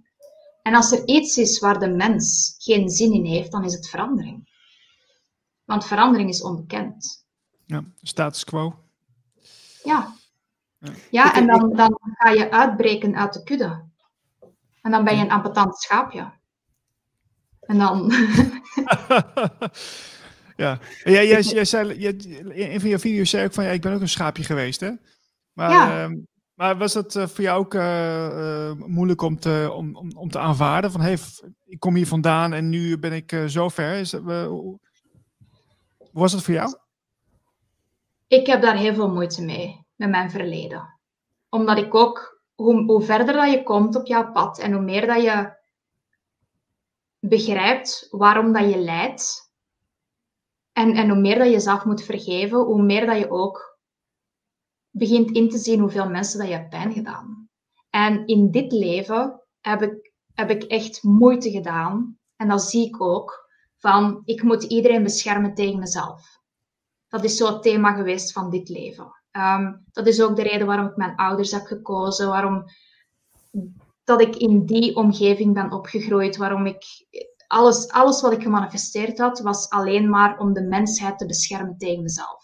En als er iets is waar de mens geen zin in heeft, dan is het verandering. Want verandering is onbekend. Ja, status quo. Ja. Ja, en dan, dan ga je uitbreken uit de kudde. En dan ben je een ampetant schaapje. En dan. ja, jij, jij, jij zei, jij, in van je video's zei ook van ja, ik ben ook een schaapje geweest, hè? Maar, ja. uh, was dat uh, voor jou ook uh, moeilijk om te, om, om, te aanvaarden? Van hey, ik kom hier vandaan en nu ben ik zo ver. Was dat voor jou? Ik heb daar heel veel moeite mee, met mijn verleden. Omdat ik ook hoe, hoe verder dat je komt op jouw pad en hoe meer dat je begrijpt waarom dat je lijdt, en, en hoe meer dat je jezelf moet vergeven, hoe meer dat je ook begint in te zien hoeveel mensen dat je hebt pijn gedaan. En in dit leven heb ik, heb ik echt moeite gedaan, en dat zie ik ook, van ik moet iedereen beschermen tegen mezelf. Dat is zo het thema geweest van dit leven. Um, dat is ook de reden waarom ik mijn ouders heb gekozen, waarom dat ik in die omgeving ben opgegroeid, waarom ik alles, alles wat ik gemanifesteerd had, was alleen maar om de mensheid te beschermen tegen mezelf.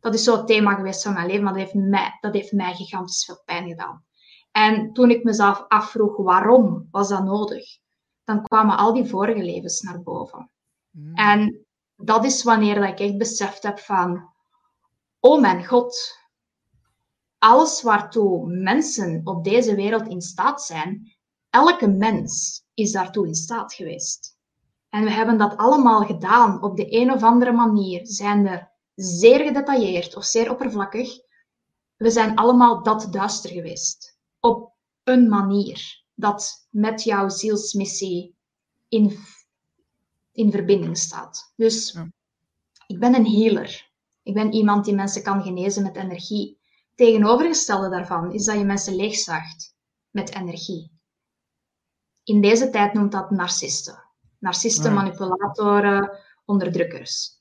Dat is zo het thema geweest van mijn leven, maar dat heeft mij, dat heeft mij gigantisch veel pijn gedaan. En toen ik mezelf afvroeg waarom was dat nodig, dan kwamen al die vorige levens naar boven. Mm. En dat is wanneer dat ik echt beseft heb van, oh mijn God, alles waartoe mensen op deze wereld in staat zijn, elke mens is daartoe in staat geweest. En we hebben dat allemaal gedaan op de een of andere manier, zijnde zeer gedetailleerd of zeer oppervlakkig. We zijn allemaal dat duister geweest. Op een manier dat met jouw zielsmissie in, in verbinding staat. Dus ik ben een healer. Ik ben iemand die mensen kan genezen met energie. Tegenovergestelde daarvan is dat je mensen leegzaagt met energie. In deze tijd noemt dat narcisten. Narcisten, manipulatoren, onderdrukkers.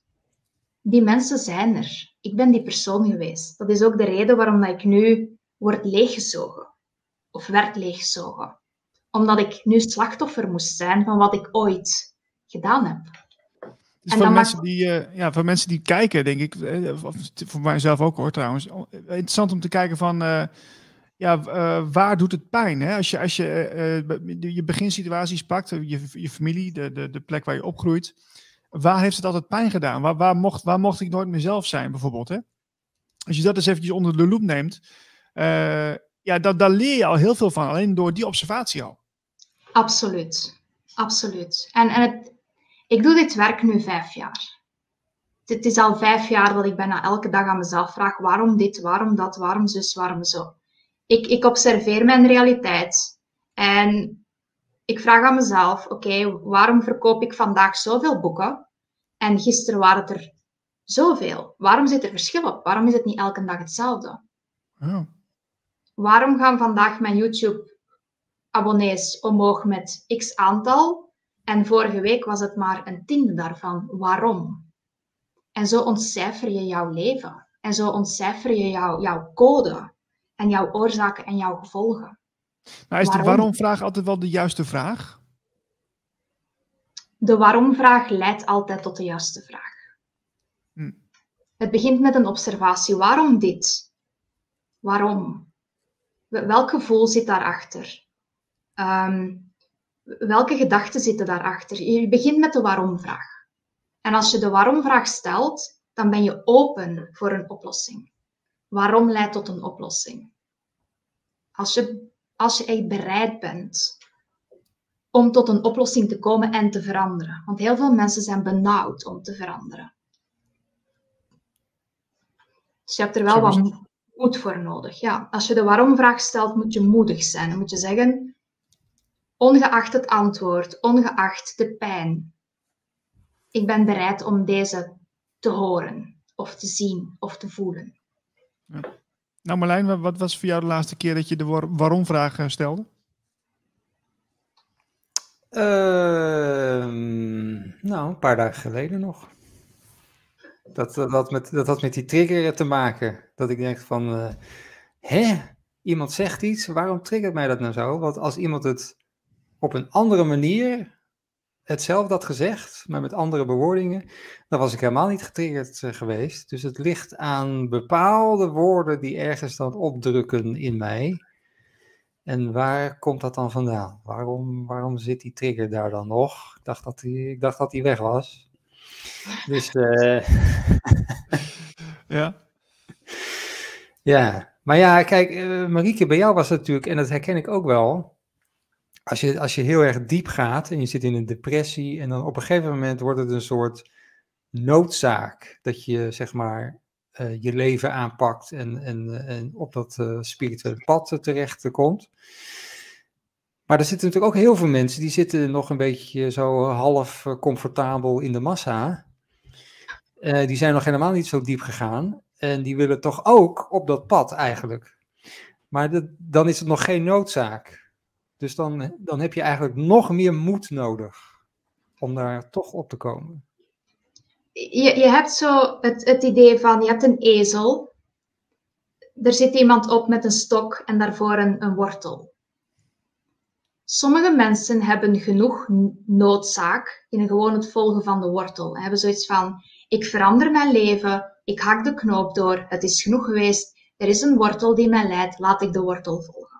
Die mensen zijn er. Ik ben die persoon geweest. Dat is ook de reden waarom dat ik nu word leeggezogen. Of werd leeggezogen. Omdat ik nu slachtoffer moest zijn van wat ik ooit gedaan heb. Dus voor, mensen die, uh, ja, voor mensen die kijken, denk ik, uh, voor mijzelf ook hoor trouwens, interessant om te kijken van, uh, ja, waar doet het pijn? Hè? Als je, als je je beginsituaties pakt, je, je familie, de, de, de plek waar je opgroeit, waar heeft het altijd pijn gedaan? Waar, waar, mocht, waar mocht ik nooit mezelf zijn bijvoorbeeld? Hè? Als je dat eens eventjes onder de loep neemt, ja, dat, daar leer je al heel veel van, alleen door die observatie al. Absoluut, absoluut. En, en het, ik doe dit werk nu vijf jaar. Het is al vijf jaar dat ik bijna elke dag aan mezelf vraag: waarom dit, waarom dat, waarom zus, waarom zo. Ik, ik observeer mijn realiteit en ik vraag aan mezelf: oké, waarom verkoop ik vandaag zoveel boeken en gisteren waren het er zoveel? Waarom zit er verschil op? Waarom is het niet elke dag hetzelfde? Oh. Waarom gaan vandaag mijn YouTube-abonnees omhoog met x aantal en vorige week was het maar een tiende daarvan. Waarom? En zo ontcijfer je jouw leven. En zo ontcijfer je jouw, jouw code. En jouw oorzaken en jouw gevolgen. Maar is de waarom-vraag altijd wel de juiste vraag? De waarom-vraag leidt altijd tot de juiste vraag. Hm. Het begint met een observatie. Waarom dit? Waarom? Welk gevoel zit daarachter? Um, welke gedachten zitten daarachter? Je begint met de waarom-vraag. En als je de waarom-vraag stelt, dan ben je open voor een oplossing. Waarom leidt tot een oplossing? Als je, als je echt bereid bent om tot een oplossing te komen en te veranderen. Want heel veel mensen zijn benauwd om te veranderen. Dus je hebt er wel wat moed voor nodig. Ja, als je de waarom-vraag stelt, moet je moedig zijn. Dan moet je zeggen, ongeacht het antwoord, ongeacht de pijn, ik ben bereid om deze te horen, of te zien, of te voelen. Ja. Nou Marlijn, wat was voor jou de laatste keer dat je de waarom-vraag stelde? Ehm, nou, een paar dagen geleden nog. Dat, dat, met, dat had met die trigger te maken. Dat ik denk van, uh, hè, iemand zegt iets, waarom triggert mij dat nou zo? Want als iemand het op een andere manier hetzelfde had gezegd, maar met andere bewoordingen, dan was ik helemaal niet getriggerd uh, geweest. Dus het ligt aan bepaalde woorden die ergens dan opdrukken in mij. En waar komt dat dan vandaan? Waarom, waarom zit die trigger daar dan nog? Ik dacht dat die, ik dacht dat die weg was. Dus. Uh... ja. Ja, maar ja, kijk, uh, Marieke, bij jou was het natuurlijk, en dat herken ik ook wel. Als je, als je heel erg diep gaat en je zit in een depressie, en dan op een gegeven moment wordt het een soort noodzaak dat je, zeg maar, uh, je leven aanpakt en, en, en op dat uh, spirituele pad terecht komt. Maar er zitten natuurlijk ook heel veel mensen die zitten nog een beetje zo half comfortabel in de massa. Uh, die zijn nog helemaal niet zo diep gegaan. En die willen toch ook op dat pad eigenlijk. Maar dan is het nog geen noodzaak. Dus dan, dan heb je eigenlijk nog meer moed nodig om daar toch op te komen je, je hebt zo het, het idee van, je hebt een ezel, er zit iemand op met een stok en daarvoor een, een wortel. Sommige mensen hebben genoeg noodzaak in gewoon het volgen van de wortel. Ze hebben zoiets van, ik verander mijn leven, ik hak de knoop door, het is genoeg geweest, er is een wortel die mij leidt, laat ik de wortel volgen.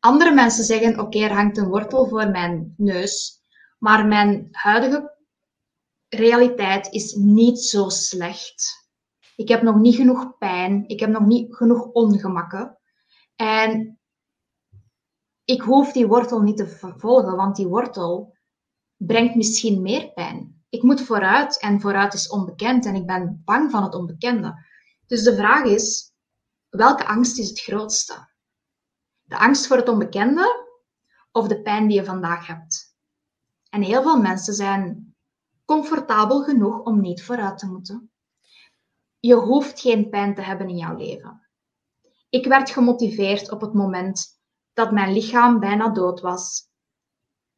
Andere mensen zeggen, oké, er hangt een wortel voor mijn neus, maar mijn huidige realiteit is niet zo slecht. Ik heb nog niet genoeg pijn, ik heb nog niet genoeg ongemakken. En ik hoef die wortel niet te vervolgen, want die wortel brengt misschien meer pijn. Ik moet vooruit en vooruit is onbekend en ik ben bang van het onbekende. Dus de vraag is, welke angst is het grootste? De angst voor het onbekende of de pijn die je vandaag hebt? En heel veel mensen zijn comfortabel genoeg om niet vooruit te moeten. Je hoeft geen pijn te hebben in jouw leven. Ik werd gemotiveerd op het moment dat mijn lichaam bijna dood was.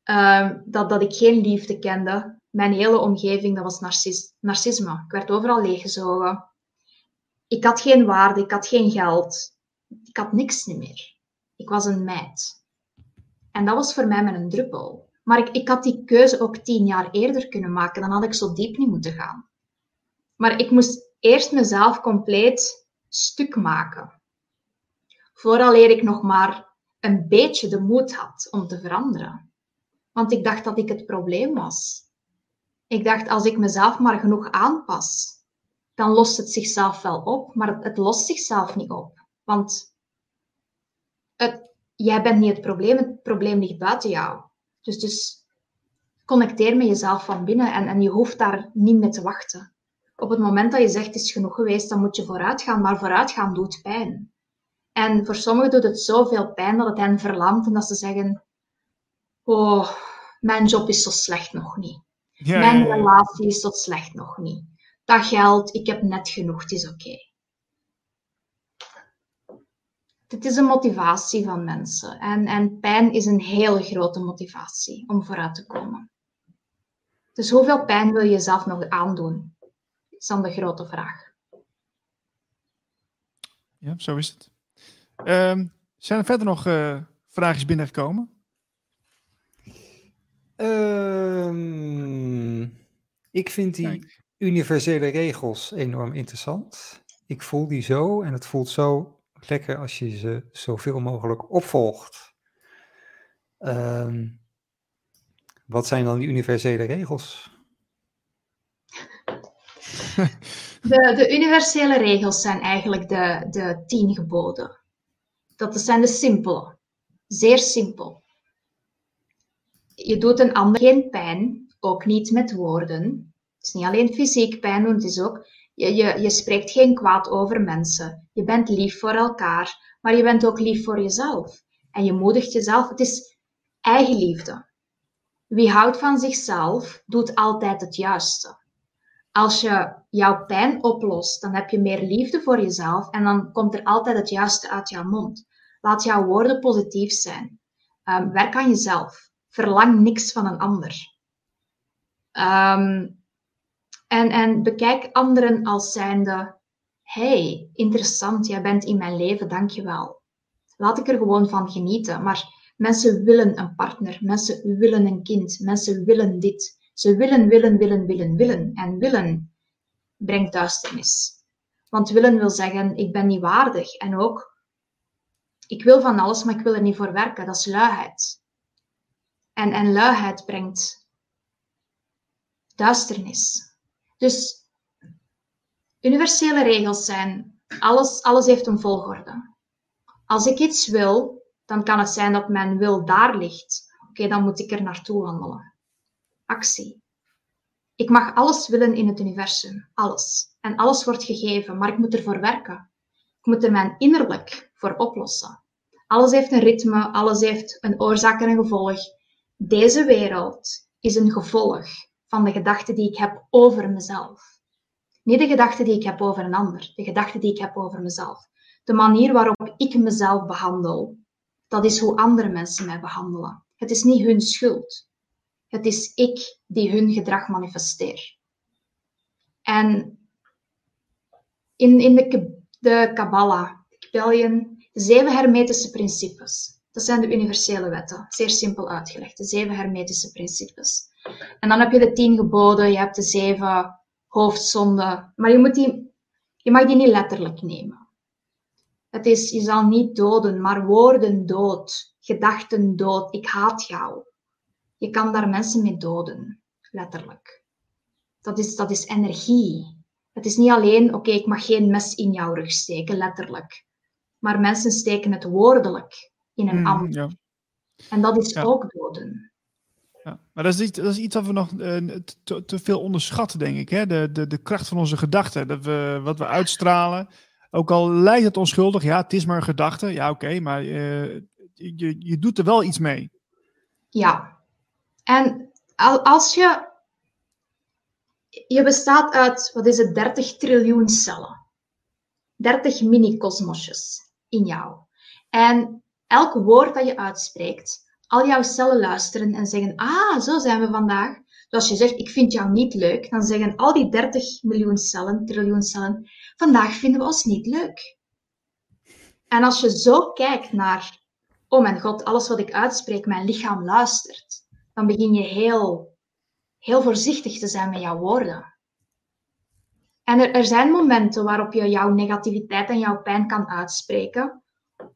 Uh, dat, dat ik geen liefde kende. Mijn hele omgeving, dat was narcis narcisme. Ik werd overal leeggezogen. Ik had geen waarde, ik had geen geld. Ik had niks meer. Ik was een meid. En dat was voor mij een druppel. Maar ik, ik had die keuze ook tien jaar eerder kunnen maken. Dan had ik zo diep niet moeten gaan. Maar ik moest eerst mezelf compleet stuk maken. Vooraleer ik nog maar een beetje de moed had om te veranderen. Want ik dacht dat ik het probleem was. Ik dacht, als ik mezelf maar genoeg aanpas, dan lost het zichzelf wel op, maar het lost zichzelf niet op. Want het, jij bent niet het probleem, het probleem ligt buiten jou. Dus, dus connecteer met jezelf van binnen en, en je hoeft daar niet mee te wachten. Op het moment dat je zegt het is genoeg geweest, dan moet je vooruit gaan, maar vooruitgaan doet pijn. En voor sommigen doet het zoveel pijn dat het hen verlamt en dat ze zeggen, oh, mijn job is zo slecht nog niet. mijn relatie is zo slecht nog niet. Dat geld, ik heb net genoeg, het is oké. Het is een motivatie van mensen. En, en pijn is een hele grote motivatie om vooruit te komen. Dus hoeveel pijn wil je zelf nog aandoen? Is dan de grote vraag. Ja, zo is het. Um, zijn er verder nog uh, vraagjes binnengekomen? Um, ik vind die universele regels enorm interessant. Ik voel die zo en het voelt zo lekker als je ze zoveel mogelijk opvolgt. Um, Wat zijn dan die universele regels? De, de universele regels zijn eigenlijk de, de tien geboden. Dat zijn de simpele. Zeer simpel. Je doet een ander geen pijn, ook niet met woorden. Het is niet alleen fysiek pijn het is ook, je, je, spreekt geen kwaad over mensen. Je bent lief voor elkaar, maar je bent ook lief voor jezelf. En je moedigt jezelf. Het is eigenliefde. Wie houdt van zichzelf, doet altijd het juiste. Als je jouw pijn oplost, dan heb je meer liefde voor jezelf en dan komt er altijd het juiste uit jouw mond. Laat jouw woorden positief zijn. Um, werk aan jezelf. Verlang niks van een ander. Um, en, en bekijk anderen als zijnde, hey, interessant, jij bent in mijn leven, dankjewel. Laat ik er gewoon van genieten. Maar mensen willen een partner, mensen willen een kind, mensen willen dit. Ze willen, willen, willen, willen, willen. En willen brengt duisternis. Want willen wil zeggen, ik ben niet waardig. En ook, ik wil van alles, maar ik wil er niet voor werken. Dat is luiheid. En, en luiheid brengt duisternis. Dus universele regels zijn, alles, alles heeft een volgorde. Als ik iets wil, dan kan het zijn dat mijn wil daar ligt. Oké, dan moet ik er naartoe wandelen. Actie. Ik mag alles willen in het universum, alles. En alles wordt gegeven, maar ik moet ervoor werken. Ik moet er mijn innerlijk voor oplossen. Alles heeft een ritme, alles heeft een oorzaak en een gevolg. Deze wereld is een gevolg van de gedachten die ik heb over mezelf. Niet de gedachten die ik heb over een ander, de gedachten die ik heb over mezelf. De manier waarop ik mezelf behandel, dat is hoe andere mensen mij behandelen. Het is niet hun schuld. Het is ik die hun gedrag manifesteer. En in, in de, de Kabbalah, de zeven hermetische principes. Dat zijn de universele wetten, zeer simpel uitgelegd, de zeven hermetische principes. En dan heb je de tien geboden, je hebt de zeven hoofdzonden, maar je, moet die, je mag die niet letterlijk nemen. Het is, je zal niet doden, maar woorden dood, gedachten dood, ik haat jou. Je kan daar mensen mee doden, letterlijk. Dat is, dat is energie. Het is niet alleen, oké, ik mag geen mes in jouw rug steken, letterlijk. Maar mensen steken het woordelijk in een mm, ander. Ja. En dat is ook doden. Ja, maar dat is, iets, dat is iets wat we nog uh, te, te, veel onderschatten, denk ik. Hè? De, de, de kracht van onze gedachten. Dat we, wat we uitstralen. Ook al lijkt het onschuldig, ja, het is maar een gedachte. Ja, oké, maar uh, je, je doet er wel iets mee. Ja. En als je... Je bestaat uit, wat is het, 30 triljoen cellen. 30 mini-kosmosjes in jou. En elk woord dat je uitspreekt, al jouw cellen luisteren en zeggen, ah, zo zijn we vandaag. Dus als je zegt, ik vind jou niet leuk, dan zeggen al die 30 miljoen cellen, triljoen cellen, vandaag vinden we ons niet leuk. En als je zo kijkt naar, oh mijn god, alles wat ik uitspreek, mijn lichaam luistert, dan begin je heel, heel voorzichtig te zijn met jouw woorden. En er, er zijn momenten waarop je jouw negativiteit en jouw pijn kan uitspreken,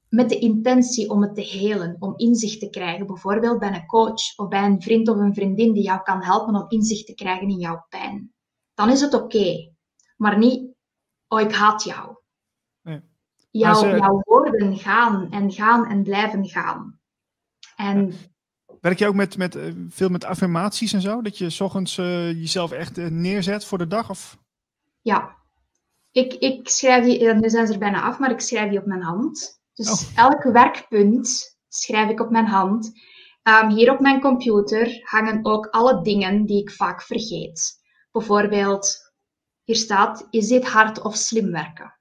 met de intentie om het te helen, om inzicht te krijgen, bijvoorbeeld bij een coach of bij een vriend of een vriendin die jou kan helpen om inzicht te krijgen in jouw pijn, dan is het oké. Maar niet, oh, ik haat jou. Nee. Jouw, jouw woorden gaan en gaan en blijven gaan. En... Werk je ook met, met, eh, veel met affirmaties en zo? Dat je s ochtends uh, jezelf echt uh, neerzet voor de dag? Of? Ja. Ik, ik schrijf die, nu zijn ze er bijna af, maar ik schrijf die op mijn hand. Dus oh. elk werkpunt schrijf ik op mijn hand. Um, hier op mijn computer hangen ook alle dingen die ik vaak vergeet. Bijvoorbeeld, hier staat, is dit hard of slim werken?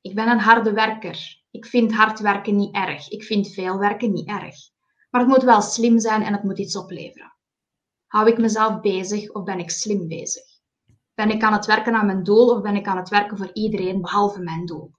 Ik ben een harde werker. Ik vind hard werken niet erg. Ik vind veel werken niet erg. Maar het moet wel slim zijn en het moet iets opleveren. Hou ik mezelf bezig of ben ik slim bezig? Ben ik aan het werken aan mijn doel of ben ik aan het werken voor iedereen behalve mijn doel?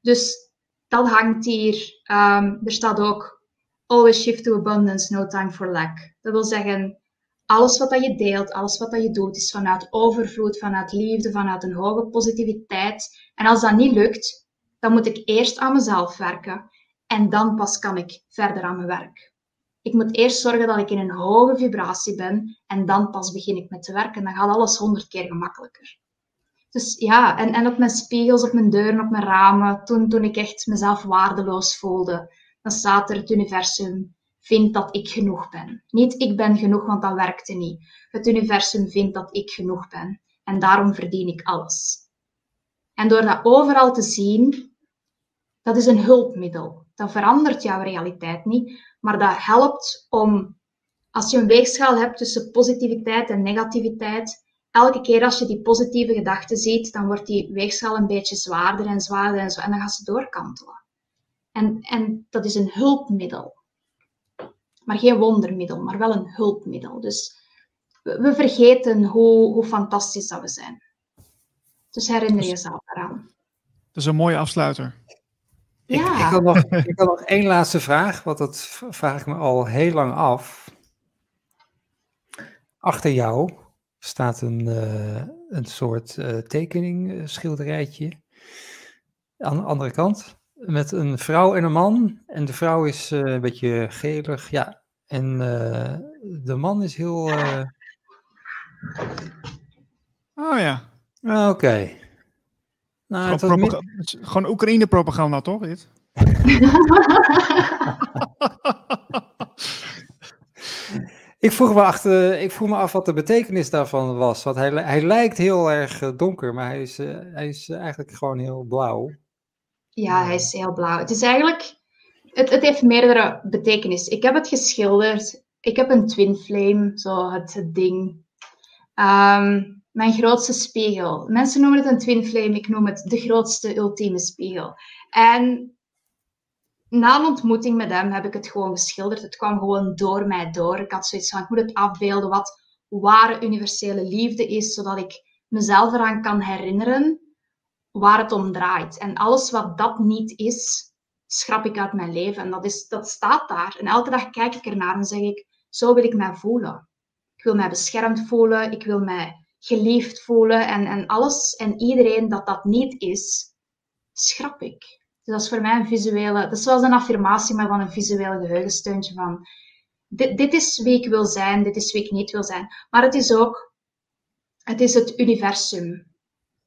Dus dat hangt hier. Um, er staat ook always shift to abundance, no time for lack. Dat wil zeggen, alles wat dat je deelt, alles wat dat je doet, is vanuit overvloed, vanuit liefde, vanuit een hoge positiviteit. En als dat niet lukt, dan moet ik eerst aan mezelf werken en dan pas kan ik verder aan mijn werk. Ik moet eerst zorgen dat ik in een hoge vibratie ben en dan pas begin ik met te werken. Dan gaat alles honderd keer gemakkelijker. Dus ja, en, en op mijn spiegels, op mijn deuren, op mijn ramen, toen, toen ik echt mezelf waardeloos voelde, dan staat er het universum vindt dat ik genoeg ben. Niet ik ben genoeg, want dat werkte niet. Het universum vindt dat ik genoeg ben. En daarom verdien ik alles. En door dat overal te zien, dat is een hulpmiddel. Dat verandert jouw realiteit niet, maar dat helpt om, als je een weegschaal hebt tussen positiviteit en negativiteit, elke keer als je die positieve gedachten ziet, dan wordt die weegschaal een beetje zwaarder en zwaarder en zo, en dan gaat ze doorkantelen. En, en dat is een hulpmiddel. Maar geen wondermiddel, maar wel een hulpmiddel. Dus we, vergeten hoe, hoe fantastisch dat we zijn. Dus herinner jezelf eraan. Dat is een mooie afsluiter. Ja. Ik, ik, had nog, ik had nog één laatste vraag, want dat vraag ik me al heel lang af. Achter jou staat een, uh, een soort uh, tekening, uh, schilderijtje. Aan de andere kant, met een vrouw en een man. En de vrouw is een beetje gelig, ja. En de man is heel... Oh ja. Ah, oké. Nou, gewoon, gewoon Oekraïne-propaganda, toch? Dit? ik, vroeg me achter, ik vroeg me af wat de betekenis daarvan was. Want hij, hij lijkt heel erg eh, donker, maar hij is, uh, hij is eigenlijk gewoon heel blauw. Ja, hij is heel blauw. Het is eigenlijk... Het, het heeft meerdere betekenissen. Ik heb het geschilderd. Ik heb een twin flame, zo het, ding. Um, mijn grootste spiegel. Mensen noemen het een twin flame, ik noem het de grootste ultieme spiegel. En na een ontmoeting met hem heb ik het gewoon geschilderd. Het kwam gewoon door mij door. Ik had zoiets van, ik moet het afbeelden wat ware universele liefde is, zodat ik mezelf eraan kan herinneren waar het om draait. En alles wat dat niet is, schrap ik uit mijn leven. En dat, is, dat staat daar. En elke dag kijk ik ernaar en zeg ik, zo wil ik mij voelen. Ik wil mij beschermd voelen. Ik wil mij geliefd voelen en, en alles en iedereen dat dat niet is, schrap ik. Dus dat is voor mij een visuele, dat is zoals een affirmatie, maar van een visueel geheugensteuntje van dit, dit is wie ik wil zijn, dit is wie ik niet wil zijn. Maar het is ook, het is het universum.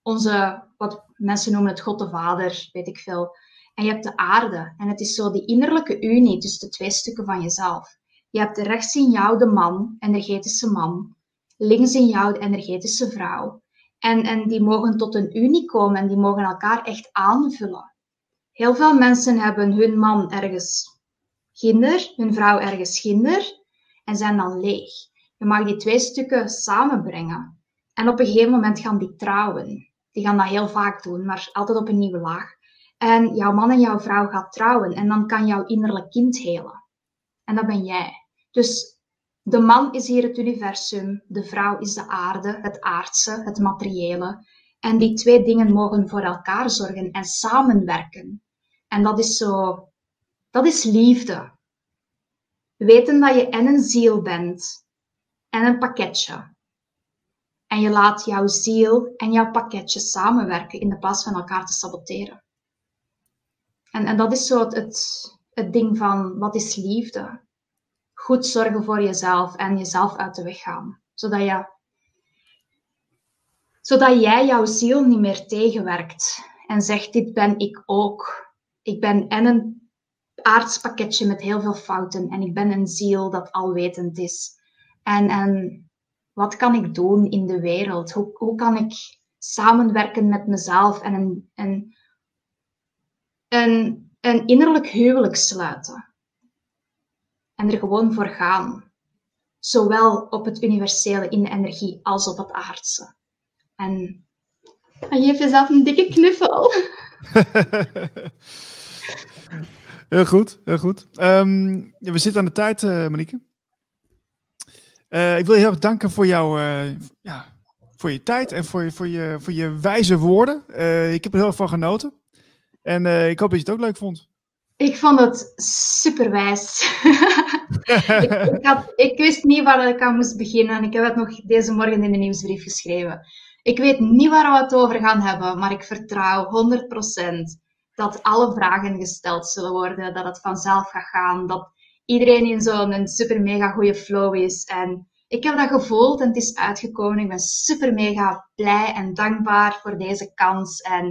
Onze, wat mensen noemen het God de Vader, weet ik veel. En je hebt de aarde. En het is zo die innerlijke unie tussen de twee stukken van jezelf. Je hebt rechts in jou de man, energetische man links in jou de energetische vrouw. En, en die mogen tot een unie komen en die mogen elkaar echt aanvullen. Heel veel mensen hebben hun man ergens ginder, hun vrouw ergens ginder en zijn dan leeg. Je mag die twee stukken samenbrengen. En op een gegeven moment gaan die trouwen. Die gaan dat heel vaak doen, maar altijd op een nieuwe laag. En jouw man en jouw vrouw gaan trouwen en dan kan jouw innerlijk kind helen. En dat ben jij. Dus de man is hier het universum, de vrouw is de aarde, het aardse, het materiële. En die twee dingen mogen voor elkaar zorgen en samenwerken. En dat is zo, dat is liefde. Weten dat je en een ziel bent en een pakketje. En je laat jouw ziel en jouw pakketje samenwerken in de plaats van elkaar te saboteren. En, en dat is zo het, het, ding van wat is liefde? goed zorgen voor jezelf en jezelf uit de weg gaan. Zodat, je, zodat jij jouw ziel niet meer tegenwerkt en zegt, dit ben ik ook. Ik ben en een aardspakketje met heel veel fouten en ik ben een ziel dat alwetend is. En, en wat kan ik doen in de wereld? Hoe, hoe kan ik samenwerken met mezelf en een, een, een, een innerlijk huwelijk sluiten? en er gewoon voor gaan. Zowel op het universele in de energie als op het aardse. En, en geef jezelf een dikke knuffel. heel goed, heel goed. Um, we zitten aan de tijd, uh, Monique. Uh, ik wil je heel erg danken voor, jouw, uh, ja, voor je tijd en voor je, voor je, voor je wijze woorden. ik heb er heel erg van genoten. En ik hoop dat je het ook leuk vond. Ik vond het superwijs. ik, ik, had, ik wist niet waar ik aan moest beginnen en ik heb het nog deze morgen in de nieuwsbrief geschreven. Ik weet niet waar we het over gaan hebben, maar ik vertrouw 100% dat alle vragen gesteld zullen worden, dat het vanzelf gaat gaan, dat iedereen in zo'n super mega goede flow is. En ik heb dat gevoeld en het is uitgekomen. Ik ben super mega blij en dankbaar voor deze kans. En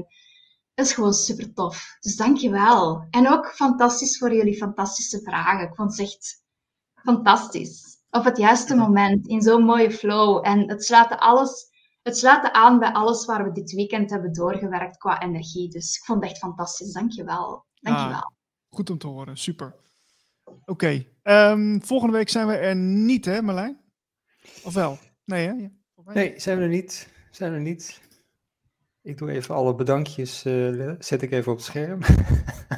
het is gewoon super tof. Dus dankjewel. En ook fantastisch voor jullie fantastische vragen. Ik vond het echt fantastisch. Op het juiste moment, in zo'n mooie flow. En het sluit alles het sluit aan bij alles waar we dit weekend hebben doorgewerkt qua energie. Dus ik vond het echt fantastisch. Dankjewel. Dankjewel. Ah, goed om te horen. Super. Oké. Ehm, volgende week zijn we er niet, hè Marlijn? Of wel? Nee, hè? Ja. Nee, zijn we er niet. Zijn we er niet. Ik doe even alle bedankjes, uh, zet ik even op het scherm.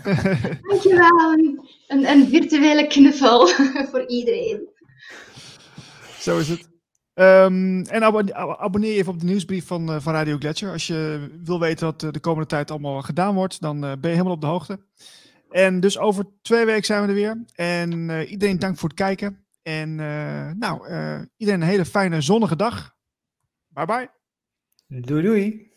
Dankjewel. Een, een virtuele knuffel voor iedereen. Zo is het. Um, en abonneer je even op de nieuwsbrief van, uh, van Radio Gletscher. Als je wil weten wat uh, de komende tijd allemaal gedaan wordt, dan uh, ben je helemaal op de hoogte. En dus over twee weken zijn we er weer. En iedereen dank voor het kijken. En nou, iedereen een hele fijne zonnige dag. Bye bye. Doei doei.